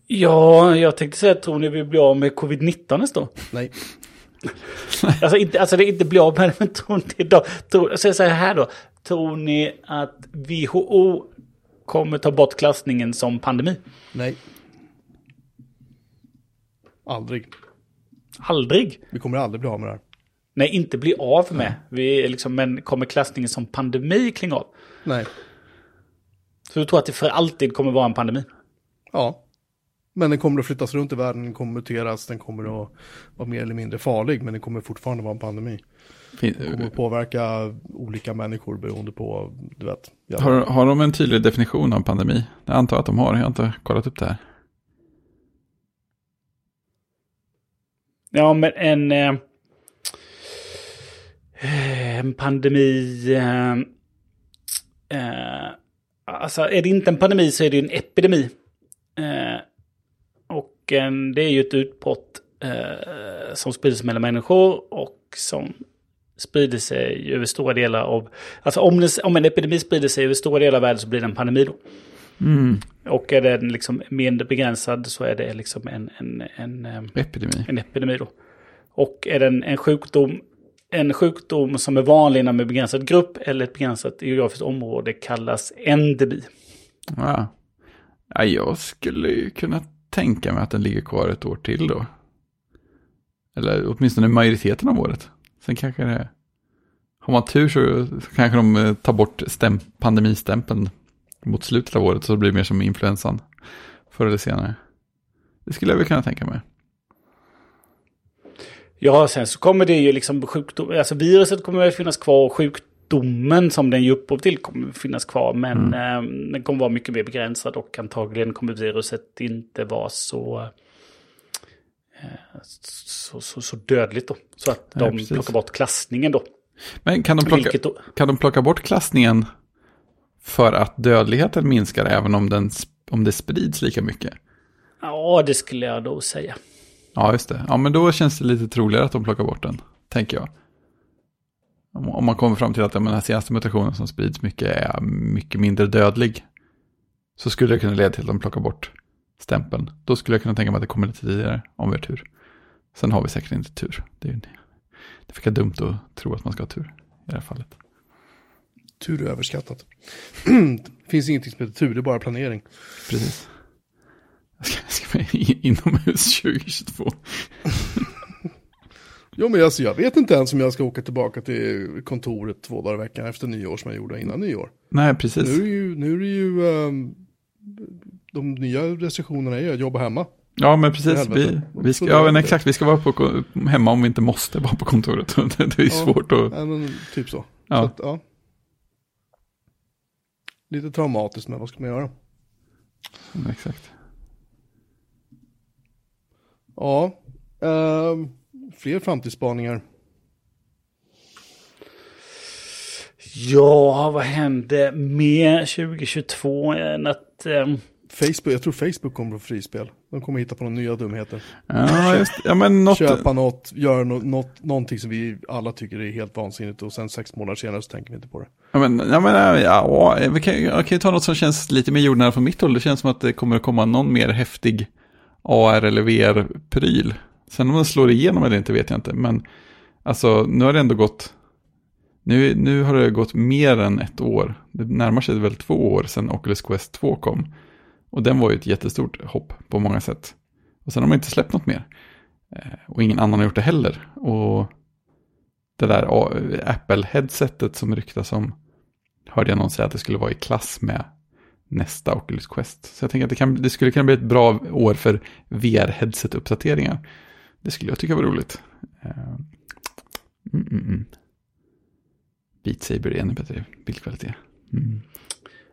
Ja, jag tänkte säga, tror ni vi blir av med covid-19 nästa år? Nej. Alltså, inte, alltså det är inte bli av med det, men tror ni då, tror, så jag säger här då, tror ni att WHO kommer ta bort klassningen som pandemi? Nej. Aldrig. Aldrig. Vi kommer aldrig bli av med det här. Nej, inte bli av med. Vi är liksom, men kommer klassningen som pandemi klinga av? Nej. Så du tror att det för alltid kommer vara en pandemi? Ja. Men den kommer att flyttas runt i världen, den kommer att muteras, den kommer att vara mer eller mindre farlig, men den kommer fortfarande vara en pandemi. Den kommer att påverka olika människor beroende på, du vet. Har, har de en tydlig definition av pandemi? Jag antar att de har, jag har inte kollat upp det här. Ja, men en... Eh, en pandemi... Eh, eh, alltså, är det inte en pandemi så är det ju en epidemi. Det är ju ett utbrott eh, som sprider sig mellan människor och som sprider sig över stora delar av... Alltså om, det, om en epidemi sprider sig över stora delar av världen så blir det en pandemi då. Mm. Och är den liksom mindre begränsad så är det liksom en, en, en, eh, Epidemi. en epidemi då. Och är den en sjukdom, en sjukdom som är vanlig inom en begränsad grupp eller ett begränsat geografiskt område kallas endemi. Ja. ja, jag skulle ju kunna tänka mig att den ligger kvar ett år till då. Eller åtminstone majoriteten av året. Sen kanske det... Har man tur så, så kanske de eh, tar bort stäm, pandemistämpeln mot slutet av året så det blir mer som influensan. Förr eller senare. Det skulle jag väl kunna tänka mig. Ja, sen så kommer det ju liksom sjukdom, alltså viruset kommer att finnas kvar och sjukdomen som den ger upphov till kommer finnas kvar. Men eh, den kommer vara mycket mer begränsad och antagligen kommer viruset inte vara så, eh, så, så, så dödligt då. Så att Nej, de precis. plockar bort klassningen då. Men kan de, plocka, då, kan de plocka bort klassningen för att dödligheten minskar även om, den, om det sprids lika mycket? ja, det skulle jag då säga. Ja, just det. Ja, men då känns det lite troligare att de plockar bort den, tänker jag. Om, man kommer fram till att den här senaste mutationen som sprids mycket är mycket mindre dödlig, så skulle det kunna leda till att de plockar bort stämpeln. Då skulle jag kunna tänka mig att det kommer lite tidigare, om vi har tur. Sen har vi säkert inte tur. Det är det fick jag dumt att tro att man ska ha tur i det här fallet. Tur är överskattat. det finns ingenting som heter tur, det är bara planering. Precis. Jag ska, jag ska vara inomhus 2022. Jo men alltså jag vet inte ens om jag ska åka tillbaka till kontoret två dagar i veckan efter nyår som jag gjorde innan nyår. Nej, precis. Nu är det ju, nu är det ju ehm, de nya restriktionerna är ju att jobba hemma. Ja, men precis. Vi, vi ska, ja, men exakt. Vi ska vara på, hemma om vi inte måste vara på kontoret. Det, det är Ja. svårt att... Ja, men typ så. Ja. så att, ja. Lite traumatiskt men vad ska man göra? Exakt. Ja, ehm, fler framtidsspaningar. Ja, vad hände med 2022 än att... ehm, Facebook, jag tror Facebook kommer på frispel. De kommer hitta på några nya dumheter. Ja, just Ja, men något... Köpa något, göra något, något, någonting som vi alla tycker är helt vansinnigt och sen sex månader senare så tänker vi inte på det. Ja, men, ja, men, ja, vi kan, jag kan ju ta något som känns lite mer jordnära från mitt håll. Det känns som att det kommer att komma någon mer häftig AR eller VR-pryl. Sen om den slår igenom eller inte vet jag inte. Men alltså, nu har det ändå gått... Nu, nu har det gått mer än ett år. Det närmar sig väl två år sedan Oculus Quest 2 kom. Och den var ju ett jättestort hopp på många sätt. Och sen har man inte släppt något mer. Eh, och ingen annan har gjort det heller. Och det där Apple-headsetet som ryktas om, hörde jag någon säga att det skulle vara i klass med nästa Oculus Quest. Så jag tänker att det, kan, det skulle kunna bli ett bra år för VR-headset-uppdateringar. Det skulle jag tycka var roligt. Uh, mm, mm, mm. Beat Saber är ännu bättre bildkvalitet. Mm.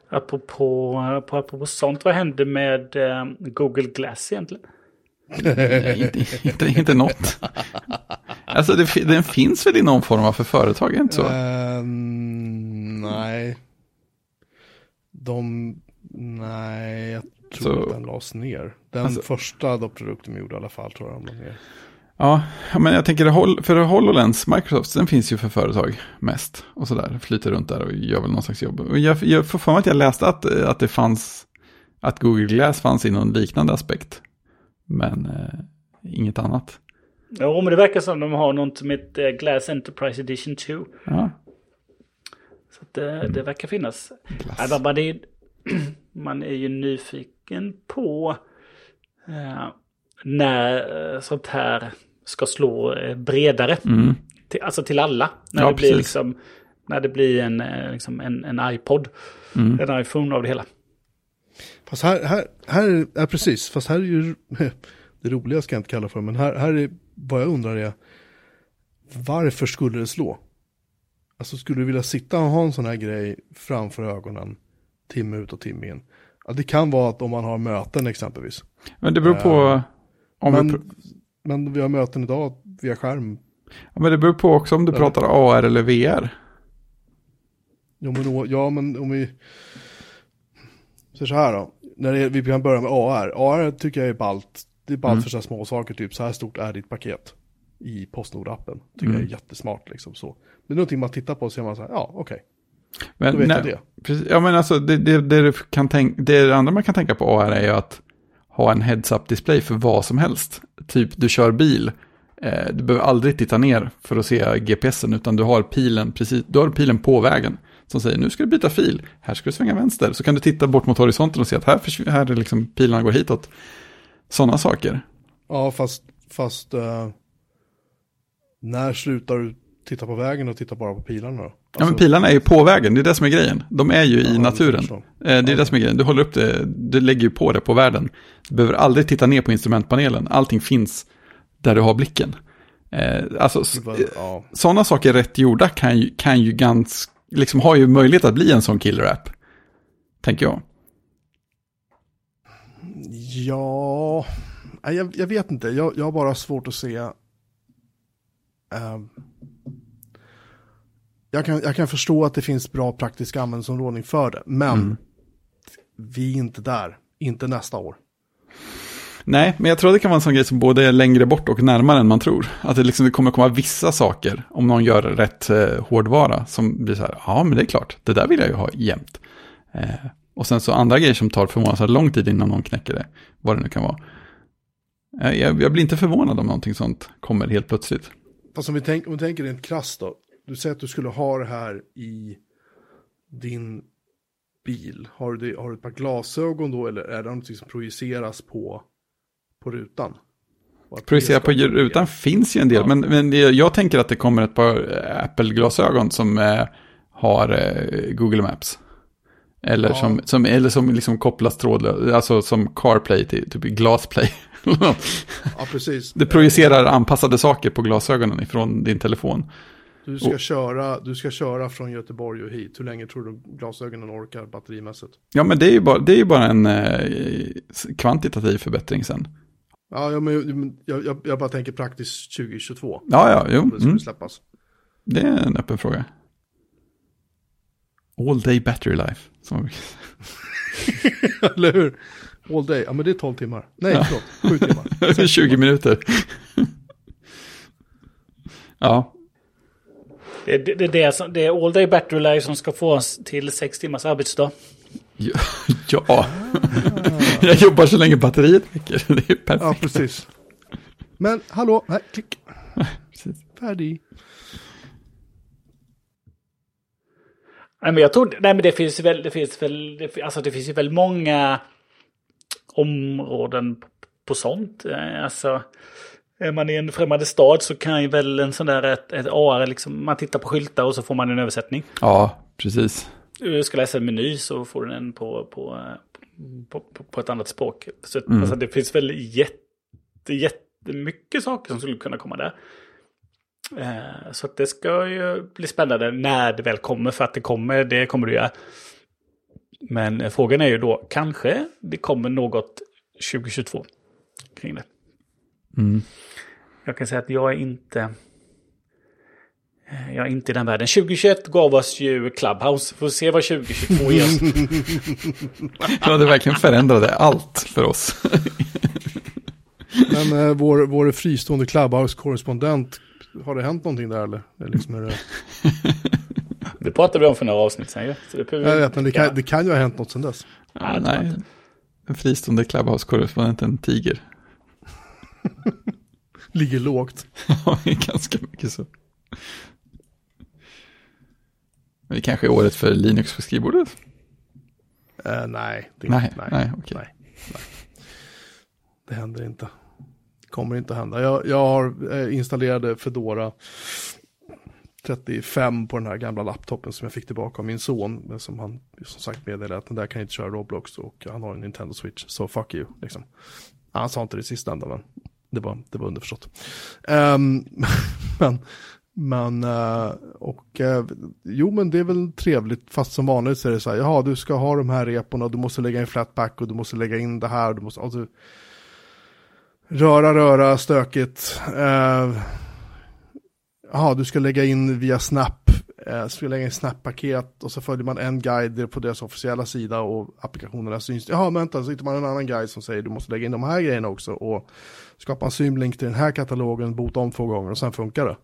Apropå, på, apropå sånt, vad hände med eh, Google Glass egentligen? Nej, inte, inte, inte något. Alltså det, den finns väl i någon form av för företag, inte så? Uh, nej. De, nej, jag tror så, att den lades ner. Den alltså, första produkten gjorde i alla fall tror jag de la ner. Ja, men jag tänker för HoloLens, Microsoft, den finns ju för företag mest. Och sådär, flyter runt där och gör väl någon slags jobb. Och jag, jag får för mig att jag läste att, att det fanns, att Google Glass fanns i någon liknande aspekt. Men eh, inget annat. Jo, men det verkar som de har något som heter eh, Glass Enterprise Edition 2. Ja. Så det, mm. det verkar finnas. Det, man är ju nyfiken på eh, när eh, sånt här ska slå eh, bredare. Mm. Till, alltså till alla. När, ja, det, blir liksom, när det blir en, eh, liksom en, en iPod, mm. en iPhone av det hela. Fast här, här, här är precis, fast här är ju, det roliga ska jag inte kalla för, men här, här är, vad jag undrar är, varför skulle det slå? Alltså skulle du vilja sitta och ha en sån här grej framför ögonen, timme ut och timme in? Ja, det kan vara att om man har möten exempelvis. Men det beror på, om men, vi men vi har möten idag via skärm. Ja, men det beror på också om du pratar AR eller VR. Jo, men, ja, men om vi... Så, så här då. När det, vi kan börja med AR. AR tycker jag är ballt. Det är ballt mm. för så små saker, typ så här stort är ditt paket i Postnord-appen. Tycker mm. jag är jättesmart liksom så. Det är någonting man tittar på och ser man så här, ja okej. Okay. Men, nej, jag det. Precis, ja men alltså det, det, det, kan tänk, det andra man kan tänka på AR är ju att ha en heads-up display för vad som helst. Typ du kör bil, eh, du behöver aldrig titta ner för att se GPSen utan du har pilen, precis, du har pilen på vägen. Som säger nu ska du byta fil, här ska du svänga vänster. Så kan du titta bort mot horisonten och se att här, här är liksom pilarna går hitåt. Sådana saker. Ja, fast, fast uh, när slutar du titta på vägen och titta bara på pilarna då? Alltså... Ja, men pilarna är ju på vägen, det är det som är grejen. De är ju ja, i naturen. Eh, det är ja. det som är grejen. Du håller upp det, du lägger ju på det på världen. Du behöver aldrig titta ner på instrumentpanelen. Allting finns där du har blicken. Eh, alltså, ja. sådana saker rätt gjorda kan ju, kan ju ganska, liksom har ju möjlighet att bli en sån killer-app. Tänker jag. Ja, jag, jag vet inte. Jag, jag har bara svårt att se. Uh, jag, kan, jag kan förstå att det finns bra praktisk användningsområden för det, men mm. vi är inte där. Inte nästa år. Nej, men jag tror det kan vara en sån grej som både är längre bort och närmare än man tror. Att det, liksom, det kommer komma vissa saker, om någon gör rätt eh, hårdvara, som blir så här, ja men det är klart, det där vill jag ju ha jämt. Eh, och sen så andra grejer som tar förvånansvärt lång tid innan någon knäcker det, vad det nu kan vara. Eh, jag, jag, blir inte förvånad om någonting sånt kommer helt plötsligt. Fast om vi, tänk, om vi tänker rent krasst då, du säger att du skulle ha det här i din bil. Har du, har du ett par glasögon då eller är det något som projiceras på, på rutan? Projicera på rutan finns ju en del, ja. men, men jag tänker att det kommer ett par Apple-glasögon som eh, har eh, Google Maps. Eller ja. som, som, eller som liksom kopplas trådlöst, alltså som CarPlay till typ Glasplay. ja, precis. Det projicerar anpassade saker på glasögonen ifrån din telefon. Du ska, och, köra, du ska köra från Göteborg och hit. Hur länge tror du glasögonen orkar batterimässigt? Ja, men det är ju bara, det är bara en eh, kvantitativ förbättring sen. Ja, ja men jag, jag, jag, bara tänker praktiskt 2022. Ja, ja, jo. Det mm. släppas. Det är en öppen fråga. All day battery life. Som Eller hur? All day, ja men det är 12 timmar. Nej, ja. förlåt, 7 timmar. 20 minuter. ja, det, det, det, det, är, det är all day battery life som ska få oss till sex timmars arbetsdag. Ja, ja. jag jobbar så länge batteriet räcker. Det är perfekt. Ja, precis. Men hallå, nej, klick. Färdig. Nej, men jag tror, nej men det finns väl, det finns väl, det, alltså det finns ju väl många områden på, på sånt. Eh, alltså, är man i en främmande stad så kan ju väl en sån där ett, ett AR, liksom, man tittar på skyltar och så får man en översättning. Ja, precis. Du ska läsa en meny så får du den på, på, på, på, på ett annat språk. Så mm. alltså, det finns väl jätte, jättemycket saker som skulle kunna komma där. Eh, så det ska ju bli spännande när det väl kommer, för att det kommer, det kommer det göra. Men frågan är ju då, kanske det kommer något 2022 kring det. Mm. Jag kan säga att jag är inte... Eh, jag är inte i den världen. 2021 gav oss ju Clubhouse. Får se vad 2022 ger oss. ja, det verkligen förändrade allt för oss. Men eh, vår, vår fristående Clubhouse-korrespondent, har det hänt någonting där eller? Det, liksom är det... det pratade vi om för några avsnitt sedan ju. jag vet, men det kan, det kan ju ha hänt något sedan dess. Ja, nej, den fristående Clubhouse-korrespondenten Tiger. Ligger lågt. ja, ganska mycket så. Men det kanske är året för Linux på skrivbordet? Uh, nej, det, nej, nej, nej, okay. nej, nej. Det händer inte. Kommer inte att hända. Jag, jag har eh, installerade Fedora 35 på den här gamla laptopen som jag fick tillbaka av min son. Som han som sagt meddelade att den där kan inte köra Roblox och han har en Nintendo Switch. Så fuck you. Liksom. Han sa inte det sista ända men det var, det var underförstått. Um, men, men, uh, och uh, jo men det är väl trevligt, fast som vanligt så är det så här, jaha du ska ha de här reporna, du måste lägga in flatback och du måste lägga in det här, du måste, alltså, röra, röra, stökigt. Uh, jaha, du ska lägga in via Snap, uh, ska lägga in Snap-paket och så följer man en guide på deras officiella sida och applikationerna syns. Jaha, vänta, så hittar man en annan guide som säger du måste lägga in de här grejerna också och skapa en symlink till den här katalogen, bota om två gånger och sen funkar det.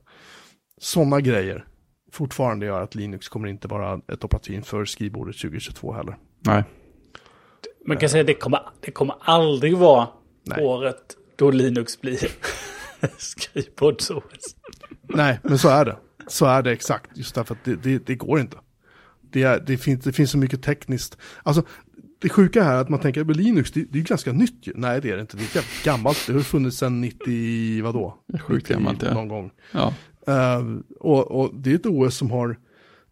Sådana grejer fortfarande gör att Linux kommer inte vara ett operativ för skrivbordet 2022 heller. Nej. Man kan säga att det kommer, det kommer aldrig vara Nej. året då Linux blir skrivbords-OS. Nej, men så är det. Så är det exakt, just därför att det, det, det går inte. Det, är, det, finns, det finns så mycket tekniskt. Alltså, det sjuka här är att man tänker att Linux, det, det är ganska nytt ju. Nej, det är det inte. Det är gammalt. Det har funnits sedan 90, vadå? Sjukt gammalt, ja. Någon gång. Ja. Uh, och, och, det är ett OS som har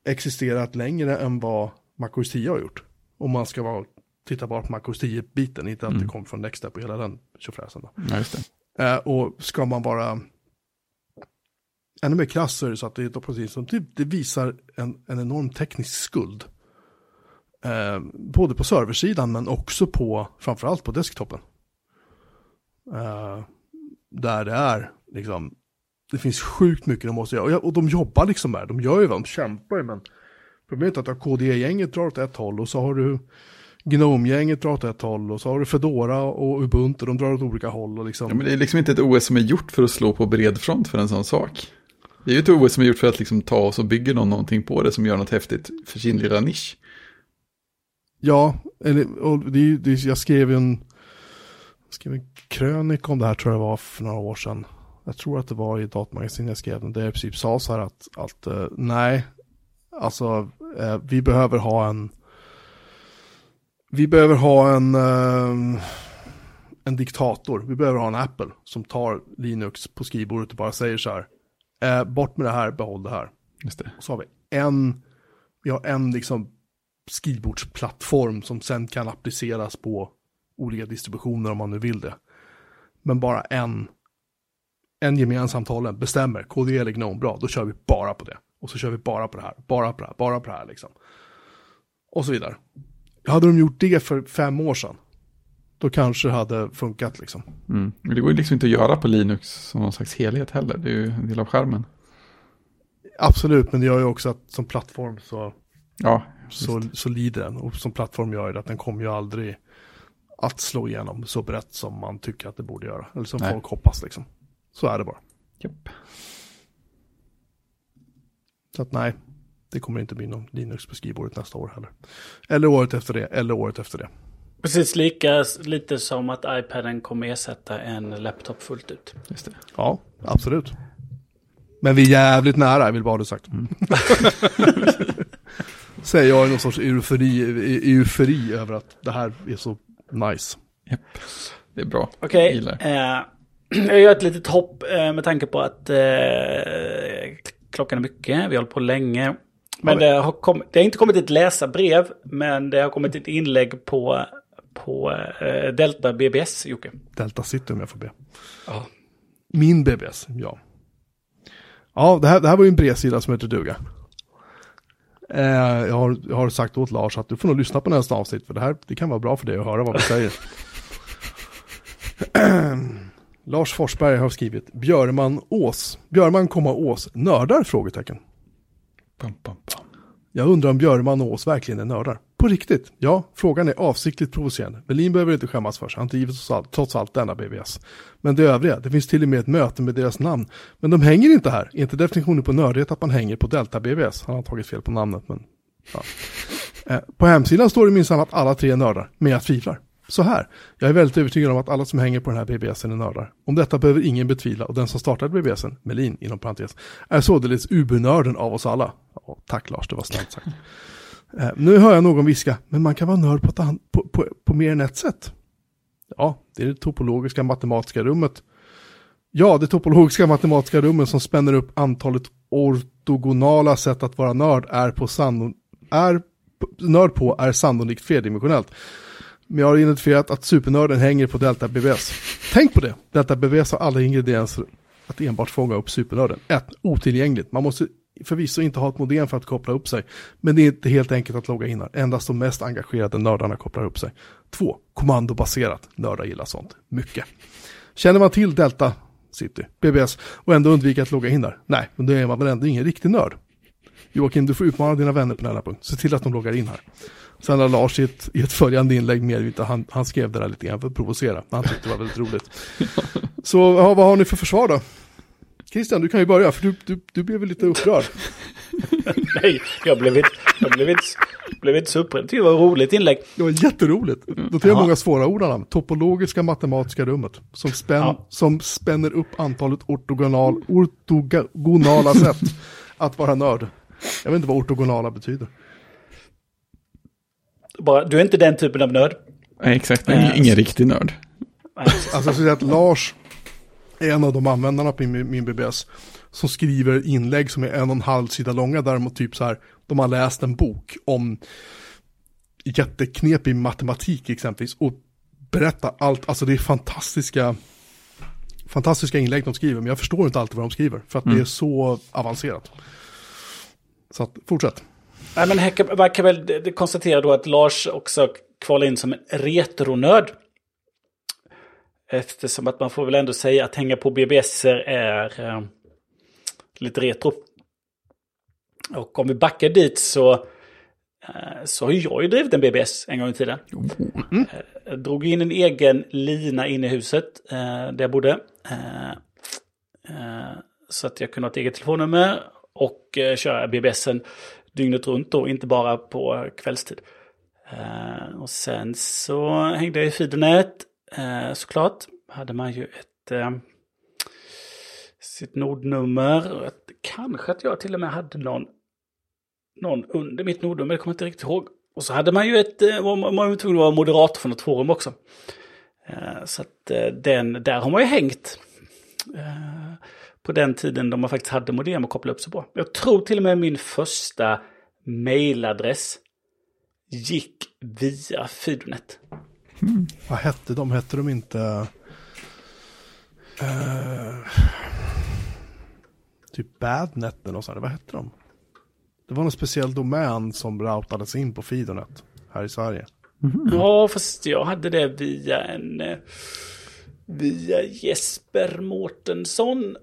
existerat längre än vad MacOS 10 har gjort. Om man ska vara, titta bara på MacOS 10-biten, inte att mm. det kom från Nextstep och hela den tjofräsen. Ja. Uh, och ska man vara ännu mer krass så är det så att det är operativ som det, det visar en, en enorm teknisk skuld. Eh, både på serversidan men också på, framförallt på desktopen. Eh, där det är, liksom, det finns sjukt mycket de måste göra. Och, de jobbar liksom med de gör ju vad de kämpar ju men problemet är att KDE-gänget drar åt ett håll och så har du Gnome-gänget drar åt ett håll och så har du Fedora och Ubuntu, de drar åt olika håll. Och liksom... ja, men det är liksom inte ett OS som är gjort för att slå på bred front för en sån sak. Det är ju ett OS som är gjort för att liksom ta oss och bygga någon någonting på det som gör något häftigt för sin lilla nisch. Ja, och det, det, jag skrev en, skrev en krönika om det här tror jag var för några år sedan. Jag tror att det var i datamagasin jag skrev den, där jag i princip sa så här att, att uh, nej, alltså uh, vi behöver ha en, vi behöver ha en, uh, en diktator, vi behöver ha en Apple som tar Linux på skrivbordet och bara säger så här, bort med det här, behåll det här. Just det. Och så har vi en, vi har en liksom skrivbordsplattform som sen kan appliceras på olika distributioner om man nu vill det. Men bara en, en gemensam talen bestämmer, KDE eller GNOME, bra, då kör vi bara på det. Och så kör vi bara på det här, bara på det här, bara på det här liksom. Och så vidare. Hade de gjort det för fem år sedan, då kanske det hade funkat liksom. Mm. Men det går ju liksom inte att göra på Linux som någon slags helhet heller, det är ju en del av skärmen. Absolut, men det gör ju också att som plattform så Ja, så, så lider den. Och som plattform gör det att den kommer ju aldrig att slå igenom så brett som man tycker att det borde göra. Eller som nej. folk hoppas liksom. Så är det bara. Japp. Så att nej, det kommer inte bli någon Linux på skrivbordet nästa år heller. Eller året efter det, eller året efter det. Precis lika lite som att iPaden kommer ersätta en laptop fullt ut. Just det. Ja, absolut. Men vi är jävligt nära, jag vill bara ha det sagt. Mm. Säger jag i någon sorts eufori, eufori över att det här är så nice. Yep. Det är bra. Okej. Okay, eh, jag gör ett litet hopp eh, med tanke på att eh, klockan är mycket. Vi har hållit på länge. Men det har, kommit, det har inte kommit ett läsarbrev, men det har kommit ett inlägg på, på eh, Delta BBS, Jocke. Delta City om jag får be. Ja. Min BBS, ja. Ja, det här, det här var ju en bredsida som heter duga. Eh, jag, har, jag har sagt åt Lars att du får nog lyssna på nästa avsnitt, för det här det kan vara bra för dig att höra vad vi säger. Lars Forsberg har skrivit Björman Ås, Björman, komma Ås, nördar? Frågetecken. Pam, pam, pam. Jag undrar om Björman och Ås verkligen är nördar. På riktigt? Ja, frågan är avsiktligt provocerande. Berlin behöver inte skämmas för sig, han driver trots allt, denna BBS. Men det övriga, det finns till och med ett möte med deras namn. Men de hänger inte här. Är inte definitionen på nördighet att man hänger på Delta BBS? Han har tagit fel på namnet, men... Ja. Eh, på hemsidan står det minsann att alla tre är nördar, men jag tvivlar. Så här, jag är väldigt övertygad om att alla som hänger på den här BBSen är nördar. Om detta behöver ingen betvivla och den som startade BBSen, Melin inom parentes, är således ubernörden av oss alla. Ja, tack Lars, det var snällt sagt. Eh, nu hör jag någon viska, men man kan vara nörd på, ett an- på, på, på mer än ett sätt. Ja, det är det topologiska matematiska rummet. Ja, det topologiska matematiska rummet som spänner upp antalet ortogonala sätt att vara nörd är på sanno, är, nörd på är sannolikt flerdimensionellt. Men jag har identifierat att supernörden hänger på Delta BBS. Tänk på det! Delta BBS har alla ingredienser att enbart fånga upp supernörden. 1. Otillgängligt. Man måste förvisso inte ha ett modem för att koppla upp sig. Men det är inte helt enkelt att logga in här. Endast de mest engagerade nördarna kopplar upp sig. 2. Kommandobaserat. Nördar gillar sånt. Mycket. Känner man till Delta City, BBS, och ändå undviker att logga in där? Nej, men då är man väl ändå ingen riktig nörd. Joakim, du får utmana dina vänner på denna punkt. Se till att de loggar in här. Sen har Lars i ett, i ett följande inlägg medgivit att han, han skrev det där lite grann för att provocera. Han tyckte det var väldigt roligt. Så ja, vad har ni för försvar då? Christian, du kan ju börja, för du, du, du blev väl lite upprörd. Nej, jag blev inte, jag blev inte, blev inte så upprörd. Det var ett roligt inlägg. Det var jätteroligt. Då tar jag Ja. många svåra ord namn. Topologiska matematiska rummet. Som, spänn, Ja. som spänner upp antalet ortogonal, ortogonala sätt att vara nörd. Jag vet inte vad ortogonala betyder. Bara, du är inte den typen av nörd. Nej, exakt. Eh, Ingen, ingen riktig nörd. Nej, Alltså jag skulle säga att Lars en av de användarna på min, min BBS som skriver inlägg som är en och en halv sida långa där de typ så här, de har läst en bok om jätteknepig matematik exempelvis och berättar allt, alltså det är fantastiska fantastiska inlägg de skriver, men jag förstår inte alltid vad de skriver för att det är så avancerat. Så att, fortsätt. Nej, men här kan, man kan väl konstatera då att Lars också kvalar in som en retronörd. Eftersom att man får väl ändå säga att hänga på BBS är eh, lite retro. Och om vi backar dit så, eh, så har jag ju drivit en BBS en gång i tiden. Mm. Jag drog in en egen lina in i huset eh, där jag bodde. Eh, eh, så att jag kunde ha ett eget telefonnummer och eh, köra BBSen dygnet runt då, inte bara på kvällstid. Eh, och sen så hängde jag i Fibernet eh, såklart. Hade man ju ett eh, sitt nordnummer. Kanske att jag till och med hade någon, någon under mitt nordnummer, det kommer jag inte riktigt ihåg. Och så hade man ju ett, eh, var man var tvungen att vara moderator för något forum också. Eh, Så att eh, den, där har man ju hängt. Eh, På den tiden då man faktiskt hade modem att koppla upp sig på. Jag tror till och med min första mailadress gick via Fidonet. Vad hette de? Hette de inte... eh, typ Badnet eller något sånt. Vad hette de? Det var någon speciell domän som routades in på Fidonet här i Sverige. Ja, fast jag hade det via en... eh, Via Jesper Mårtensson.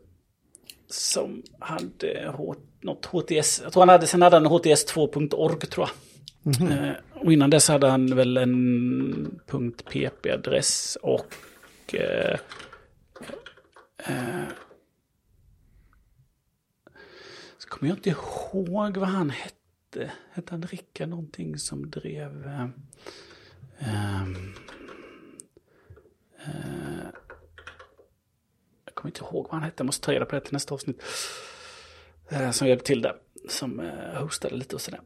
Som hade något HTS. Jag tror han hade, sen hade han HTS 2.org tror jag. Eh, och innan dess hade han väl en .pp-adress och... Eh, eh, så kommer jag inte ihåg vad han hette. Hette han Rickard någonting som drev... Eh, ehm, eh, jag kommer inte ihåg vad han hette. Jag måste ta reda på det till nästa avsnitt. Eh, som hjälpte till där. Som eh, hostade lite och sådär.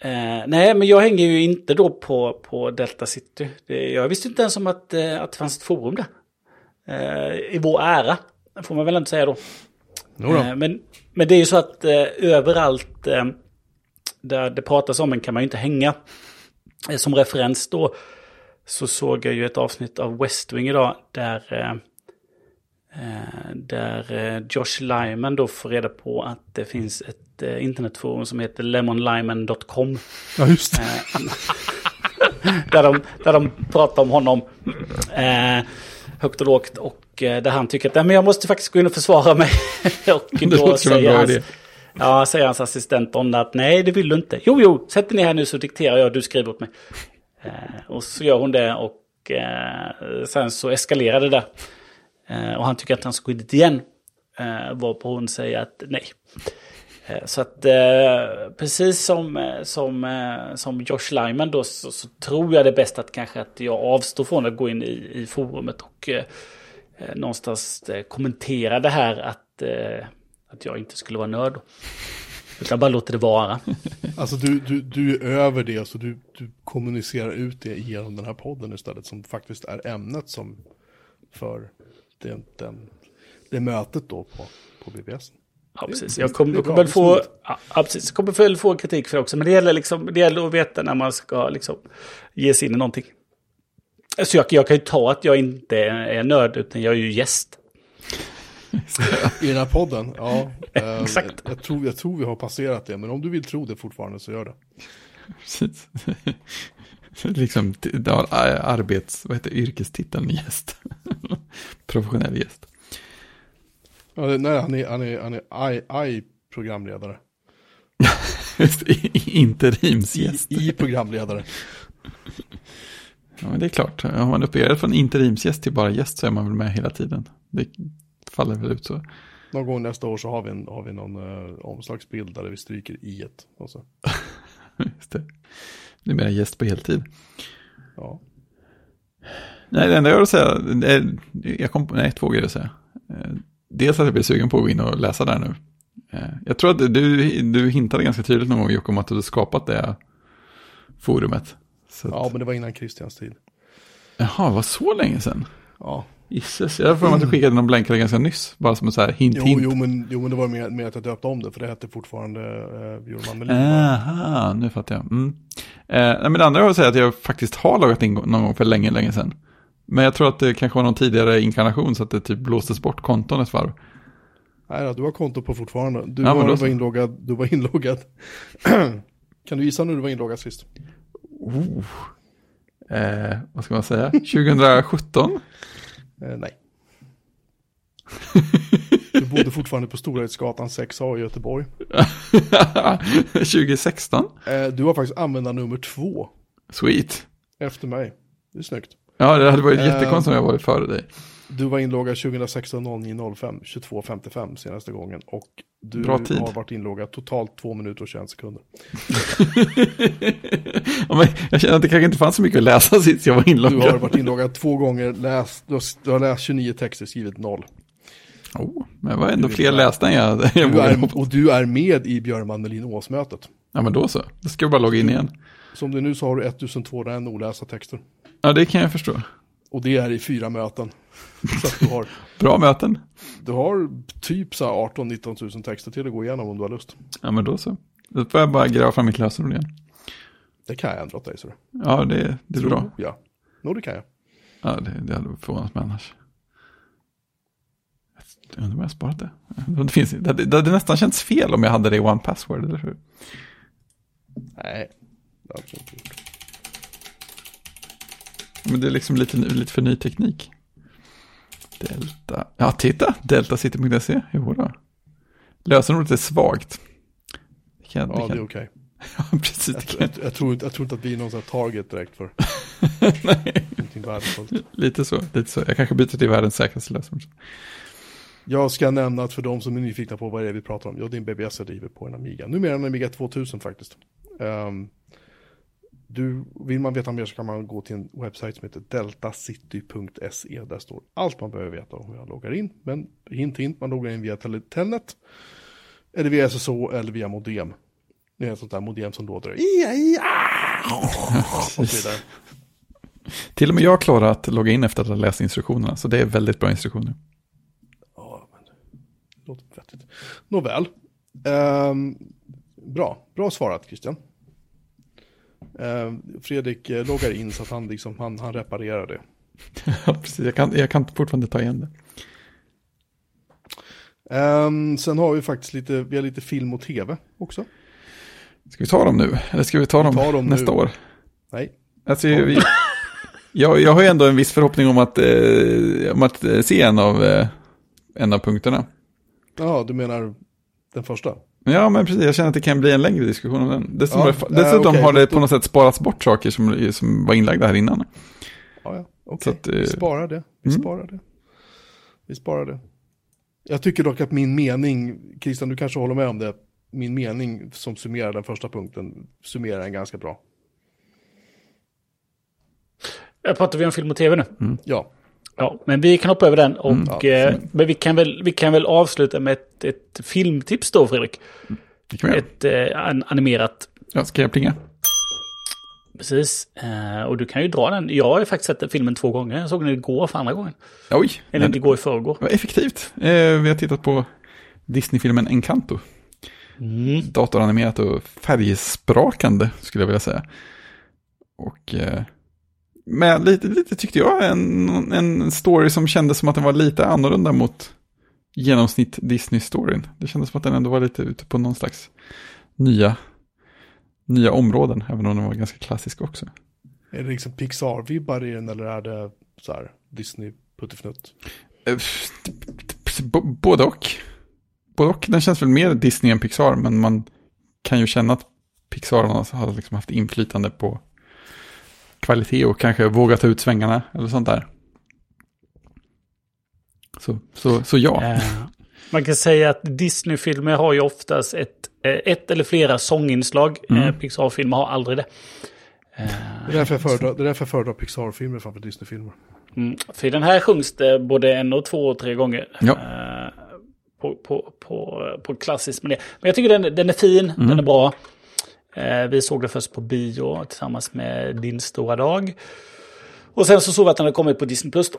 Eh, nej, men jag hänger ju inte då på, på Delta City. Det, jag visste inte ens om att, eh, att det fanns ett forum där. eh, i vår ära. Får man väl inte säga då. Då. Eh, men, men det är ju så att eh, överallt eh, där det pratas om en kan man ju inte hänga. Som referens då så såg jag ju ett avsnitt av West Wing idag där, där eh, Josh Lyman då får reda på att det finns ett eh, internetforum som heter lemonlyman.com. Ja, just det. där, de, där de pratar om honom eh, högt och lågt. Och eh, där han tycker att men jag måste faktiskt gå in och försvara mig. och en bra hans, idé. ja, säger hans assistent om det att nej, det vill du inte. Jo, jo, sätt dig ner här nu så dikterar jag, du skriver åt mig. Eh, och så gör hon det och eh, sen så eskalerar det där. Eh, och han tycker att han ska gå dit igen. Eh, varpå hon säger att nej. Eh, så att eh, precis som, eh, som, eh, som Josh Lyman då så, så tror jag det är bäst att kanske att jag avstår från att gå in i, i forumet och eh, någonstans kommentera det här att, eh, att jag inte skulle vara nörd. Utan bara låter det vara. Alltså du, du, du är över det, så du, du kommunicerar ut det genom den här podden istället, som faktiskt är ämnet som för den, den, det mötet då på, på BBS. Ja, precis. Jag kommer, kommer, få, ja, precis. Jag kommer väl få kritik för det också. Men det gäller, liksom, det gäller att veta när man ska liksom, ge sig in i någonting. Så jag, jag kan ju ta att jag inte är nörd, utan jag är ju gäst. I den här podden, ja. eh, Exakt. Jag, jag, tror, jag tror vi har passerat det, men om du vill tro det fortfarande så gör det. Precis. liksom, arbets, vad heter yrkestiteln gäst? Professionell gäst. Ja, nej, han är, han är, han är AI, AI-programledare. Just det, i- Interimsgäst. I, I programledare. Ja, men det är klart. Har man uppgraderat från interimsgäst till bara gäst så är man väl med hela tiden. Det faller väl ut så. Någon gång nästa år så har vi, en, har vi någon eh, omslagsbild där vi stryker i ett. Och så. Just det. Det mer gäst på heltid. Ja. Nej, det enda jag vill säga, det är- jag kom nej, två grejer att säga. Eh, Dels att jag blir sugen på att gå in och läsa där nu. Eh, Jag tror att du, du hintade ganska tydligt någon gång Jocke om att du hade skapat det forumet. Att, ja, men det var innan Christians tid. Jaha, var så länge sedan? Ja. Gisses, jag har för mig att du skickade någon blänkare ganska nyss. Bara som en så här hint, Jo, hint. jo, men, jo, men det var med, med att jag döpte om det, för det hette fortfarande eh, Bjurman Melin. Aha, nu fattar jag. Mm. Eh, men det andra jag vill säga är att jag faktiskt har loggat in någon gång för länge, länge sedan. Men jag tror att det kanske var någon tidigare inkarnation så att det typ blåstes bort konton ett varv. Nej då, du har konto på fortfarande. Du Ja, var, så. var inloggad. Du var inloggad. kan du gissa när du var inloggad sist? Oh. Eh, vad ska man säga? 2017? Eh, nej. Du bodde fortfarande på Storhetsgatan 6A i Göteborg. 2016? Eh, du har faktiskt användarnummer två Sweet. efter mig. Det är snyggt. Ja, det hade varit Eh. jättekonstigt om jag varit före dig. Du var inloggad 2016 09 05 22 55 senaste gången. Och du Bra tid. har varit inloggad totalt 2 minuter och 21 sekunder. ja, men jag känner att det kanske inte fanns så mycket att läsa sist jag var Du inloggad. har varit inloggad två gånger, läst, du, har, du har läst 29 texter, skrivit noll. Oh, men det var ändå fler lästa än jag, jag Du är, och du är med i Björn Melin Ås-mötet. Ja, men då så. Då ska jag bara logga in igen. Som det är nu så har du 1201 olästa texter. Ja, det kan jag förstå. Och det är i fyra möten. Så att du har, Bra möten. du har typ så här 18-19 000 texter till att gå igenom om du har lust. Ja, men då så. Då får jag bara gräva fram mitt lösenord igen. Det kan jag ändra åt dig. Så. Ja, det, det är bra. Tror jag. No, det kan jag. Ja, det, det hade förvånat mig annars. Jag undrar om jag har sparat det. Det, finns, det, det, det hade nästan känts fel om jag hade det i One Password, eller hur? Nej, det har jag inte gjort. Men det är liksom lite, lite för ny teknik. Delta. Ja, titta! Deltacity.se. Jo då. Lösenordet är svagt. Det kan, Ja, det det är kan, okej. ja, precis. Jag, kan, jag, jag, tror inte, jag tror inte att vi är någon sån här target direkt för nej, lite så. Lite så. Jag kanske byter till världens säkraste lösenord. Jag ska nämna att för de som är nyfikna på vad det är vi pratar om, ja, det är en BBS jag driver på en Amiga. Numera en Amiga 2000 faktiskt. Ehm, du, vill man veta mer så kan man gå till en webbsajt som heter deltacity.se. Där står allt man behöver veta om hur jag loggar in. Men hint hint, man loggar in via Telnet. Eller via SSO eller via modem. Det är ett sånt där modem som låter ia, ia, och så vidare. Till och med jag klarar att logga in efter att ha läst instruktionerna, så det är väldigt bra instruktioner. Ja, men det låter vettigt. Nåväl. Ehm, bra, bra svarat Christian. Ehm, Fredrik eh, loggar in så att han, liksom, han, han reparerar det. Ja, precis. Jag kan, jag kan fortfarande ta igen det. Ehm, sen har vi faktiskt lite, vi har lite film och tv också. Ska vi ta dem nu? Eller ska vi ta dem, tar dem nästa nu. år? Nej, Alltså, vi, jag, jag har ju ändå en viss förhoppning om att, eh, om att eh, se en av, eh, en av punkterna. ja du menar den första? Ja, men precis. Jag känner att det kan bli en längre diskussion om den. Dessutom, Ja, dessutom eh, okej, har det på något sätt sparats bort saker som, som var inlagda här innan. Ja, ja, Så okej. att, eh, Vi sparar det. Vi mm. sparar det. Vi sparar det. Jag tycker dock att min mening, Christian du kanske håller med om det, min mening som summerar den första punkten summerar den ganska bra. Jag pratar vi om film och tv nu? Ja, Ja, men vi kan hoppa över den. Och, Mm, ja, eh, men vi kan, väl, vi kan väl avsluta med ett, ett filmtips då, Fredrik. Ett eh, an, animerat. Ja, ska jag plinga? Precis. Eh, och du kan ju dra den. Jag har ju faktiskt sett den filmen två gånger. Jag såg den igår för andra gången. Oj, Eller inte igår i förrgår. vad effektivt. Eh, vi har tittat på Disney-filmen Encanto. Mm. Datoranimerat och färgsprakande skulle jag vilja säga. Och eh, med lite, lite tyckte jag en, en story som kändes som att den var lite annorlunda mot genomsnitt Disney-storyn. Det kändes som att den ändå var lite ute på någon slags nya, nya områden, även om den var ganska klassisk också. är det liksom Pixar-vibbar i den eller är det så här Disney puttifnutt? Eh, Både och. Både och. Den känns väl mer Disney än Pixar, men man kan ju känna att Pixar har har liksom haft inflytande på kvalitet och kanske våga ta ut svängarna eller sånt där. Så, så, så ja. Eh, man kan säga att Disney-filmer har ju oftast ett, eh, ett eller flera sånginslag. Mm. Eh, Pixar-filmer har aldrig det. Eh, Det är därför jag föredrar, det är därför jag föredrar Pixar-filmer framför Disney-filmer. Mm, för i den här sjungs det både en och två och tre gånger. Ja. Eh, på, på, på, på klassiskt. Men jag tycker den, den är fin, Mm. den är bra. Eh, vi såg den först på bio tillsammans med Din stora dag. Och sen så såg vi att den hade kommit på Disney Plus.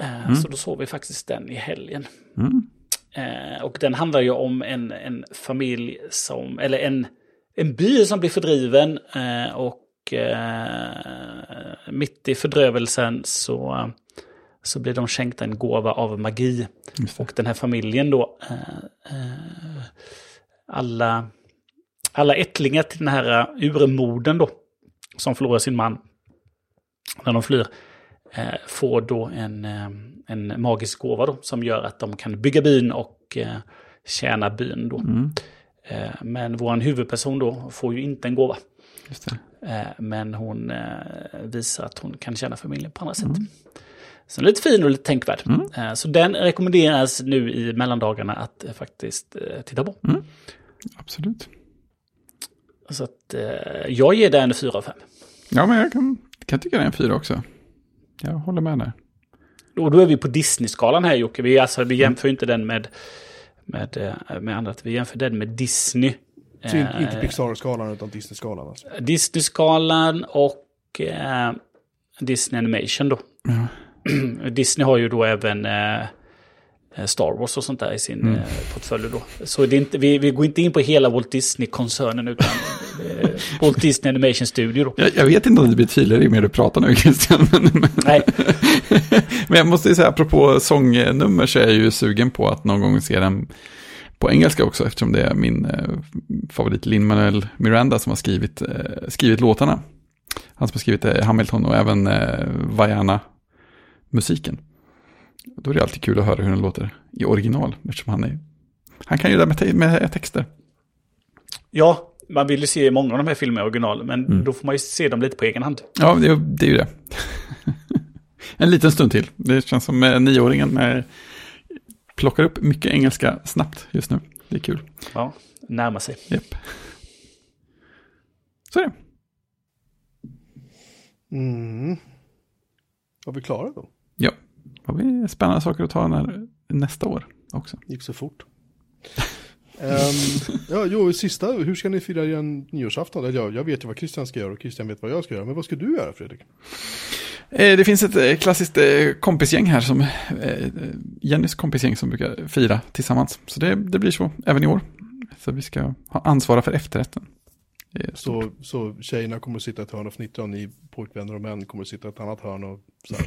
Eh, Så då såg vi faktiskt den i helgen. Mm. Eh, och den handlar ju om en, en familj som, eller en, en by som blir fördriven och mitt i fördrövelsen så, så blir de skänkta en gåva av magi. Och den här familjen då, alla, alla ättlingar till den här urmoden då, som förlorar sin man när de flyr, eh, får då en, eh, en magisk gåva då, som gör att de kan bygga byn och eh, tjäna byn då. Mm. Eh, men vår huvudperson då får ju inte en gåva. Eh, men hon eh, visar att hon kan tjäna familjen på andra sätt. Så lite fin och lite tänkvärd. Eh, så den rekommenderas nu i mellandagarna att eh, faktiskt eh, titta på. Absolut. Så att eh, jag ger den 4 av 5. Ja, men jag kan, kan tycka det är en fyra också. Jag håller med där. Och då är vi på Disney-skalan här Jocke. Vi, alltså, vi jämför inte den med, med, eh, med annat. Vi jämför den med Disney. Så in, Eh, inte Pixar-skalan utan Disney-skalan alltså. Disney-skalan och eh, Disney Animation då. Ja. Disney har ju då även eh, Star Wars och sånt där i sin Mm. eh, portfölj då. Så det är inte, vi, vi går inte in på hela Walt Disney-koncernen utan eh, Walt Disney Animation Studio då. Jag, jag vet inte om det blir tydligare ju mer du pratar nu Christian. Men, men, Nej, men jag måste ju säga, apropå sångnummer så är jag ju sugen på att någon gång se den på engelska också. Eftersom det är min eh, favorit Lin-Manuel Miranda som har skrivit, eh, skrivit låtarna. Han som har skrivit eh, Hamilton och även eh, Vaiana-musiken. Då är det alltid kul att höra hur den låter i original. Eftersom han är... Han kan ju det med, te- med texter. ja, man vill ju se många av de här filmerna i original, men Mm. då får man ju se dem lite på egen hand. Ja, det, är- det är ju det. en liten stund till. Det känns som eh, nioåringen eh, plockar upp mycket engelska snabbt just nu. Det är kul. Ja, närma sig. Japp. Så är det. Mm. Var vi klara då? Har vi spännande saker att ta när, nästa år också. Gick så fort. Ehm, ja, jo, sista, hur ska ni fira er nyårsafton? Eller, ja, jag vet ju vad Christian ska göra och Christian vet vad jag ska göra. Men vad ska du göra Fredrik? Eh, Det finns ett eh, klassiskt eh, kompisgäng här som, eh, Jennys kompisgäng som brukar fira tillsammans. Så det, det blir så även i år. Så vi ska ha ansvara för efterrätten. Det. Så, så tjejerna kommer att sitta i ett hörn och fnittra och ni pojkvänner och män kommer att sitta i ett annat hörn och så här,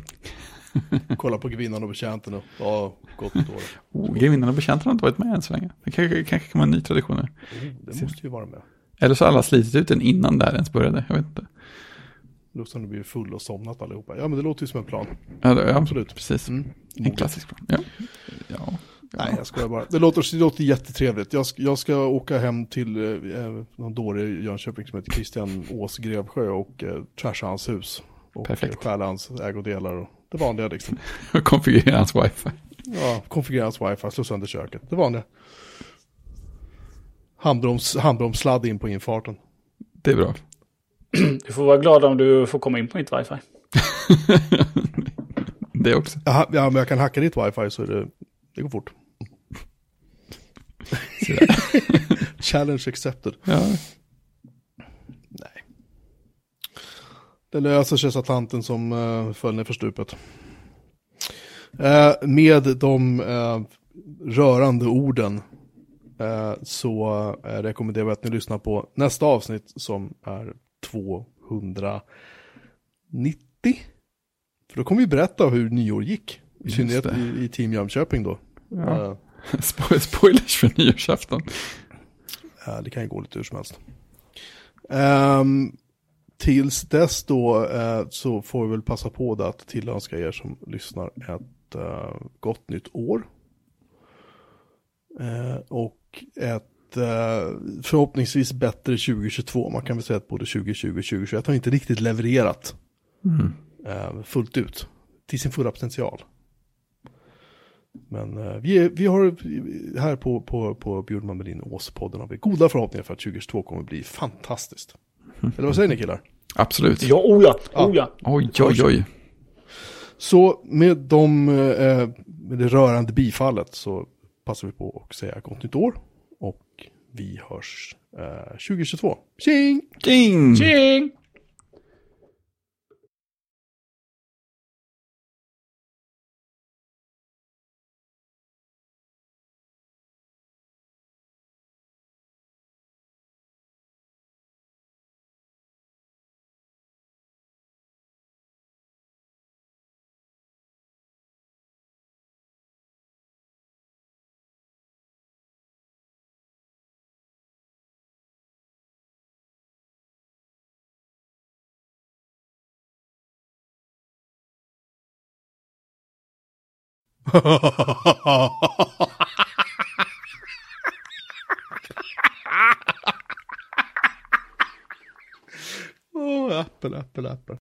kolla på grevinnan och betjänten och ja, gott nytt år. Oh, Grevinnan och betjänten har inte varit med än så länge. Det kanske, kanske kan vara en ny tradition. här. Oh, det måste ju vara med. Eller så har alla slitit ut den innan det här ens började. Jag vet inte. Då som du blir full och somnat allihopa. Ja men det låter ju som en plan. Ja, det- ja Absolut. Precis. Mm. En klassisk plan. Ja. ja. Nej, jag skojar bara. Det låter, det låter jättetrevligt. Jag ska, jag ska åka hem till eh, någon dåre i Jönköping som heter Christian Ås Grevsjö och eh, trasha hans hus. Och Perfekt. eh, stjäla hans ägodelar och det vanliga liksom. Konfigurera hans wifi. Ja, konfigurera hans wifi, slå sönder köket. Det vanliga. Handbroms, handbromssladd in på infarten. Det är bra. Du får vara glad om du får komma in på mitt wifi. Det också. Ja, men jag kan hacka ditt wifi så är det, det går fort. Så. Challenge accepted. Ja. Nej. Det löser sig, sa tanten som uh, föll ner för stupet. Eh, med de eh, rörande orden eh, så uh, rekommenderar vi att ni lyssnar på nästa avsnitt som är 290. För då kommer vi berätta hur nyår gick. I synnerhet i, i Team Jönköping då. Ja. Spo- Spoilers för nyårsafton. Ja, det kan ju gå lite hur som helst. Ehm, tills dess då eh, så får vi väl passa på det att tillönska er som lyssnar ett eh, gott nytt år. Eh, och ett förhoppningsvis bättre 2022. Man kan väl säga att både 2020 och 2021 har inte riktigt levererat eh, fullt ut till sin fulla potential. Men eh, vi, är, vi har här på, på, på Bjurman Melin Åspodden har vi goda förhoppningar för att 2022 kommer bli fantastiskt. Eller vad säger ni killar? Absolut. Ja, oh ja, oh ja. Oj, oj, oj. Så med, de, eh, med det rörande bifallet så passar vi på att säga gott nytt år. Och vi hörs eh, 2022. Tjing! King! Tjing! Åh, äppel, äppel, äppel.